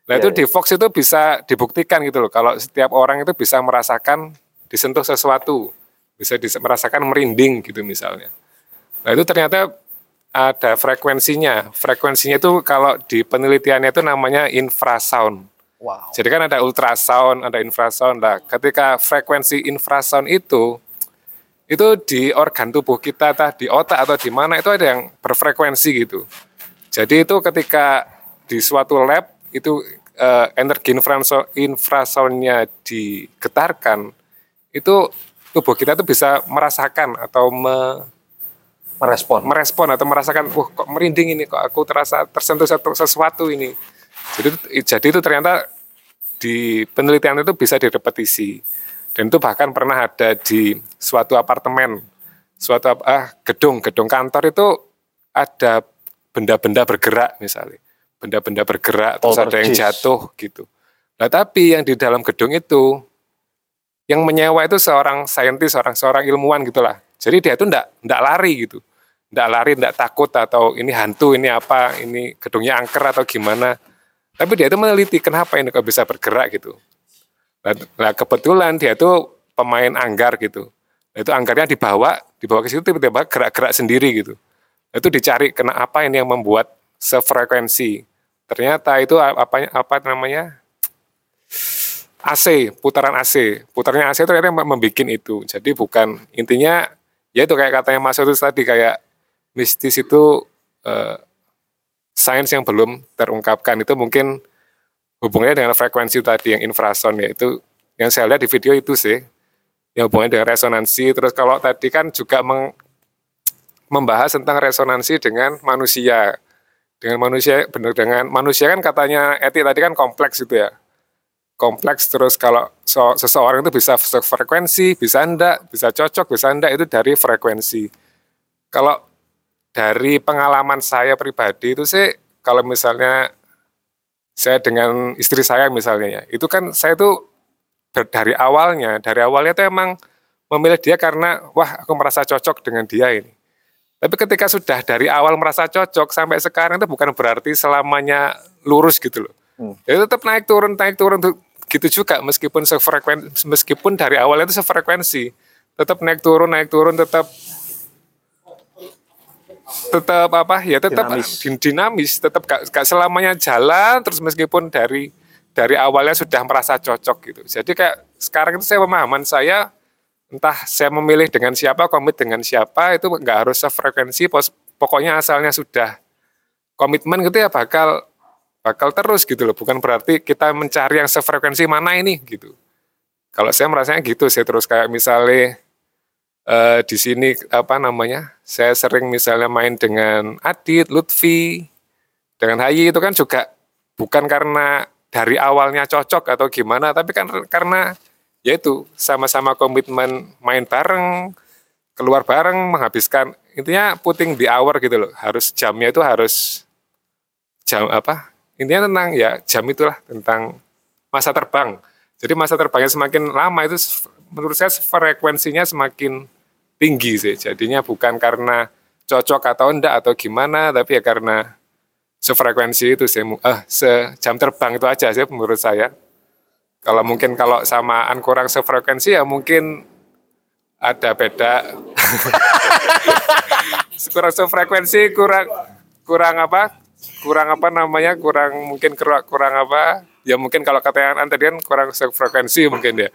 Nah itu Iya, di Fox itu bisa dibuktikan gitu loh. Kalau setiap orang itu bisa merasakan disentuh sesuatu, bisa dis- merasakan merinding gitu misalnya. Nah itu ternyata ada frekuensinya. Frekuensinya itu kalau di penelitiannya itu namanya infrasound. Wow. Jadi kan ada ultrasound, ada infrasound. Nah, ketika frekuensi infrasound itu itu di organ tubuh kita, entah di otak atau di mana itu ada yang berfrekuensi gitu. Jadi itu ketika di suatu lab itu eh, energi infrasound, infrasoundnya digetarkan, itu tubuh kita itu bisa merasakan atau me- Merespon. merespon atau merasakan, wah kok merinding ini, kok aku terasa tersentuh sesuatu ini. Jadi jadi itu ternyata di penelitian itu bisa direpetisi dan itu bahkan pernah ada di suatu apartemen, suatu ah, gedung gedung kantor itu ada benda-benda bergerak misalnya, benda-benda bergerak terus ada yang jatuh gitu. Nah tapi yang di dalam gedung itu yang menyewa itu seorang saintis, seorang seorang ilmuwan gitulah. Jadi dia itu enggak enggak lari gitu. Enggak lari, enggak takut atau ini hantu, ini apa, ini gedungnya angker atau gimana. Tapi dia itu meneliti kenapa ini kok bisa bergerak gitu. Nah, nah, kebetulan dia itu pemain anggar gitu. Nah, itu anggarnya dibawa, dibawa ke situ tiba-tiba gerak-gerak sendiri gitu. Nah, itu dicari kena apa ini yang membuat sefrekuensi. Ternyata itu apa apa namanya? AC, putaran AC. Putarannya AC ternyata membuat itu. Jadi bukan intinya ya itu kayak katanya Mas itu tadi kayak mistis itu eh, sains yang belum terungkapkan itu mungkin hubungannya dengan frekuensi tadi yang infrasound yaitu yang saya lihat di video itu sih yang hubungannya dengan resonansi terus kalau tadi kan juga meng- membahas tentang resonansi dengan manusia dengan manusia benar dengan manusia kan katanya etik tadi kan kompleks itu ya. Kompleks terus kalau so- seseorang itu bisa frekuensi bisa enggak bisa cocok bisa enggak itu dari frekuensi. Kalau dari pengalaman saya pribadi itu sih kalau misalnya saya dengan istri saya misalnya ya itu kan saya ber- dari awalnya dari awalnya tuh emang memilih dia karena wah aku merasa cocok dengan dia ini tapi ketika sudah dari awal merasa cocok sampai sekarang itu bukan berarti selamanya lurus gitu loh. Ya tetap naik turun naik turun tuh gitu juga meskipun sefrekuensi meskipun dari awalnya itu sefrekuensi tetap naik turun naik turun tetap tetap apa ya tetap Dinamis. dinamis, dinamis tetap gak, gak selamanya jalan terus meskipun dari dari awalnya sudah merasa cocok gitu jadi kayak sekarang itu saya pemahaman saya entah saya memilih dengan siapa komit dengan siapa itu nggak harus sefrekuensi pokoknya asalnya sudah. Komitmen gitu ya bakal bakal terus gitu loh bukan berarti kita mencari yang sefrekuensi mana ini gitu. Kalau saya merasanya gitu saya terus kayak misalnya eh, di sini apa namanya saya sering misalnya main dengan Adit Lutfi dengan Hayi itu kan juga bukan karena dari awalnya cocok atau gimana tapi kan karena yaitu sama-sama komitmen main bareng keluar bareng menghabiskan intinya putting the hour gitu loh. Harus jamnya itu harus jam apa? Intinya tentang ya jam itulah tentang masa terbang. Jadi masa terbangnya semakin lama itu menurut saya frekuensinya semakin tinggi sih. Jadinya bukan karena cocok atau enggak atau gimana tapi ya karena sefrekuensi itu sih eh sejam terbang itu aja sih menurut saya kalau mungkin kalau samaan kurang sefrekuensi ya mungkin ada beda. Kurang sefrekuensi kurang kurang apa? Kurang apa namanya? Kurang mungkin kurang, kurang apa? Ya mungkin kalau kata yang tadi kan kurang sefrekuensi mungkin ya.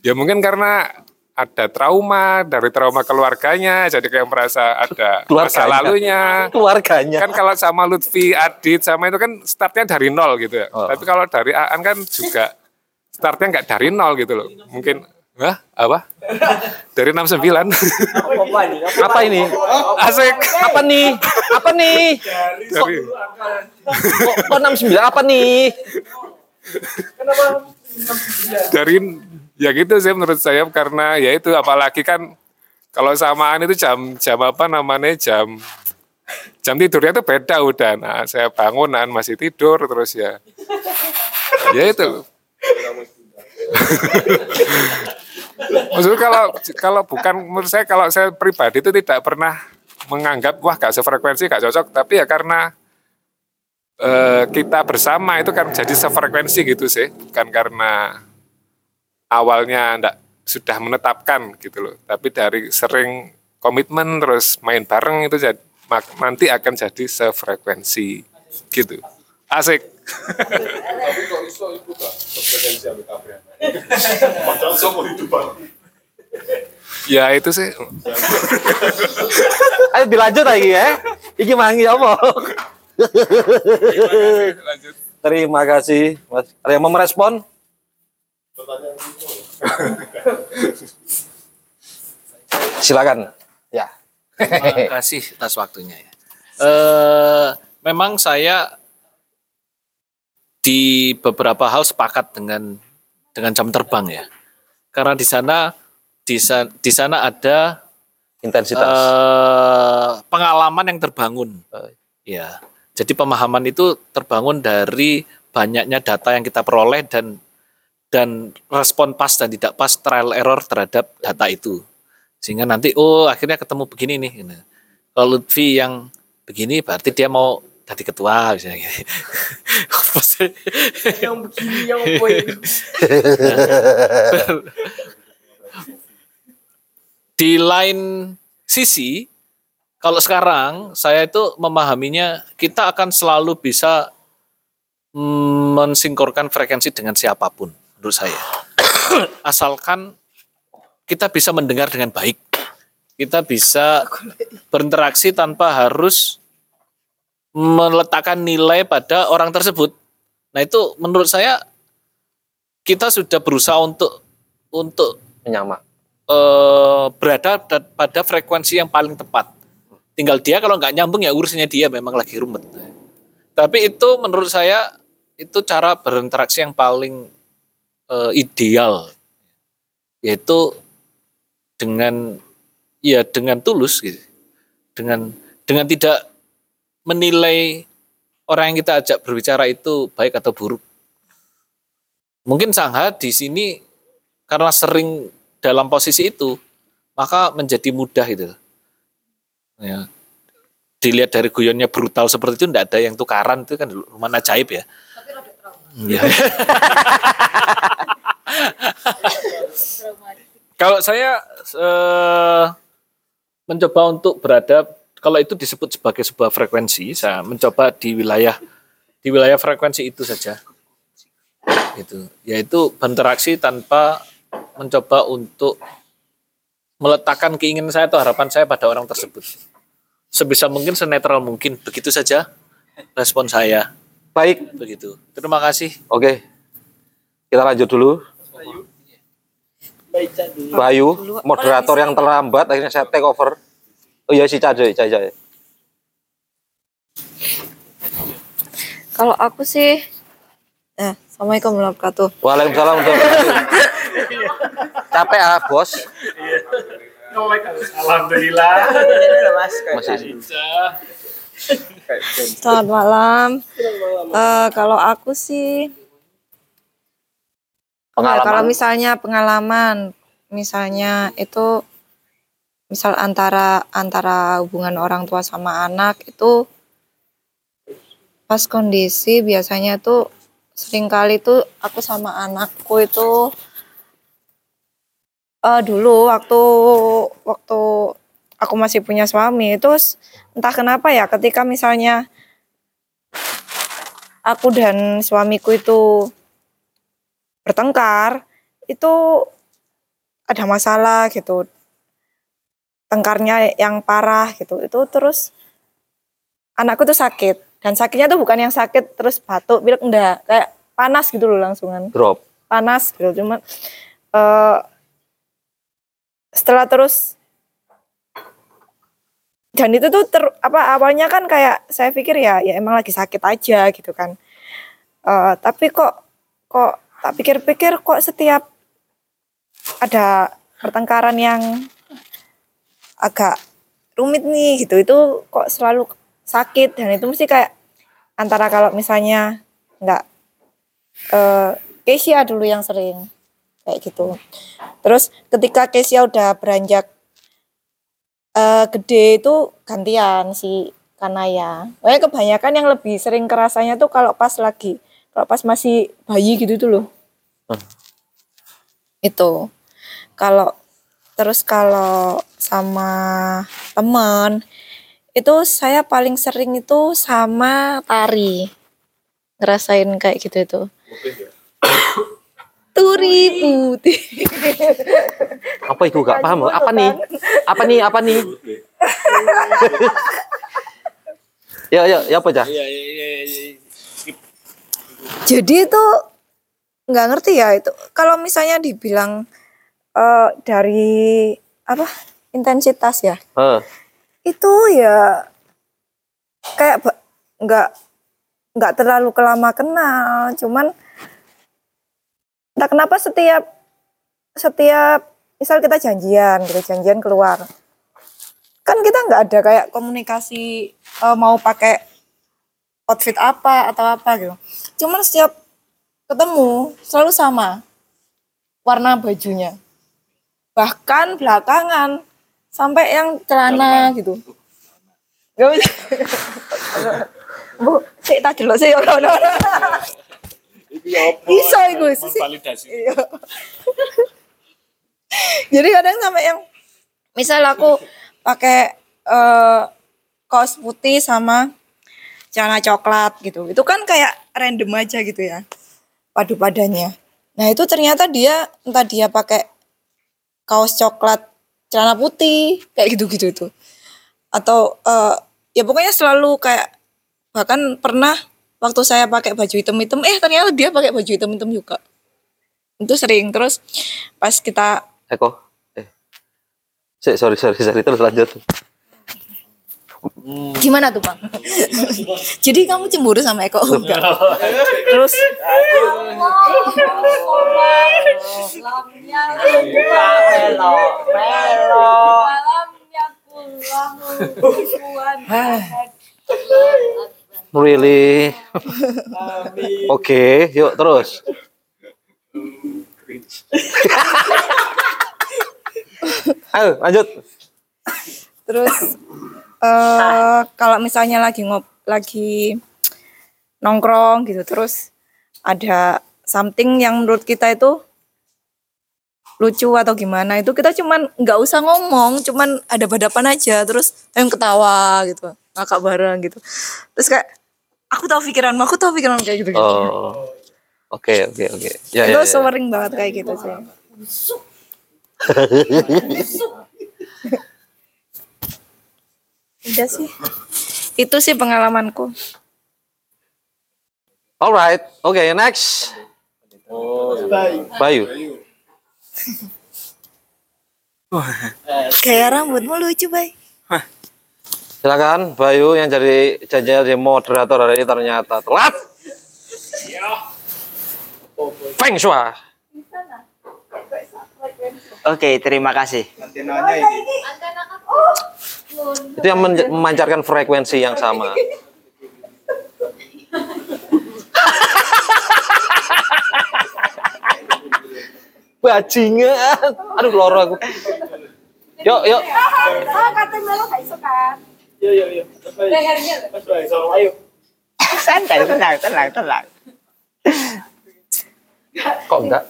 Ya mungkin karena ada trauma dari trauma keluarganya jadi kayak merasa ada masa Keluarganya. lalunya. Keluarganya. kan kalau sama Lutfi Adit sama itu kan startnya dari nol gitu ya. Oh. tapi kalau dari Aan kan juga startnya nggak dari nol gitu loh mungkin Hah? Apa? Dari 69. Apa ini? Asik. Apa nih? Apa nih? Kok, Dari kok, kok 69? Apa nih? dari ya gitu sih menurut saya karena ya itu apalagi kan kalau samaan itu jam jam apa namanya jam jam tidurnya tuh beda udah nah saya bangunan masih tidur terus ya ya itu maksudnya kalau kalau bukan menurut saya kalau saya pribadi itu tidak pernah menganggap wah gak sefrekuensi gak cocok. Tapi ya karena eh, kita bersama itu kan jadi sefrekuensi gitu sih. Bukan karena awalnya ndak sudah menetapkan gitu loh. Tapi dari sering komitmen terus main bareng itu jadi mak- nanti akan jadi sefrekuensi gitu. Asik ya itu sih Ayo dilanjut lagi ya. Iki mangi apa? Terima kasih, Mas. Ada yang mau merespon? Silakan. Ya. Terima kasih atas waktunya ya. Eh, memang saya di beberapa hal sepakat dengan dengan jam terbang ya. Karena di sana di, di sana ada Intensitas. eh, pengalaman yang terbangun. Ya. Jadi pemahaman itu terbangun dari banyaknya data yang kita peroleh dan dan respon pas dan tidak pas trial error terhadap data itu. Sehingga nanti oh akhirnya ketemu begini nih. gitu. Kalau Lutfi yang begini berarti dia mau jadi ketua misalnya gitu. Apa sih? yang begini yang apa ini di lain sisi, kalau sekarang saya itu memahaminya kita akan selalu bisa mm, mensinkronkan frekuensi dengan siapa pun menurut saya. Asalkan kita bisa mendengar dengan baik. Kita bisa berinteraksi tanpa harus meletakkan nilai pada orang tersebut. Nah, itu menurut saya kita sudah berusaha untuk untuk Menyama. eh, berada da- pada frekuensi yang paling tepat. Tinggal dia kalau nggak nyambung ya urusannya dia memang lagi rumit. Tapi itu menurut saya itu cara berinteraksi yang paling eh, ideal yaitu dengan ya dengan tulus gitu. Dengan dengan tidak menilai orang yang kita ajak berbicara itu baik atau buruk. Mungkin Sangha di sini karena sering dalam posisi itu, maka menjadi mudah itu. Ya. Dilihat dari guyonnya brutal seperti itu, tidak ada yang tukaran itu kan rumah ajaib ya. Iya. Kalau saya eh, mencoba untuk berada, kalau itu disebut sebagai sebuah frekuensi, saya mencoba di wilayah di wilayah frekuensi itu saja. Gitu. Yaitu berinteraksi tanpa mencoba untuk meletakkan keinginan saya atau harapan saya pada orang tersebut. Sebisa mungkin senetral mungkin. Begitu saja respon saya. Baik. Begitu. Terima kasih. Oke. Kita lanjut dulu. Bayu, moderator yang terlambat, akhirnya saya take over. Oh iya si Cajoy, Cajoy. Kalau aku sih, eh, assalamualaikum warahmatullahi wabarakatuh. Waalaikumsalam. Capek ah bos. Alhamdulillah. Masih. Selamat malam. Eh, kalau aku sih, Pengalaman. kalau misalnya pengalaman, misalnya itu, misal antara antara hubungan orang tua sama anak itu pas kondisi biasanya tuh sering kali tuh aku sama anakku itu eh dulu waktu waktu aku masih punya suami itu entah kenapa ya ketika misalnya aku dan suamiku itu bertengkar itu ada masalah gitu tengkarnya yang parah gitu. Itu terus anakku tuh sakit. Dan sakitnya tuh bukan yang sakit terus batuk pilek enggak. Kayak panas gitu loh langsungan. Drop. panas gitu cuman eh setelah terus dan itu tuh ter, apa awalnya kan kayak saya pikir ya ya emang lagi sakit aja gitu kan. Eh tapi kok kok tak pikir-pikir kok setiap ada pertengkaran yang agak rumit nih gitu itu kok selalu sakit dan itu mesti kayak antara kalau misalnya nggak eh Kesia dulu yang sering kayak gitu. Terus ketika Kesia udah beranjak eh gede itu gantian si Kanaya. Pokoknya kebanyakan yang lebih sering kerasanya tuh kalau pas lagi kalau pas masih bayi gitu tuh loh. Itu. Kalau terus kalau sama teman itu saya paling sering itu sama tari ngerasain kayak gitu itu turi putih Apa itu gak paham? Apa nih? Apa nih? Apa nih? ya ya ya apa cah? Iya, iya, iya, iya. jadi itu nggak ngerti ya itu kalau misalnya dibilang eh, dari apa intensitas ya? Eh, itu ya kayak nggak nggak terlalu kelama kenal cuman entah kenapa setiap setiap misal kita janjian gitu janjian keluar kan kita nggak ada kayak komunikasi eh, mau pakai outfit apa atau apa gitu. Cuman setiap ketemu selalu sama warna bajunya bahkan belakangan sampai yang celana gitu Gak bisa. Bu, sik tak delok sih ora ora. Iso iku sih. Validasi. Jadi kadang sampai yang misal aku pakai eh, kaos putih sama celana coklat gitu. Itu kan kayak random aja gitu ya. Padu padannya. Nah, itu ternyata dia entah dia pakai kaos coklat celana putih kayak gitu-gitu itu. Atau eh, ya pokoknya selalu kayak bahkan pernah waktu saya pakai baju hitam-hitam eh ternyata dia pakai baju hitam-hitam juga. Itu sering terus pas kita Eko. Eh. Sik, sorry sorry sorry terus lanjut. Gimana tuh bang? Jadi kamu cemburu sama Eko? Enggak. Terus Really? Oke, yuk terus. Ayo lanjut. terus eh kalau misalnya lagi ngop lagi nongkrong gitu terus ada something yang menurut kita itu lucu atau gimana itu kita cuman nggak usah ngomong cuman ada badapan aja terus yang ketawa gitu ngakak bareng gitu terus kayak aku tahu pikiranmu aku tahu pikiran kayak gitu, Oh. Oke, oke, oke. Ya, itu ya, ya. sering banget kayak gitu sih udah sih. Itu sih pengalamanku. Alright, oke, next. Bayu. kayak rambutmu lucu bay. Silakan Bayu yang jadi janjinya jadi moderator hari ini ternyata telat. Feng Shui. Oke, terima kasih. Itu yang memancarkan frekuensi yang sama. Bajingan. Aduh loro aku. Yuk, yuk. Ayo. Santai, tenang, tenang, tenang. Kok enggak?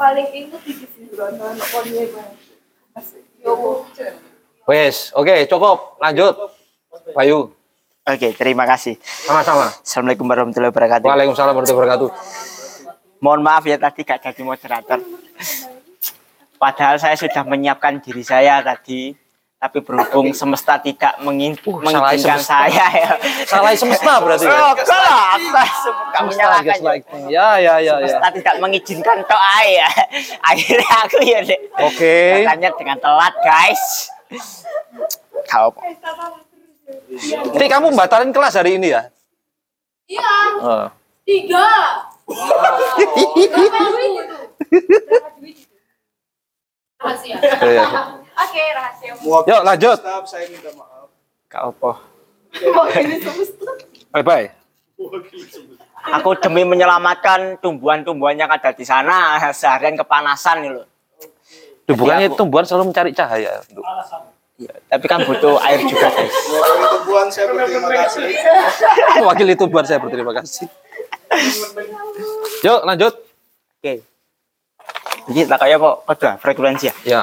Wes, oke, cukup. Lanjut. Bayu. Oke, terima kasih. Sama-sama. Assalamualaikum warahmatullahi wabarakatuh. Waalaikumsalam warahmatullahi wabarakatuh. Mohon maaf ya tadi gak jadi moderator. Padahal saya sudah menyiapkan diri saya tadi, tapi berhubung semesta tidak mengin semesta. saya ya. Salah semesta berarti ya? Oh, kalah. Suka menyalahkan. Ya, ya, ya, ya. Semesta tidak mengizinkan toh ya. Akhirnya aku ya deh. Oke. Katanya dengan telat guys. Kau Ini kamu batalin kelas hari ini ya? Iya, Oh. tiga. Rahasia. Iya. Oke, rahasia. Yuk, lanjut. Saya minta maaf. Kau apa? Bye bye. Aku demi menyelamatkan tumbuhan-tumbuhan yang ada di sana seharian kepanasan nih loh. Duh, bukannya aku- tumbuhan selalu mencari cahaya. Duh. Iya, tapi kan butuh air juga guys. Tumbuhan saya berterima kasih. Mewakili tumbuhan saya berterima kasih. Yuk, lanjut. Oke. Jadi tak kayak kok ada frekuensi ya. Ya.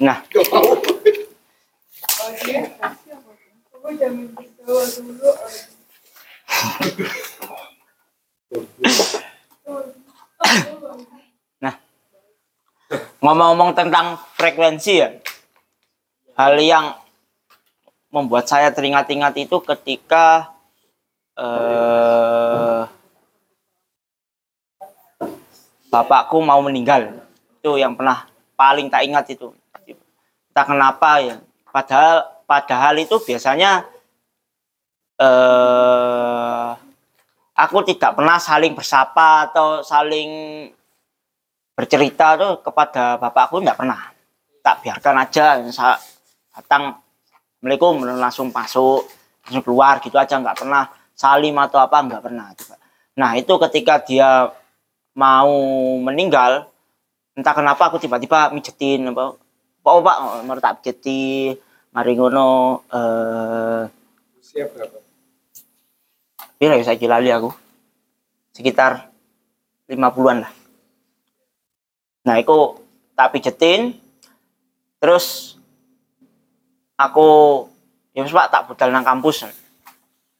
Nah, nah. Ngomong-ngomong tentang frekuensi ya, hal yang membuat saya teringat-ingat itu ketika eh, bapakku mau meninggal. Itu yang pernah paling tak ingat itu entah kenapa ya. Padahal padahal itu biasanya eh aku tidak pernah saling bersapa atau saling bercerita tuh kepada bapakku tidak pernah. Tak biarkan aja saya datang assalamualaikum langsung masuk langsung keluar gitu aja nggak pernah. Salim atau apa nggak pernah nah itu ketika dia mau meninggal entah kenapa aku tiba-tiba mijetin apa pak pak mau tak pijeti mari ngono eh Siap berapa? Pira ya saya lali aku. Sekitar 50-an lah. Nah, itu tak pijetin. Terus aku ya wis Pak tak budal nang kampus.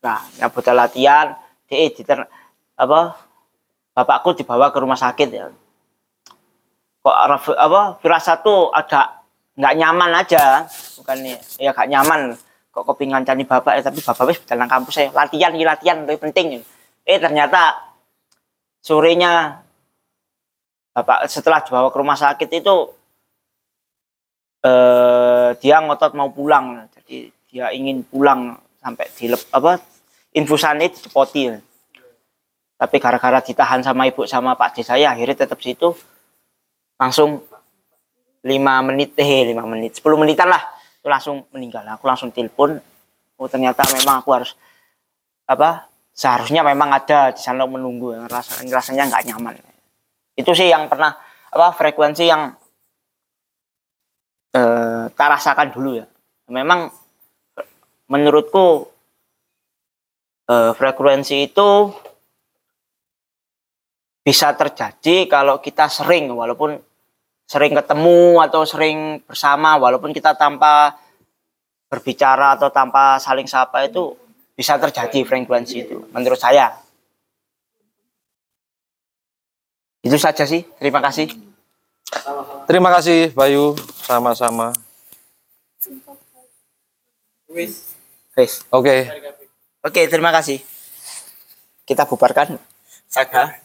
Nah, ya budal latihan, DE diter apa bapakku dibawa ke rumah sakit ya. Kok apa firasat tuh ada nggak nyaman aja, bukan ya gak nyaman. Kok kopi ngancani bapak ya tapi bapak wis nang kampus saya latihan ini latihan lebih penting. Eh ternyata sorenya bapak setelah dibawa ke rumah sakit itu eh dia ngotot mau pulang. Jadi dia ingin pulang sampai di apa infusannya dicepoti. Tapi gara-gara ditahan sama ibu sama pak saya akhirnya tetap situ. Langsung lima menit eh lima menit. 10 menitan lah. Itu langsung meninggal. Aku langsung telepon. Oh ternyata memang aku harus apa seharusnya memang ada di sana menunggu. Rasa rasanya nggak nyaman. Itu sih yang pernah apa frekuensi yang eh, tak rasakan dulu ya. Memang menurutku eh, frekuensi itu bisa terjadi kalau kita sering walaupun sering ketemu atau sering bersama walaupun kita tanpa berbicara atau tanpa saling sapa itu bisa terjadi frekuensi itu menurut saya itu saja sih terima kasih Terima kasih Bayu, sama-sama. Wis. Oke. Oke, terima kasih. Kita bubarkan. Saga.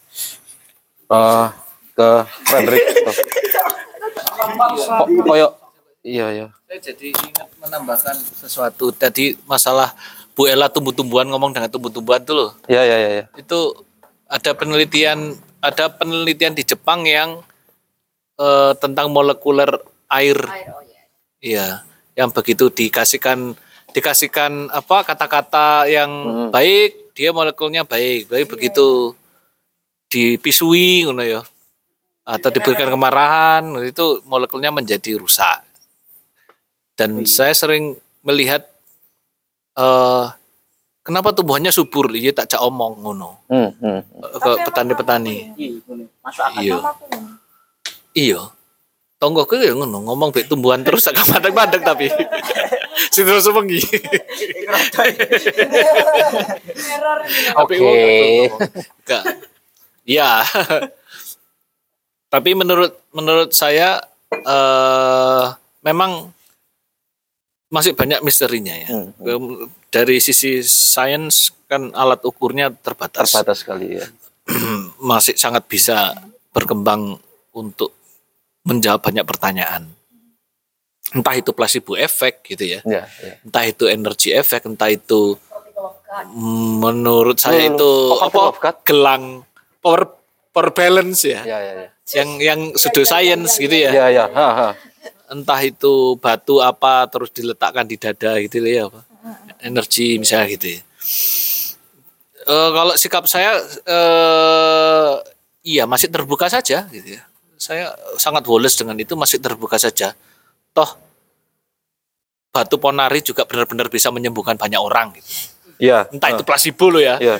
Eh, ke Frederick. Tuh. Kok koyo iya iya. Saya jadi ingat menambahkan sesuatu tadi masalah Bu Ella tumbuh-tumbuhan ngomong dengan tumbuh-tumbuhan itu loh. Iya iya iya. iya. Itu ada penelitian ada penelitian di Jepang yang eh, tentang molekuler air. Iya, yang begitu dikasihkan dikasihkan apa kata-kata yang baik, dia molekulnya baik. Baik begitu dipisui ngono ya. Atau diberikan kemarahan, itu molekulnya menjadi rusak. Dan saya sering melihat eh kenapa tumbuhannya subur, iya tak cak omong ngono Hmm, hmm. ke petani-petani. Iya. Iya. Tonggoku ya ngono, ngomong baik tumbuhan terus agak mandek-mandek tapi. Sing terus wengi. Tapi Oke. Ya. Tapi menurut menurut saya eh memang masih banyak misterinya ya. Ke- Dari sisi sains kan alat ukurnya terbatas. Terbatas sekali ya. masih sangat bisa berkembang untuk menjawab banyak pertanyaan. Entah itu placebo effect gitu ya. Ya, ya. Entah itu energy effect, entah itu menurut saya Hmm, itu apa gelang power power balance ya. Ya, ya, ya. Yang yang pseudoscience gitu ya. Ya, ya. Ha, ha. Entah itu batu apa terus diletakkan di dada gitu ya apa. Energi misalnya gitu ya. Eh, kalau sikap saya eh iya masih terbuka saja gitu ya. Saya sangat woles dengan itu masih terbuka saja. Toh batu ponari juga benar-benar bisa menyembuhkan banyak orang gitu. Ya. Entah itu placebo lo ya. Ya.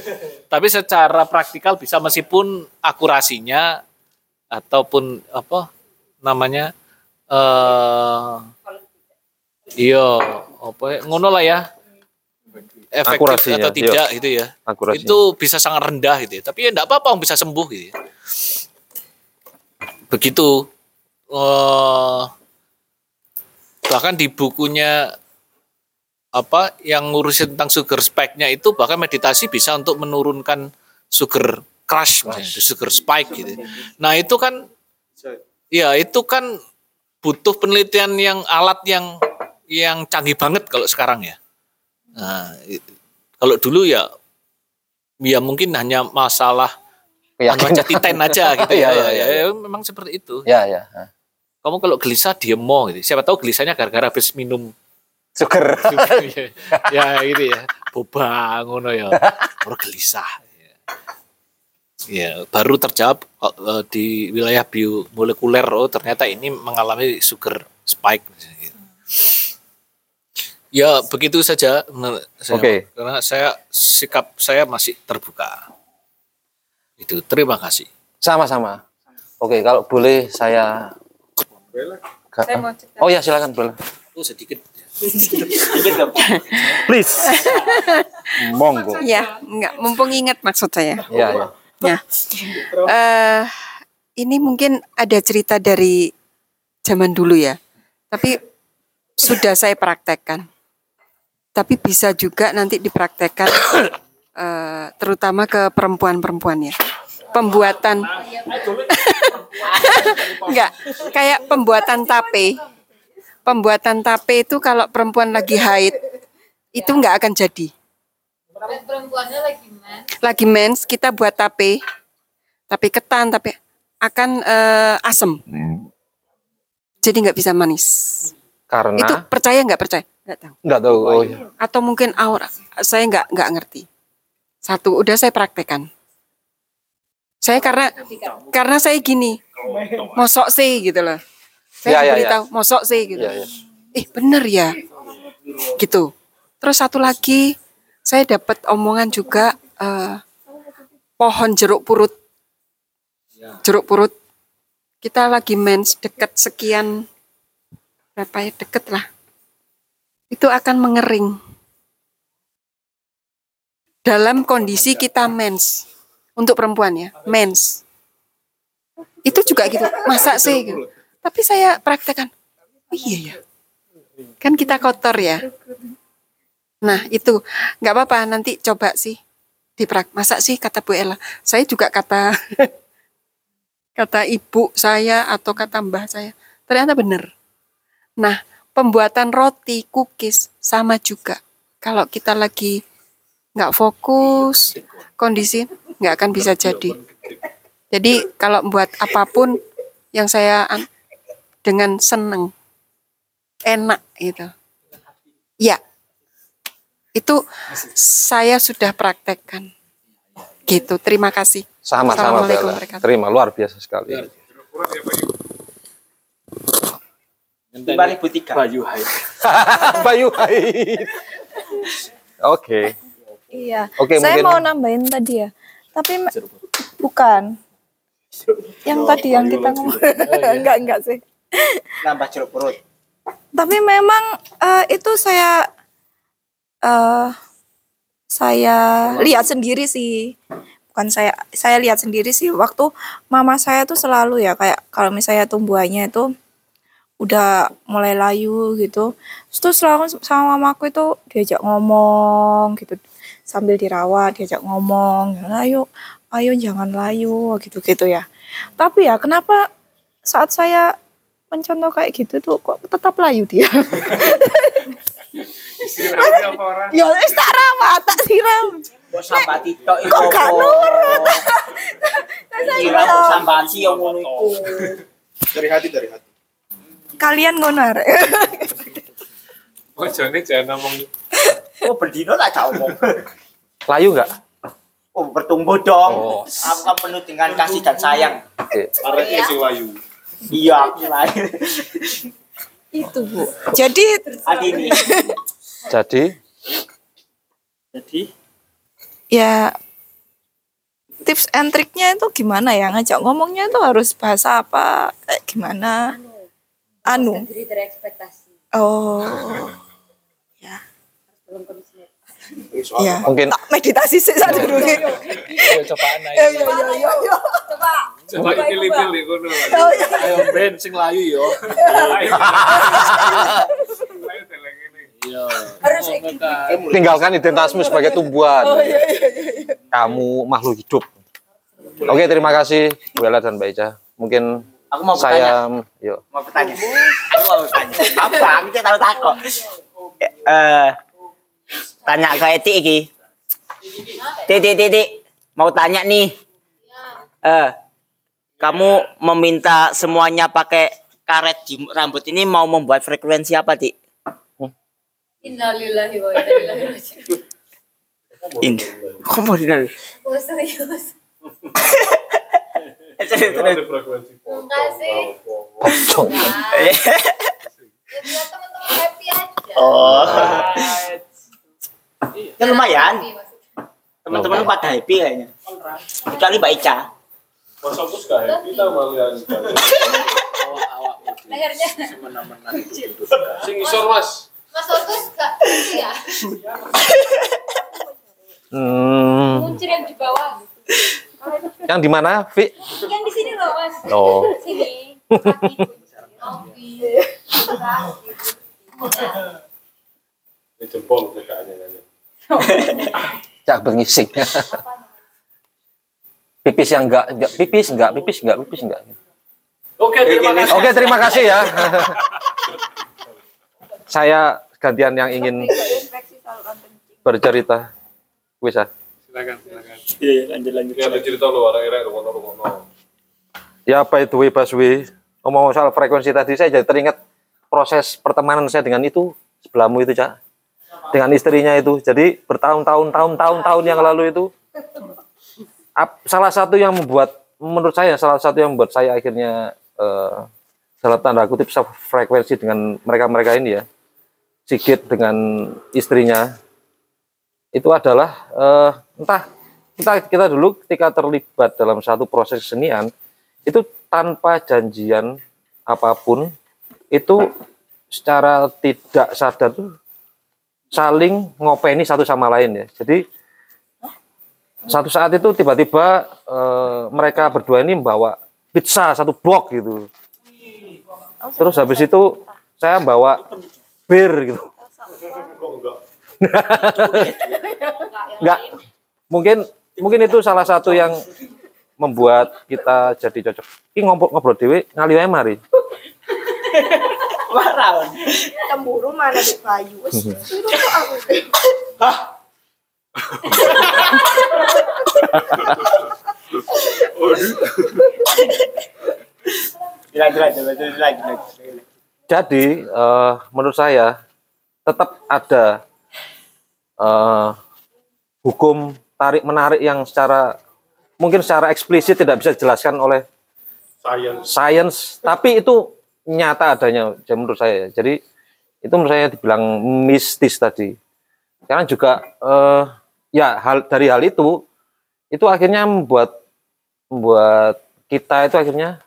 Tapi secara praktikal bisa meskipun akurasinya ataupun apa namanya eh iya apa ya, ngono lah ya efektif Akurasinya, atau tidak iya. gitu ya Akurasinya. itu bisa sangat rendah gitu ya. tapi ya enggak apa-apa bisa sembuh gitu ya. begitu eh bahkan di bukunya apa yang ngurusin tentang sugar spike-nya itu bahkan meditasi bisa untuk menurunkan sugar crash, misalnya, sugar spike gitu. Nah, itu kan ya itu kan butuh penelitian yang alat yang yang canggih banget kalau sekarang ya. Nah, kalau dulu ya ya mungkin hanya masalah aja titen aja gitu Iya, ya. iya, ya, iya. ya, memang seperti itu. Ya, ya. Kamu kalau gelisah diem mau gitu. Siapa tahu gelisahnya gara-gara habis minum Sugar. ya ini ya boba ngono ya orang gelisah ya. baru terjawab eh, di wilayah biomolekuler oh ternyata ini mengalami sugar spike gitu. ya begitu saja menurut saya, Oke. karena saya sikap saya masih terbuka itu terima kasih Sama-sama. Oke, kalau boleh saya Saya mau cerita. Oh ya, silakan boleh. oh sedikit Please. Monggo. Ya, enggak, mumpung ingat maksud saya. Ya, ya. Ya. Eh, ini mungkin ada cerita dari zaman dulu ya. Tapi sudah saya praktekkan. Tapi bisa juga nanti dipraktekkan eh, terutama ke perempuan-perempuan ya. Pembuatan enggak, kayak pembuatan tape. Pembuatan tape itu kalau perempuan lagi haid itu nggak akan jadi. Perempuannya lagi men. Lagi mens kita buat tape, tape ketan, tapi akan eh, asem. Jadi nggak bisa manis. Karena Itu percaya nggak percaya? Nggak tahu. nggak tahu. Oh, iya. Atau mungkin aura. Saya nggak nggak ngerti. Satu, udah saya praktekkan. Saya karena karena saya gini, mosok sih gitu loh. Ya, Saya ya, beritahu, mosok sih gitu. Iya, iya. Eh bener ya, gitu. Terus satu lagi, saya dapat omongan juga eh, pohon jeruk purut, jeruk purut. Kita lagi mens deket sekian berapa ya deket lah, itu akan mengering dalam kondisi kita mens untuk perempuan ya mens itu juga gitu masa sih gitu. Tapi saya praktekkan. Oh iya ya kan kita kotor ya. Nah itu. Nggak apa-apa nanti coba sih diprak masa sih kata Bu Ella. Saya juga kata kata ibu saya atau kata mbah saya ternyata benar. Nah pembuatan roti cookies sama juga. Kalau kita lagi nggak fokus kondisi nggak akan bisa jadi. Jadi kalau buat apa pun yang saya dengan seneng enak gitu ya itu saya sudah praktekkan gitu terima kasih Sama-sama Bella. Terima luar biasa sekali. 5003. Bayu Hai. Bayu Hai. Oke. Iya. Oke, saya mungkin- mau nambahin tadi ya. Tapi bukan. Yang tadi yang kita ngomong. enggak, enggak sih. Nambah jeruk perut. Tapi memang eh, itu saya eh saya lihat sendiri sih. Bukan saya saya lihat sendiri sih waktu mama saya tuh selalu ya kayak kalau misalnya tumbuhannya itu udah mulai layu gitu. Terus selalu sama mamaku itu diajak ngomong gitu sambil dirawat diajak ngomong ayo ayo jangan layu gitu-gitu ya. Tapi ya kenapa saat saya mencontoh kayak gitu tuh kok tetap layu dia. ya wis tak rawat, tak siram. Kok Kok gak nurut? Kira kok sambati yang ngono iku. Dari hati, dari hati. Kalian ngono arek. Oh, Joni jangan ngomong Oh, berdino tak jauh ngomong. Layu nggak? Oh, bertumbuh dong. Oh. Aku kan penuh dengan kasih dan sayang. Arek sing layu. Iya, aku lahir. Itu, Bu. Jadi Adi ini. Jadi? Jadi? Ya tips and triknya itu gimana ya? Ngajak ngomongnya itu harus bahasa apa? Kayak gimana? Anu. Dari ekspektasi. oh. Ya mungkin tak meditasi sih saat dulu nih Ayo cobaan ayo. ya ya ya ya ya Coba. coba pilih-pilih ngono. Oh, ya. Ayo Ben sing layu yo. Iya. Harus tinggalkan identitasmu sebagai tumbuhan. Kamu makhluk hidup. Oke, terima kasih Bu Ella dan Mbak Ica. Mungkin Aku mau saya yuk. Mau bertanya. Aku mau bertanya. Apa? Aku tahu takut. Eh, tanya ke Eti iki. Titik titik. Mau tanya nih. Eh, kamu meminta semuanya pakai karet di rambut ini mau membuat frekuensi apa, Tik? Innalillahi wa inna ilaihi raji'un. Ini. Kok mau dinal? Oh, serius. Enggak sih. Pocong. Ya. Oh. Ya lumayan. Teman-teman lu pada happy kayaknya. Kecuali Mbak Ica. Masa aku gak happy tau malian. Lehernya. Sing isor Mas. Mas Ogus gak kunci ya? Hmm, Kuncir yang di bawah. yang di mana, Vi? Yang di sini loh, Mas. Oh. Sini. Kopi. Ini jempol kayaknya. Cak bengising. pipis yang enggak, enggak pipis enggak, pipis enggak, pipis enggak. Oke, terima kasih. Oke, terima kasih ya. Saya gantian yang ingin bercerita. Wis ah. Silakan, silakan. Iya, lanjut lanjut. Ya, cerita. Ya apa itu Baswi? Ngomong soal frekuensi tadi saya jadi teringat proses pertemanan saya dengan itu sebelahmu itu cak dengan istrinya itu. Jadi bertahun-tahun tahun-tahun tahun yang lalu itu salah satu yang membuat menurut saya salah satu yang membuat saya akhirnya eh, dalam tanda kutip frekuensi dengan mereka-mereka ini ya Sigit dengan istrinya itu adalah eh, entah kita kita dulu ketika terlibat dalam satu proses kesenian itu tanpa janjian apa pun itu secara tidak sadar tuh saling ngopeni satu sama lain ya. Jadi satu saat itu tiba-tiba eh, mereka berdua ini membawa pizza satu blok gitu. Terus habis itu saya bawa bir gitu. Enggak. Mungkin mungkin itu salah satu yang membuat kita jadi cocok. Ini ngobrol ngobrol dewe ngali wae mari. Marah. Cemburu mana di Bayu. Wes, suruh kok aku. Lanjut. Jadi eh, menurut saya tetap ada eh, hukum tarik menarik yang secara mungkin secara eksplisit tidak bisa dijelaskan oleh Science. science, tapi itu nyata adanya ya, menurut saya. Jadi itu menurut saya dibilang mistis tadi. Karena juga eh, ya hal dari hal itu itu akhirnya membuat membuat kita itu akhirnya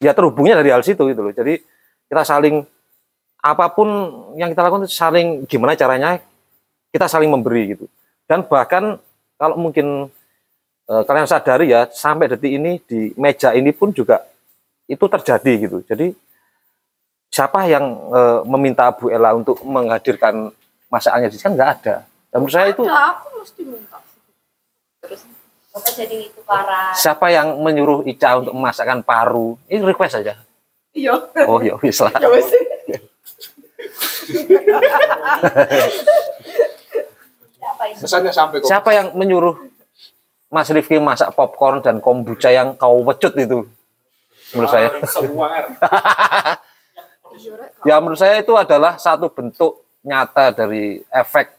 ya terhubungnya dari hal situ gitu loh. Jadi kita saling apa pun yang kita lakukan itu saling gimana caranya kita saling memberi gitu. Dan bahkan kalau mungkin eh, kalian sadari ya sampai detik ini di meja ini pun juga itu terjadi gitu. Jadi siapa yang eh, meminta Bu Ella untuk menghadirkan masakannya di sini kan nggak ada. Dan menurut saya itu Nah, aku mesti minta. Terus Bapak jadi tukaran. siapa yang menyuruh Ica untuk memasakkan paru? Ini request saja. Iya. Oh ya wis lah. Ya wes. Pesannya sampai kok. Siapa yang menyuruh Mas Rifki masak popcorn dan kombucha yang kau wecut itu? Menurut saya. ya menurut saya itu adalah satu bentuk nyata dari efek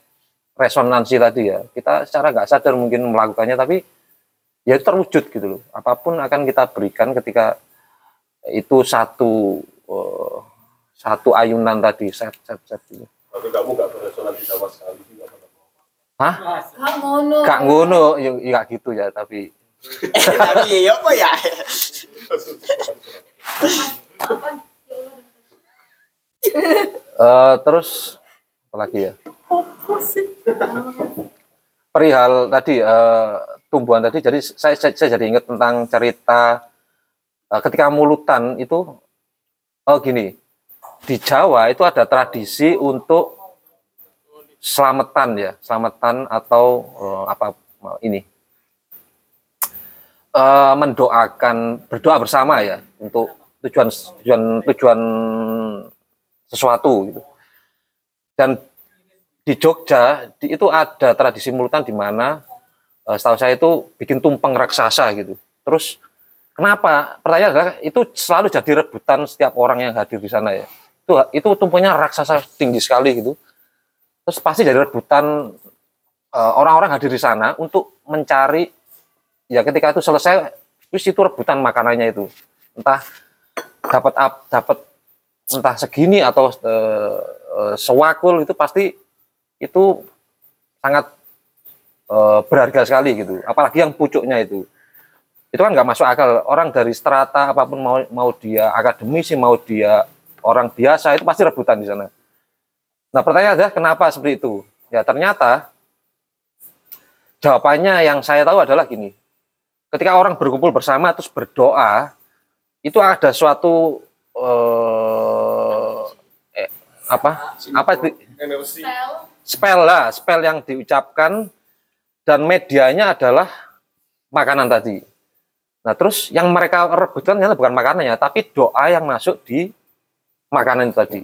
resonansi tadi ya. Kita secara nggak sadar mungkin melakukannya tapi ya itu terwujud gitu loh. Apa pun akan kita berikan ketika itu satu eh, satu ayunan tadi set set set gitu. Tapi kamu gak beresonansi sama sekali. nggak apa-apa. Hah? Kak ngono. Gak ngono, ya ya nggak gitu ya tapi Tapi ya apa ya? eh terus apa lagi ya? perihal tadi eh, tumbuhan tadi jadi saya, saya, saya jadi ingat tentang cerita eh, ketika mulutan itu oh gini di Jawa itu ada tradisi untuk selamatan ya selamatan atau eh, apa ini eh, mendoakan berdoa bersama ya untuk tujuan tujuan tujuan sesuatu gitu dan di Jogja di- itu ada tradisi mulutan di mana eh, setahu saya itu bikin tumpeng raksasa gitu. Terus kenapa? Pertanyaan adalah itu selalu jadi rebutan setiap orang yang hadir di sana ya. Itu itu tumpengnya raksasa tinggi sekali gitu. Terus pasti jadi rebutan eh, orang-orang hadir di sana untuk mencari ya ketika itu selesai terus itu rebutan makanannya itu. Entah dapat ap- dapat entah segini atau eh, eh, sewakul itu pasti itu sangat eh, berharga sekali gitu. Apalagi yang pucuknya itu. Itu kan nggak masuk akal. Orang dari strata apa pun mau mau dia akademisi, mau dia orang biasa itu pasti rebutan di sana. Nah pertanyaan adalah kenapa seperti itu? Ya ternyata jawabannya yang saya tahu adalah gini. Ketika orang berkumpul bersama terus berdoa, itu ada suatu eh, apa? Apa itu? Energi. spell lah, spell yang diucapkan dan medianya adalah makanan tadi. Nah, terus yang mereka rebutkan ternyata bukan makanannya, tapi doa yang masuk di makanan itu tadi.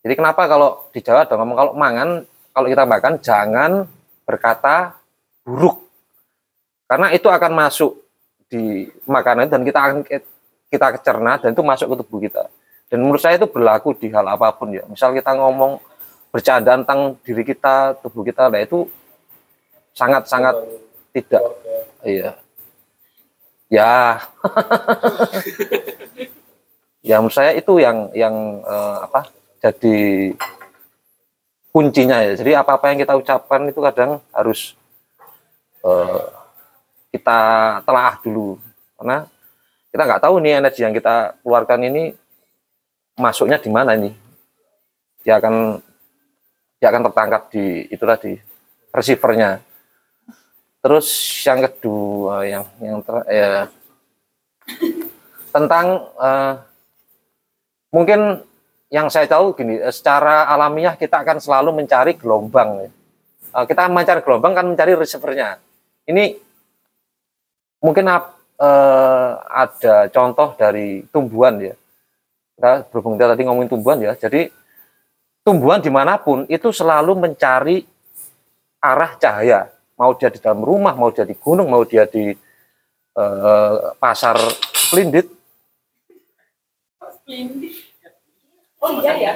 Jadi kenapa kalau di Jawa ada ngomong kalau mangan kalau kita makan jangan berkata buruk karena itu akan masuk di makanan dan kita akan kita cerna dan itu masuk ke tubuh kita dan menurut saya itu berlaku di hal apa pun ya. Misal kita ngomong bercanda tentang diri kita tubuh kita nah itu sangat sangat tidak. Iya. Ya. Ya menurut saya itu yang yang eh, apa jadi kuncinya ya. Jadi apa apa yang kita ucapkan itu kadang harus eh, kita telaah dulu. Karena kita nggak tahu nih energi yang kita keluarkan ini masuknya di mana ini? Dia akan dia akan tertangkap di itu tadi receivernya. Terus yang kedua yang yang ter, ya, tentang eh, mungkin yang saya tahu gini eh, secara alamiah kita akan selalu mencari gelombang. Eh, kita mencari gelombang kan mencari receivernya. Ini mungkin eh, ada contoh dari tumbuhan ya kita berhubung kita tadi ngomongin tumbuhan ya jadi tumbuhan di mana pun itu selalu mencari arah cahaya. Mau dia di dalam rumah mau dia di gunung mau dia di eh, pasar pelindit Oh iya ya.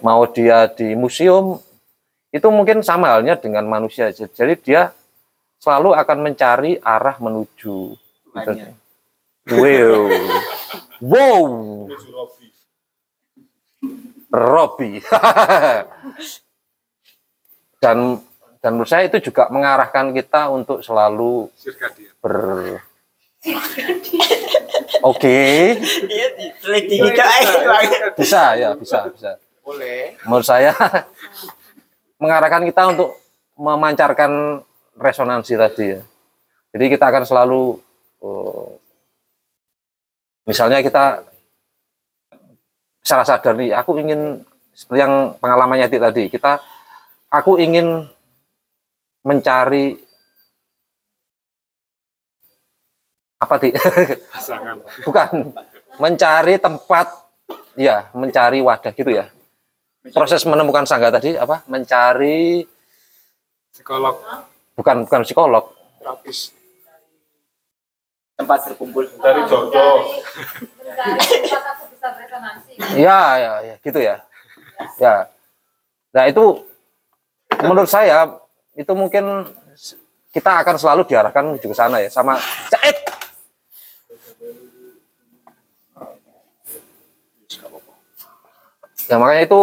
mau dia di museum itu mungkin sama halnya dengan manusia. Jadi dia selalu akan mencari arah menuju. Gitu. wow wow Robi dan dan menurut saya itu juga mengarahkan kita untuk selalu ber oke Iya, teliti gitu aja. bisa ya bisa bisa Boleh. menurut saya mengarahkan kita untuk memancarkan resonansi tadi ya. Jadi kita akan selalu eh, misalnya kita secara sadar nih, aku ingin seperti yang pengalamannya tadi, kita aku ingin mencari apa Dik? Bukan, mencari tempat ya, mencari wadah gitu ya. Proses menemukan sangga tadi apa? Mencari psikolog bukan bukan psikolog terapis Tempat berkumpul. dari jodoh ya ya ya gitu ya. Ya. Nah itu menurut saya itu mungkin kita akan selalu diarahkan menuju ke sana ya sama Caid ya makanya itu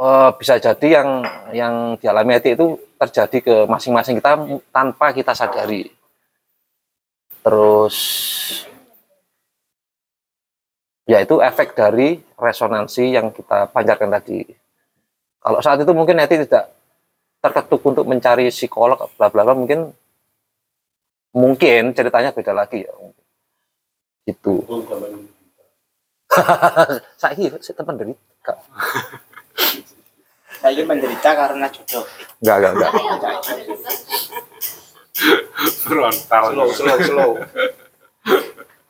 eh, bisa jadi yang yang dialami hati itu terjadi ke masing-masing kita tanpa kita sadari terus ya itu efek dari resonansi yang kita pancarkan tadi. Kalau saat itu mungkin nanti tidak terketuk untuk mencari psikolog bla bla bla mungkin mungkin ceritanya beda lagi ya. Itu. Saya saya teman dari Kak. Saya menderita karena jodoh. Enggak, enggak, enggak. Frontal Slow, slow, slow.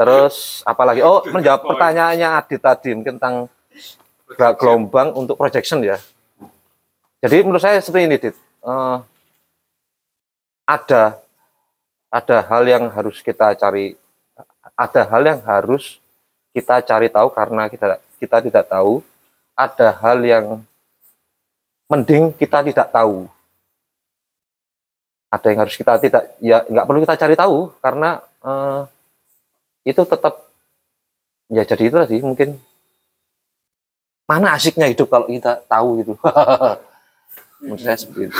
Terus apalagi? Oh, menjawab pertanyaannya Adit tadi mungkin tentang gel- gelombang untuk projection ya. Jadi menurut saya seperti ini, Dit. Eh, ada ada hal yang harus kita cari, ada hal yang harus kita cari tahu karena kita kita tidak tahu. Ada hal yang mending kita tidak tahu. Ada yang harus kita tidak ya nggak perlu kita cari tahu karena eh, itu tetap ya jadi itu tadi mungkin. Mana asiknya hidup kalau kita tahu gitu? Menurut saya seperti itu.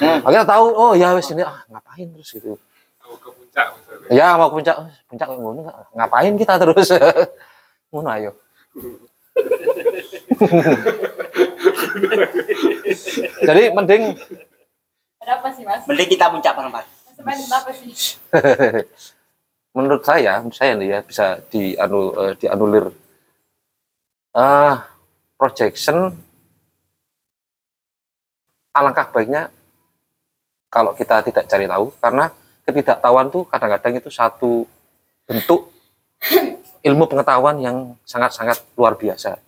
Hmm. Kita tahu oh ya wes ini ah, ngapain terus gitu. Mau ke puncak misalnya. ya mau ke puncak "Oh, puncak ngono ngapain kita terus? Ngono ayo. Jadi mending Ada apa sih mas? Mending kita puncak bareng-bareng. Mas main apa sih? menurut saya, menurut saya nih ya bisa dianu, eh, dianulir. Ah, projection alangkah baiknya kalau kita tidak cari tahu karena ketidaktahuan tuh kadang-kadang itu satu bentuk ilmu pengetahuan yang sangat-sangat luar biasa.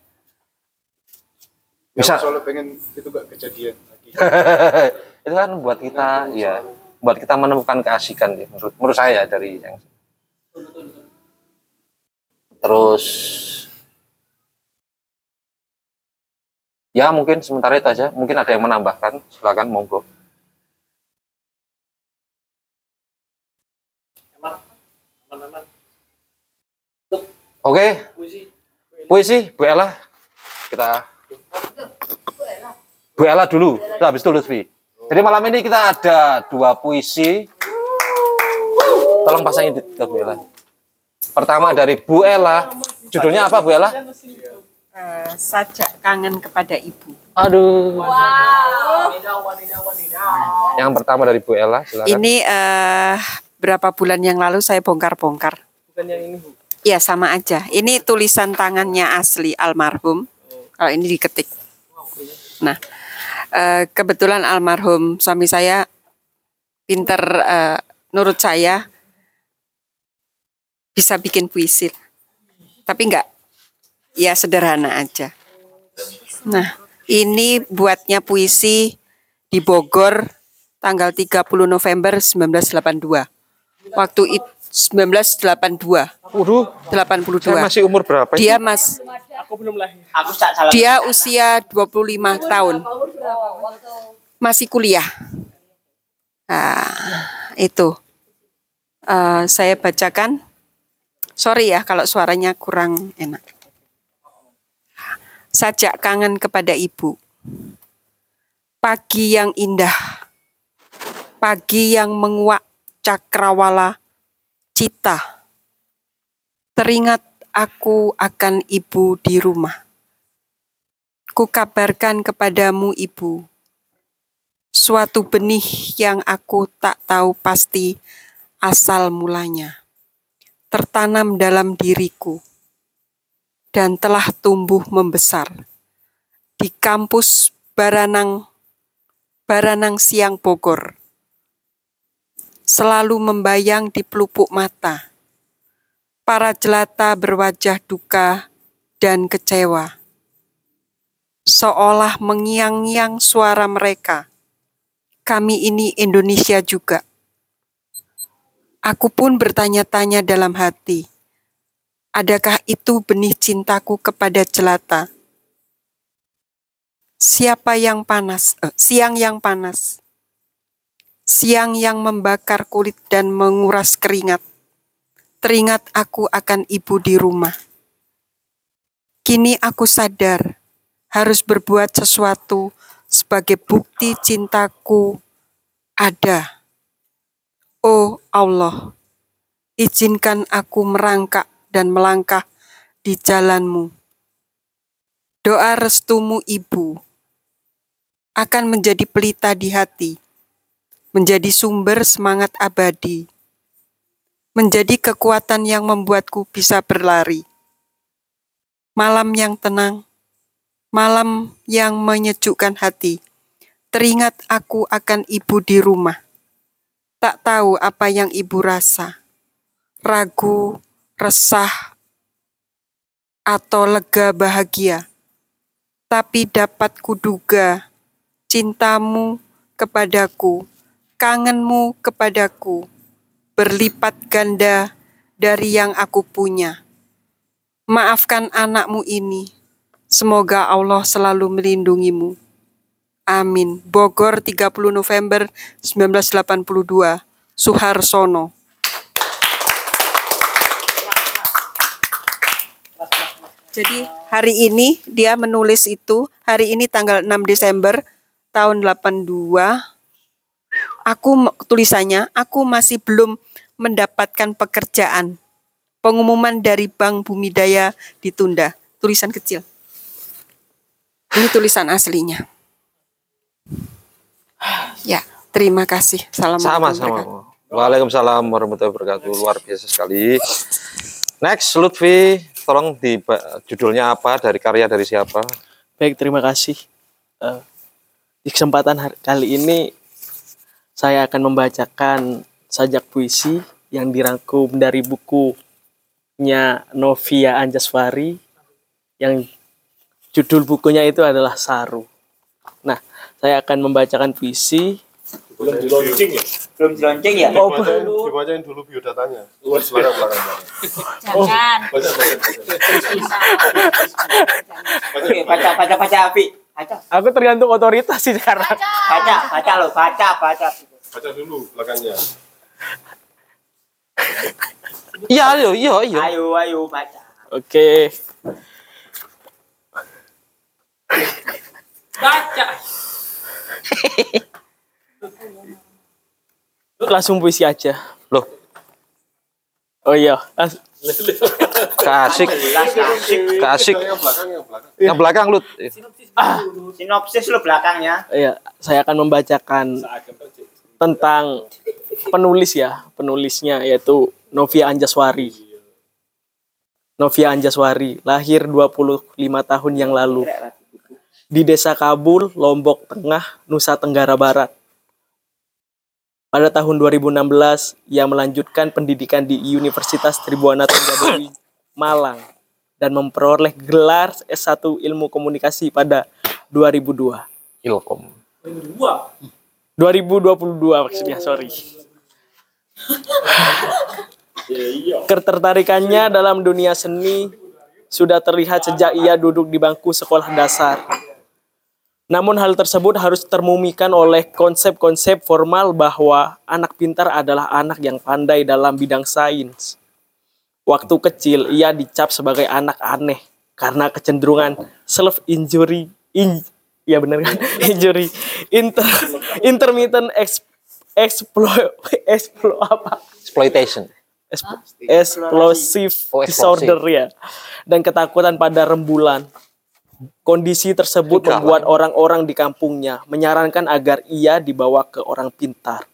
Bisa. Aku soalnya pengen itu gak kejadian. itu kan buat kita ya buat kita menemukan keasikan ya, menurut menurut saya dari yang terus ya mungkin sementara itu aja. Mungkin ada yang menambahkan. Silakan monggo. Oke. Puisi Bu Ella. Kita Bu Ella dulu Nah, habis itu Lutfi jadi malam ini kita ada dua puisi tolong pasangin di ke Bu Ella pertama dari Bu Ella judulnya apa Bu Ella Eh, sajak kangen kepada ibu. aduh yang pertama dari Bu Ella silakan Ini eh, berapa bulan yang lalu saya bongkar-bongkar. Bukan yang ini, Bu. Ya sama aja. Ini tulisan tangannya asli almarhum. Kalau ini diketik. Nah, eh, kebetulan almarhum suami saya pinter, eh, nurut saya bisa bikin puisi. Tapi enggak, ya sederhana aja. Nah, ini buatnya puisi di Bogor tanggal 30 November 1982. Waktu itu 1982. Waduh, 82. saya masih umur berapa itu? Dia Mas Aku belum lahir. Aku tak salah. dia usia 25 tahun. Masih kuliah. Nah, itu. Eh, saya bacakan. Sorry ya kalau suaranya kurang enak. Sajak kangen kepada ibu. Pagi yang indah. Pagi yang menguak cakrawala cita. Teringat aku akan ibu di rumah. Kukabarkan kepadamu ibu, suatu benih yang aku tak tahu pasti asal mulanya, tertanam dalam diriku, dan telah tumbuh membesar di kampus Baranang, Baranang Siang Bogor. Selalu membayang di pelupuk mata, para jelata berwajah duka dan kecewa, seolah mengiang-ngiang suara mereka. Kami ini Indonesia juga. Aku pun bertanya-tanya dalam hati, adakah itu benih cintaku kepada jelata? Siapa yang panas? eh, siang yang panas. Siang yang membakar kulit dan menguras keringat teringat aku akan ibu di rumah. Kini aku sadar harus berbuat sesuatu sebagai bukti cintaku ada. Oh Allah, izinkan aku merangkak dan melangkah di jalanmu. Doa restumu ibu akan menjadi pelita di hati, menjadi sumber semangat abadi menjadi kekuatan yang membuatku bisa berlari. Malam yang tenang, malam yang menyejukkan hati. Teringat aku akan ibu di rumah. Tak tahu apa yang ibu rasa. Ragu, resah, atau lega bahagia. Tapi dapat kuduga cintamu kepadaku, kangenmu kepadaku berlipat ganda dari yang aku punya. Maafkan anakmu ini. Semoga Allah selalu melindungimu. Amin. Bogor 30 November 1982. Suharsono. Jadi hari ini dia menulis itu, hari ini tanggal 6 Desember tahun 82 aku tulisannya aku masih belum mendapatkan pekerjaan. Pengumuman dari Bank Bumi Daya ditunda. Tulisan kecil. Ini tulisan aslinya. Ya, terima kasih. Assalamualaikum Sama-sama. warahmatullahi Waalaikumsalam warahmatullahi wabarakatuh. Luar biasa sekali. Next, Lutfi, tolong di judulnya apa dari karya dari siapa? Baik, terima kasih. Eh, di kesempatan hari- kali ini saya akan membacakan sajak puisi yang dirangkum dari bukunya Novia Anjaswari yang Judul bukunya itu adalah Saru. Nah, saya akan membacakan puisi. Belum di launching ya? Belum di launching ya? Oh, Dibacain, dibacain dulu biodatanya. Belakang, belakang, belakang. Jangan. Baca, baca, baca. Oke, baca, baca, baca, Abi. Baca, Aku tergantung otoritas sih sekarang. baca, baca lo, baca, baca. Baca dulu belakangnya. Iya, ayo, iya, iya. Ayo, ayo, baca. Oke. Baca. Langsung puisi aja. Loh, Oh iya. Kasik, kasik. Yang belakang, yang belakang. Yang belakang lu. Sinopsis lo belakangnya. Iya, saya akan membacakan tentang penulis ya, penulisnya yaitu Novia Anjaswari. Novia Anjaswari lahir 25 tahun yang lalu di Desa Kabul, Lombok Tengah, Nusa Tenggara Barat. Pada tahun 2016, ia melanjutkan pendidikan di Universitas Tribuana Tunggadewi, Malang, dan memperoleh gelar S1 Ilmu Komunikasi pada 2002. Ilkom. 2022 maksudnya, sorry. Ketertarikannya dalam dunia seni sudah terlihat sejak ia duduk di bangku sekolah dasar. Namun hal tersebut harus termumikan oleh konsep-konsep formal bahwa anak pintar adalah anak yang pandai dalam bidang sains. Waktu kecil ia dicap sebagai anak aneh karena kecenderungan self injury in ya benar kan injury inter intermittent ex, explo explo apa Exploitation. Exp- explosive Oh, explosive. disorder ya dan ketakutan pada rembulan. Kondisi tersebut membuat orang-orang di kampungnya menyarankan agar ia dibawa ke orang pintar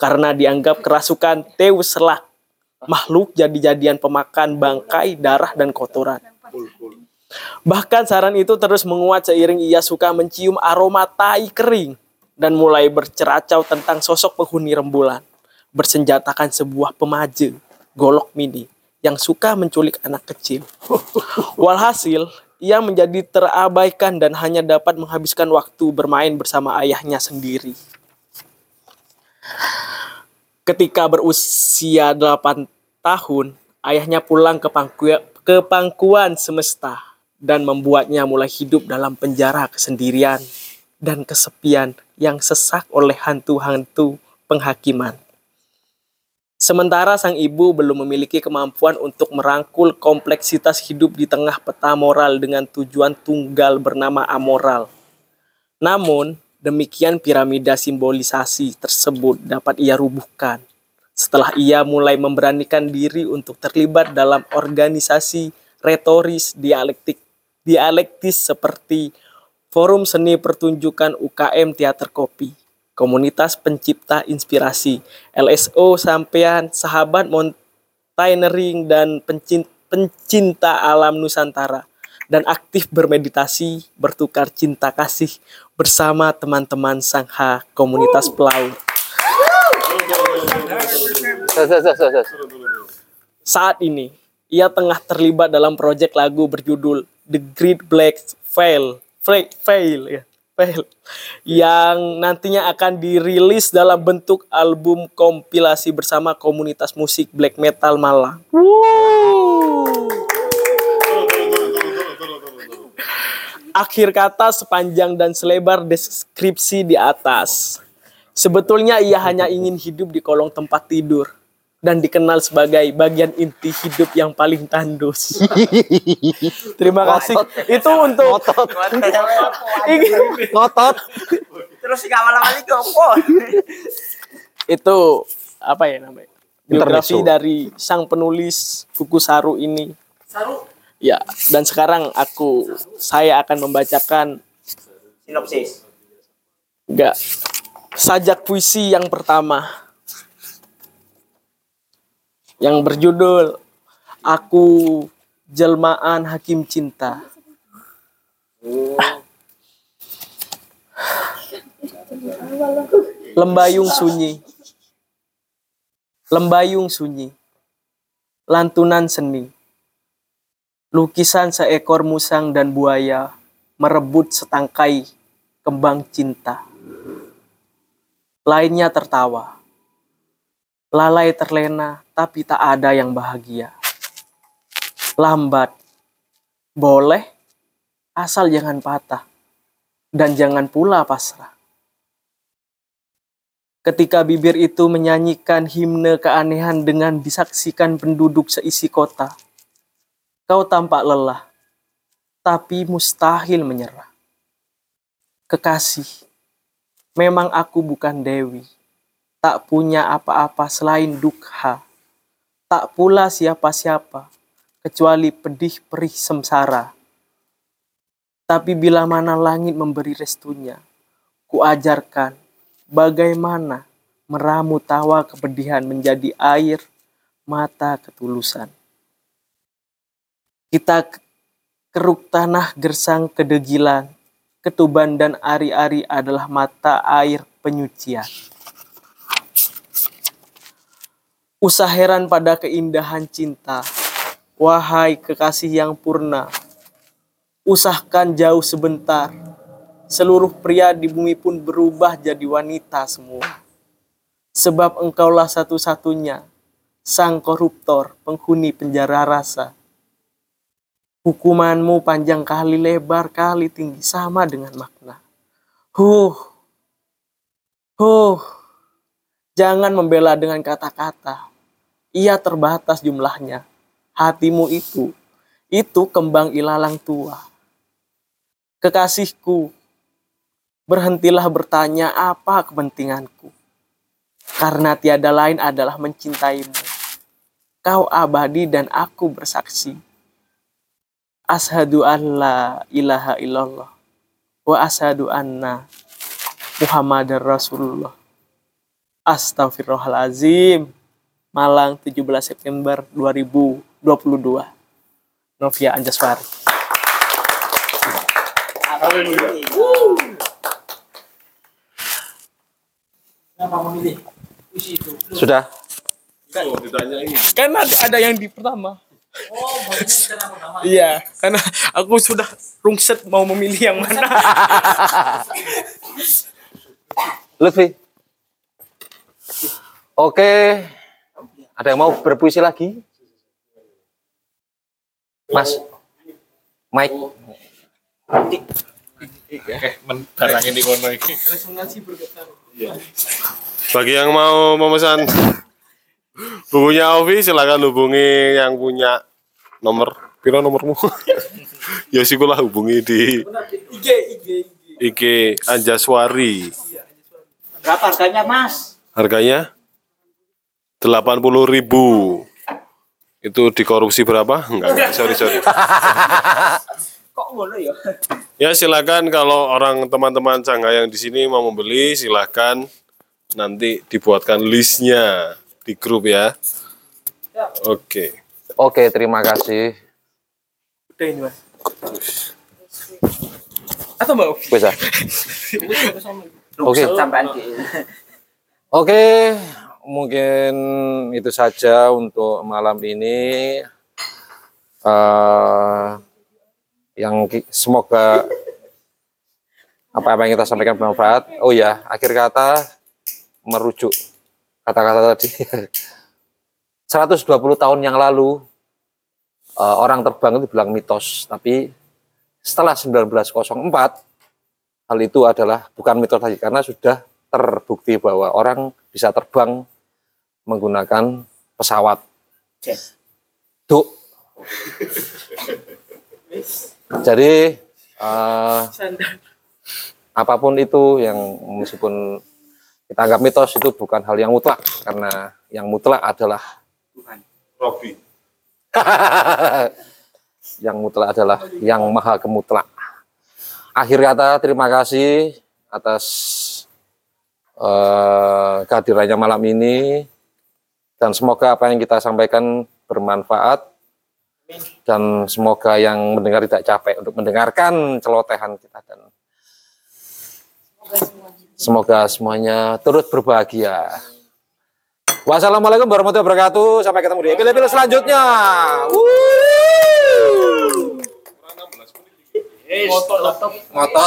karena dianggap kerasukan Teuselak, makhluk jadi-jadian pemakan bangkai, darah dan kotoran. Bahkan saran itu terus menguat seiring ia suka mencium aroma tai kering dan mulai berceracau tentang sosok penghuni rembulan. Bersenjatakan sebuah pemaje, golok mini, yang suka menculik anak kecil. Walhasil, ia menjadi terabaikan dan hanya dapat menghabiskan waktu bermain bersama ayahnya sendiri. Ketika berusia 8 tahun, ayahnya pulang ke, pangku- ke pangkuan semesta dan membuatnya mulai hidup dalam penjara kesendirian dan kesepian yang sesak oleh hantu-hantu penghakiman. Sementara sang ibu belum memiliki kemampuan untuk merangkul kompleksitas hidup di tengah peta moral dengan tujuan tunggal bernama amoral. Namun, demikian piramida simbolisasi tersebut dapat ia rubuhkan setelah ia mulai memberanikan diri untuk terlibat dalam organisasi retoris dialektik dialektis seperti Forum Seni Pertunjukan UKM Teater Kopi, Komunitas Pencipta Inspirasi, LSO Sampean, Sahabat Mountaineering dan Pencin- Pencinta Alam Nusantara dan aktif bermeditasi, bertukar cinta kasih bersama teman-teman Sangha Komunitas Pelaut. Saat ini, ia tengah terlibat dalam proyek lagu berjudul The Great Black Veil, Veil, Veil ya, Veil, yang nantinya akan dirilis dalam bentuk album kompilasi bersama komunitas musik black metal Malang. Akhir kata sepanjang dan selebar deskripsi di atas. Sebetulnya ia hanya ingin hidup di kolong tempat tidur dan dikenal sebagai bagian inti hidup yang paling tandus. Terima kasih. Itu untuk ngotot. Terus si awal-awal itu apa? itu apa ya namanya? Biografi Intermezzo. dari sang penulis buku Saru ini. Saru. Ya, dan sekarang aku saya akan membacakan Sinopsis. enggak sajak puisi yang pertama yang berjudul Aku Jelmaan Hakim Cinta. Lembayung sunyi. Lembayung sunyi. Lantunan seni. Lukisan seekor musang dan buaya merebut setangkai kembang cinta. Lainnya tertawa. Lalai terlena, tapi tak ada yang bahagia. Lambat, boleh, asal jangan patah, dan jangan pula pasrah. Ketika bibir itu menyanyikan himne keanehan dengan disaksikan penduduk seisi kota, kau tampak lelah, tapi mustahil menyerah. Kekasih, memang aku bukan Dewi, tak punya apa-apa selain dukha, tak pula siapa-siapa, kecuali pedih perih semsara. Tapi bila mana langit memberi restunya, kuajarkan bagaimana meramu tawa kepedihan menjadi air mata ketulusan. Kita keruk tanah gersang kedegilan, ketuban dan ari-ari adalah mata air penyucian. Usah heran pada keindahan cinta, wahai kekasih yang purna. Usahkan jauh sebentar, seluruh pria di bumi pun berubah jadi wanita semua. Sebab engkaulah satu-satunya, sang koruptor, penghuni penjara rasa. Hukumanmu panjang kali lebar kali tinggi sama dengan makna. Huh, huh, jangan membela dengan kata-kata. Ia terbatas jumlahnya. Hatimu itu, itu kembang ilalang tua. Kekasihku, berhentilah bertanya apa kepentinganku. Karena tiada lain adalah mencintaimu. Kau abadi dan aku bersaksi. Ashadu an la ilaha illallah. Wa ashadu anna Muhammadar Rasulullah. Astagfirullahalazim. Malang 17 September 2022. Novia Anjaswari. Sudah. Oh, ini. Kan ada, ada yang di pertama. Iya, karena aku sudah rungset mau memilih yang mana. Lutfi. Oke. Ada yang mau berpuisi lagi? Mas. Mike. Oke, men barang ini kono iki. Resonansi bergetar. Bagi yang mau memesan bukunya Ovi silakan hubungi yang punya nomor piro nomormu ya sikulah hubungi di IG, IG, IG Anjaswari Berapa harganya mas? harganya 80.000 ribu itu dikorupsi berapa? enggak, enggak sorry sorry Kok ngono ya? ya silakan kalau orang teman-teman Cangga yang di sini mau membeli silakan nanti dibuatkan listnya di grup ya oke Oke, terima kasih. Udah ini mas. Atau mbak Ovi? Bisa. Oke. Sampai Oke, mungkin itu saja untuk malam ini. Eh, yang semoga apa apa yang kita sampaikan bermanfaat. Oh ya, akhir kata merujuk kata-kata tadi. 120 tahun yang lalu eh, orang terbang itu bilang mitos, tapi setelah 1904 hal itu adalah bukan mitos lagi karena sudah terbukti bahwa orang bisa terbang menggunakan pesawat. Duk. Jadi eh, apa pun itu yang meskipun kita anggap mitos itu bukan hal yang mutlak karena yang mutlak adalah Robi yang mutlak adalah yang maha kemutlak. Akhir kata terima kasih atas eh, kehadirannya malam ini dan semoga apa yang kita sampaikan bermanfaat dan semoga yang mendengar tidak capek untuk mendengarkan celotehan kita dan semoga semuanya turut berbahagia. Wassalamualaikum warahmatullahi wabarakatuh. Sampai ketemu di episode selanjutnya. Wuh. ngotot